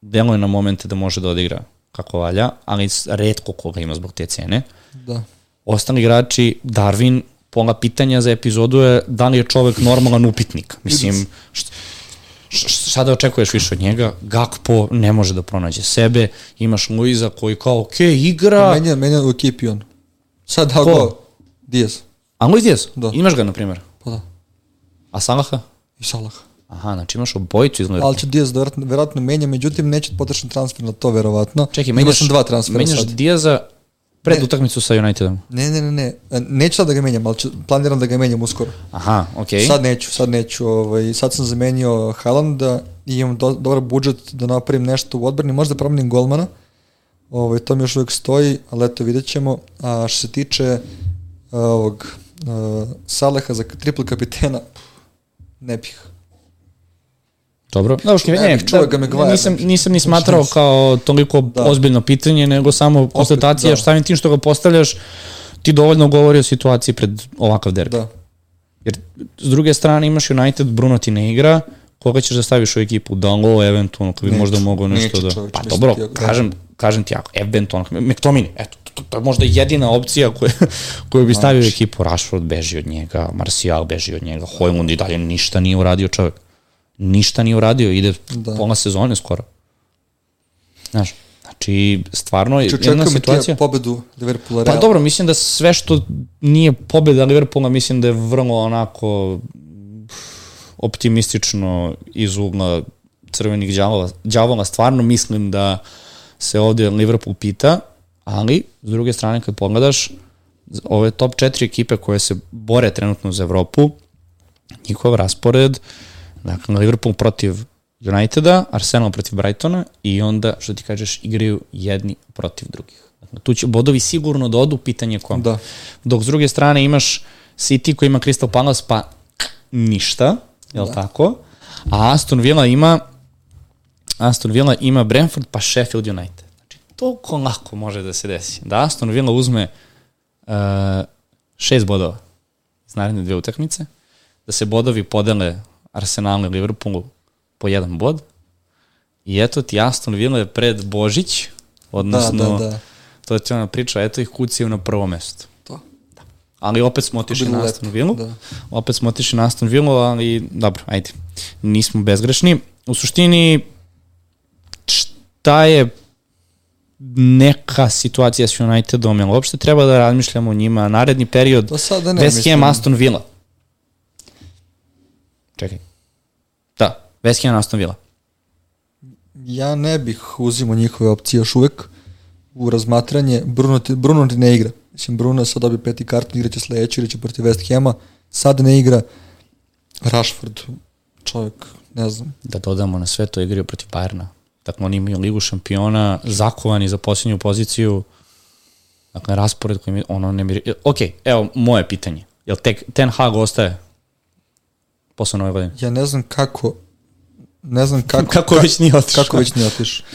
deluje na momente da može da odigra kako valja, ali redko koga ima zbog te cene. Da. Ostali igrači, Darwin, pola pitanja za epizodu je da li je čovek normalan upitnik. Mislim, šta, šta da očekuješ više od njega? Gakpo ne može da pronađe sebe, imaš Luiza koji kao, ok, igra, Menja, menja u ekipi on. Sad Ko? go Diaz. a Luis Diaz, Da. imaš ga, na primjer. Pa da. A Salaha? I Salah. Aha, znači imaš obojicu iz Liverpoola. Ali će Diaz verovatno, verovatno menja, međutim neće potrošen transfer na to verovatno. Čekaj, menjaš, sam dva transfera menjaš sad. Diaza pred Ne. utakmicu sa Unitedom. Ne, ne, ne, ne. E, Neću sad da ga menjam, ali ću, planiram da ga menjam uskoro. Aha, okej. Okay. Sad neću, sad neću. Ovaj, sad sam zamenio Haalanda i imam do, dobar budžet da napravim nešto u odbrani, možda promenim golmana. Ovaj, to mi još uvijek stoji, ali eto vidjet ćemo. A što se tiče a, ovog a, Saleha za triple kapitena, pff, ne bih. Dobro. Da, uopšte, Ne ne, čuo ga Maguire, nisam, nisam ni smatrao kao toliko Da. ozbiljno pitanje, nego samo konstatacija, da. šta tim što ga postavljaš, ti dovoljno govori o situaciji pred ovakav derbi. Da. Jer s druge strane imaš United, Bruno ti ne igra, koga ćeš da staviš u ekipu? Dalo, eventualno, koji bi Neću, možda mogao nešto neću, da... čoveče, Pa dobro, ako- kažem, kažem ti ako, eventualno, McTominay, eto, to, to je možda jedina opcija koju, koju bi stavio u ekipu. Rashford beži od njega, Martial beži od njega, Hojlund i dalje ništa nije uradio čovjek. Ništa nije uradio, ide Da. pola sezone skoro. Znaš, znači, stvarno je Ću jedna čekam situacija... ti pobedu Liverpoola. Pa dobro, mislim da sve što nije pobeda Liverpoola, mislim da je vrlo onako optimistično iz ugla crvenih đavola, đavola. Stvarno mislim da se ovdje Liverpool pita, ali s druge strane kad pogledaš ove top 4 ekipe koje se bore trenutno za Evropu, njihov raspored, dakle Liverpool protiv Uniteda, Arsenal protiv Brightona i onda, što ti kažeš, igraju jedni protiv drugih. Dakle, tu će bodovi sigurno da odu, pitanje kom. Da. Dok s druge strane imaš City koji ima Crystal Palace, pa ništa, jel da. tako? A Aston Villa ima Aston Villa ima Brentford pa Sheffield United. Znači, toliko lako može da se desi. Da Aston Villa uzme uh, šest bodova iz naredne dve utakmice, da se bodovi podele Arsenalu i Liverpoolu po jedan bod i eto ti Aston Villa je pred Božić, odnosno da, da. to je ti ona priča, eto ih kucaju na prvo mesto. To. Ali opet smo otišli na Aston Villa. da. Opet smo otišli na Aston Villa, ali dobro, ajde. Nismo bezgrešni. U suštini, šta je neka situacija s Unitedom, jel uopšte treba da razmišljamo o njima, naredni period, Pa sada ne, West Ham. Aston Villa. Čekaj. Da, West Ham, Aston Villa. Ja ne bih uzimo njihove opcije još uvek u razmatranje. Bruno Bruno ne igra. Mislim, Bruno sad dobio peti karton, igraće sledeći, igraće protiv West Hema. Sad ne igra. Rashford, čovjek, ne znam. Da dodamo na sve to igraju protiv Bayerna. Dakle, oni imaju ligu šampiona, zakovani za posljednju poziciju. Dakle, raspored koji mi, ono ne mi... Ok, evo, moje pitanje. Jel tek Ten Hag ostaje posle nove godine? Ja ne znam kako, ne znam kako... Kako već nije otišao. Kako već nije otišao.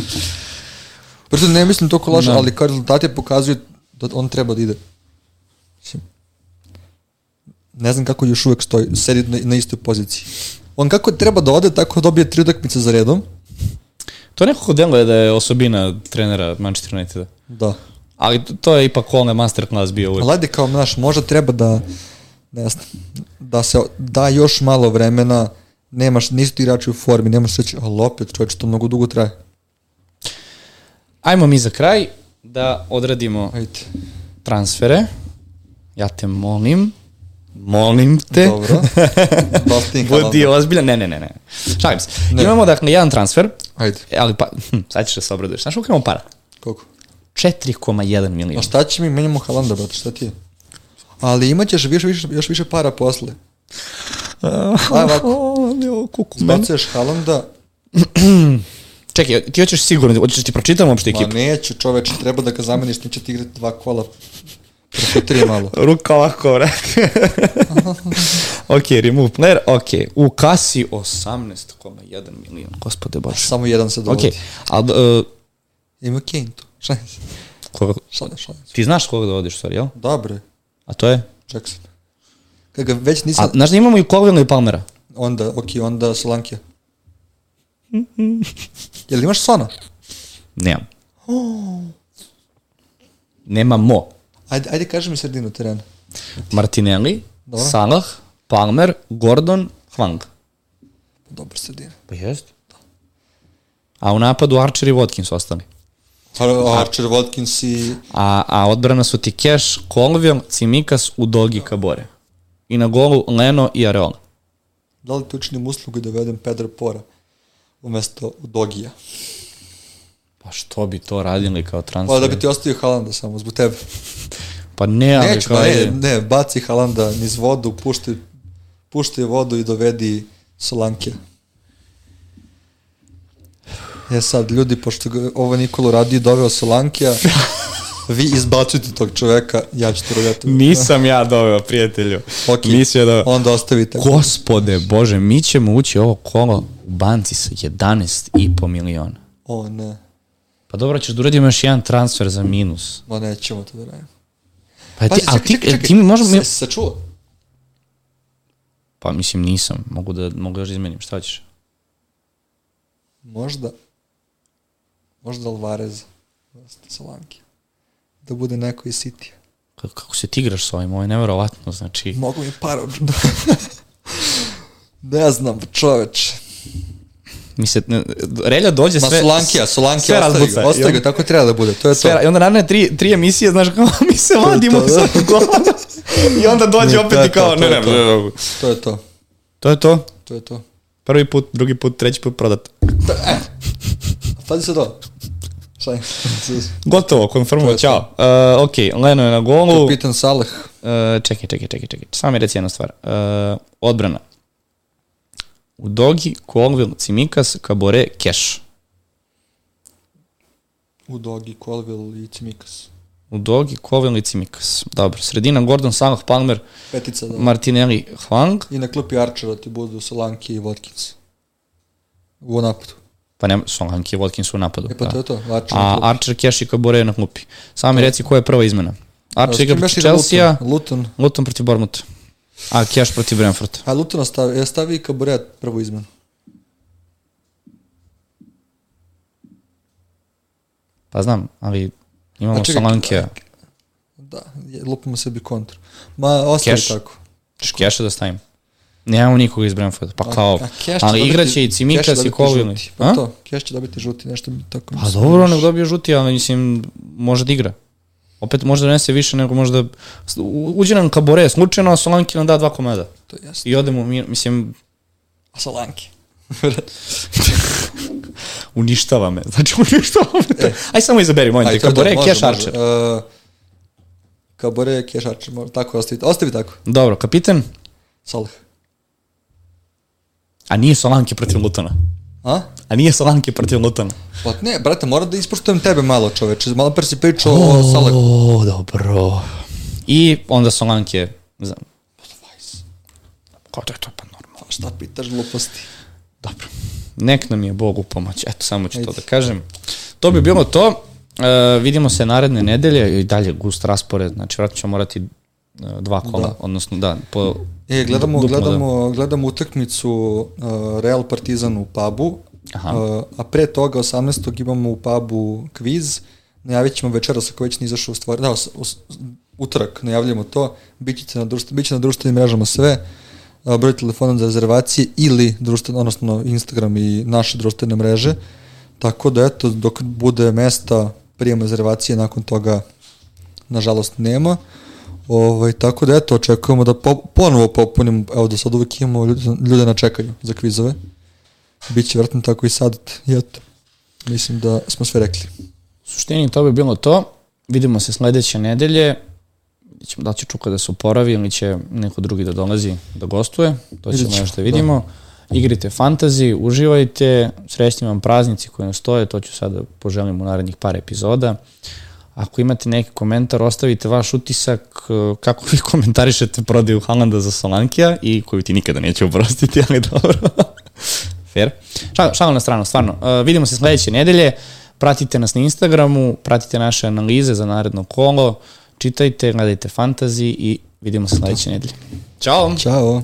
Proto ne mislim toliko loše, Da. ali kao rezultati pokazuju da on treba da ide. Ne znam kako još uvek stoji, sedi na, na istoj poziciji. On kako treba da ode, tako dobije tri utakmice za redom. To nekako deluje da je osobina trenera Manchester Uniteda. Da. Ali to- je ipak onaj masterclass bio uvijek. Ali ajde kao, znaš, možda treba da, ne znam, da se da još malo vremena, nemaš, nisu ti igrači u formi, nemaš reći, ali opet, čovječ, to mnogo dugo traje. Ajmo mi za kraj da odradimo Ajde. transfere. Ja te molim, molim te. Dobro. Budi ozbiljan. Ne, ne, ne, ne. Šalim se. Ne. Imamo dakle jedan transfer, Ajde, ali pa, hm, sad ćeš da se obraduješ. Znaš koliko imamo para? koliko? 4,1 A milijon. šta će mi, menjamo Halanda, brate, šta ti je? Ali imat ćeš više, više, još više para posle. Aj ovako, zbacuješ Halanda, Čekaj, ti hoćeš sigurno, hoćeš da ti pročitam uopšte ma ekipu? neću čoveče, treba da ga zameniš, neće ti igrati dva kola. Preko tri malo. Ruka ovako, vrat. ok, remove player, ok. U kasi 18,1 milijon, gospode Bože. Samo jedan se Ok, dovodi. ali uh, Ima Kane tu. Šalim se. koga, Šalim, ti znaš koga dovodiš, stvari, jel? Dobre, A to je? Jackson. Kad ga već nisam, A, znaš da imamo i Colvina i Palmera? onda, ok, onda Solankija. Jel imaš Sona? Nemam. Nemamo. Ajde, ajde kaži mi sredinu terena. Martinelli, Dobro. Salah, Palmer, Gordon, Hwang. Dobro sredina. Pa jest. A u napadu Archer i Watkins ostali. Archer, Watkins i... A, a odbrana su ti Cash, Colville, Cimikas, Udogi, Kabore. I na golu Leno i Areola. Da li ti učinim uslugu i dovedem Pedro Pora umesto Udogija? Pa što bi to radili kao Pa transfer? da bi ti ostavio Halanda samo, zbog tebe. Pa ne, ali Neću, kao ne, ne, baci Halanda niz vodu, pušti, pušti vodu i dovedi Solankija. E sad, ljudi, pošto ga ovo Nikolo radi i doveo Solankija, vi izbacujte tog čoveka, ja ću to raditi. Nisam ja doveo, prijatelju. Ok, Nisi ja doveo. onda ostavite. Gospode, bože, mi ćemo ući ovo kolo u banci sa 11,5 miliona. O ne, Pa dobro, ćeš da uradimo još jedan transfer za minus. ma nećemo to da radimo. Pa ti, Pazi, ali čekaj, ti, čekaj, čekaj. ti mi možemo... Se, se čuo? Pa mislim nisam, mogu da, mogu još da izmenim, šta ćeš? Možda, možda Alvarez, Solankija. Da bude neko iz City. Kako, kako se ti igraš s ovim, ovo je neverovatno, znači... Mogu mi para od... ne znam, čoveč. Mi se, ne, Relja dođe Ma sve... Solankija, sve Solankija, ostavi ga, ostavi ga, tako treba da bude, to je to. Sve, I onda naravno tri, tri emisije, znaš kao, mi se vadimo to, da. gola. I onda dođe Ne, opet to i kao, to, ne, to ne, to. ne, ne, To je to, To je to. to je to. Prvi put, drugi put, treći put prodat. Pazi se to. Šta je? Gotovo, konfirmuje, To je čao. Uh, ok, Leno je na golu. Kapitan Salah. Uh, čekaj, čekaj, čekaj, čekaj. Samo mi reci jednu stvar. Uh, odbrana. Udogi, Colville, Cimikas, Kabore, Keš. Udogi, Colville i Cimikas. Udogi, Colville i Cimikas. Dobro, sredina Gordon, Salah, Palmer, Petica da. Martinelli, Hwang. I na klupi Archera ti budu Solanki i Watkins. U napadu. Pa nema, Solanki i Watkins u napadu. E pa da. to je to. Archer A. Archer, Cash i Kabore na klupi. Samo mi reci koja je prva izmena. Archer igra protiv Chelsea, Luton? Luton. Protiv Bournemouth. A Cash protiv Brentforda. A Luton stavi, e, stavi i Cabaret prvu izmenu. Pa znam, ali imamo čekaj, Solankija. Da, lupimo sebi kontru. Ma, Cash. tako. Češ Keša da stavim. Nemamo nikoga iz Brentforda, pa kao, ali igraće i Cimikas i žuti. Pa to, Cash će dobiti žuti, nešto mi tako. Pa mislim. dobro, nek dobije žuti, ali mislim, može da igra. Opet može da nese više nego možda... Uđe nam Kabore slučajno, a Solanki nam da dva komada. To je jasno. I odemo, mi, mislim, A Solanki. uništava me. Znači, uništava me. Aj samo izaberi, molim te, Kabore, može. Archer. Uh, Kabore, Kješač, tako ostavi, ostavi tako. Dobro, kapitan? Salah. A nije Solanke protiv Lutona? A? A nije Solanke protiv Lutona? Pa ne, brate, moram da ispoštujem tebe malo, čoveče. Malo pre si pričao o Salahu. O, dobro. I onda Solanke... Za... Kao da je to pa normalno. Šta pitaš gluposti? Dobro. Nek nam je Bog u pomoć. Eto, samo ću Ajde. to da kažem. To bi bilo to. E, vidimo se naredne nedelje i dalje gust raspored. Znači, vratno ćemo morati e, dva kola, da. odnosno da, po E, gledamo, duplo, gledamo, da. gledamo utakmicu uh, Real Partizan u pubu, Aha. Uh, a pre toga 18. imamo u pubu kviz, najavit ćemo večeras ako već izašao u stvari, da, u, utorak najavljamo to, biće na, društv, biće na društvenim mrežama sve, uh, broj telefona za rezervacije ili društveno, odnosno Instagram i naše društvene mreže, tako da eto, dok bude mesta prijema rezervacije, nakon toga nažalost nema. Ovaj, tako da eto, očekujemo da po, ponovo popunimo, evo da sad uvek imamo ljude, ljude na čekanju za kvizove. Biće vrtno tako i sad, i eto. Mislim da smo sve rekli. U suštini to bi bilo to. Vidimo se sledeće nedelje. Ćemo da će Čuka da se uporavi ili će neko drugi da dolazi da gostuje. To ćemo još da vidimo. Da. Igrite fantazi, uživajte, srećni vam praznici koji nas stoje, to ću sada poželim u narednih par epizoda. Ako imate neki komentar, ostavite vaš utisak e, kako vi komentarišete prodaju Halanda za Solankija i koju ti nikada neće uprostiti, ali dobro. Fair. Šal, šal na stranu, stvarno. Uh, vidimo se sledeće nedelje. Pratite nas na Instagramu, pratite naše analize za naredno kolo, čitajte, gledajte fantazi i vidimo se sledeće nedelje. Ćao! Ćao!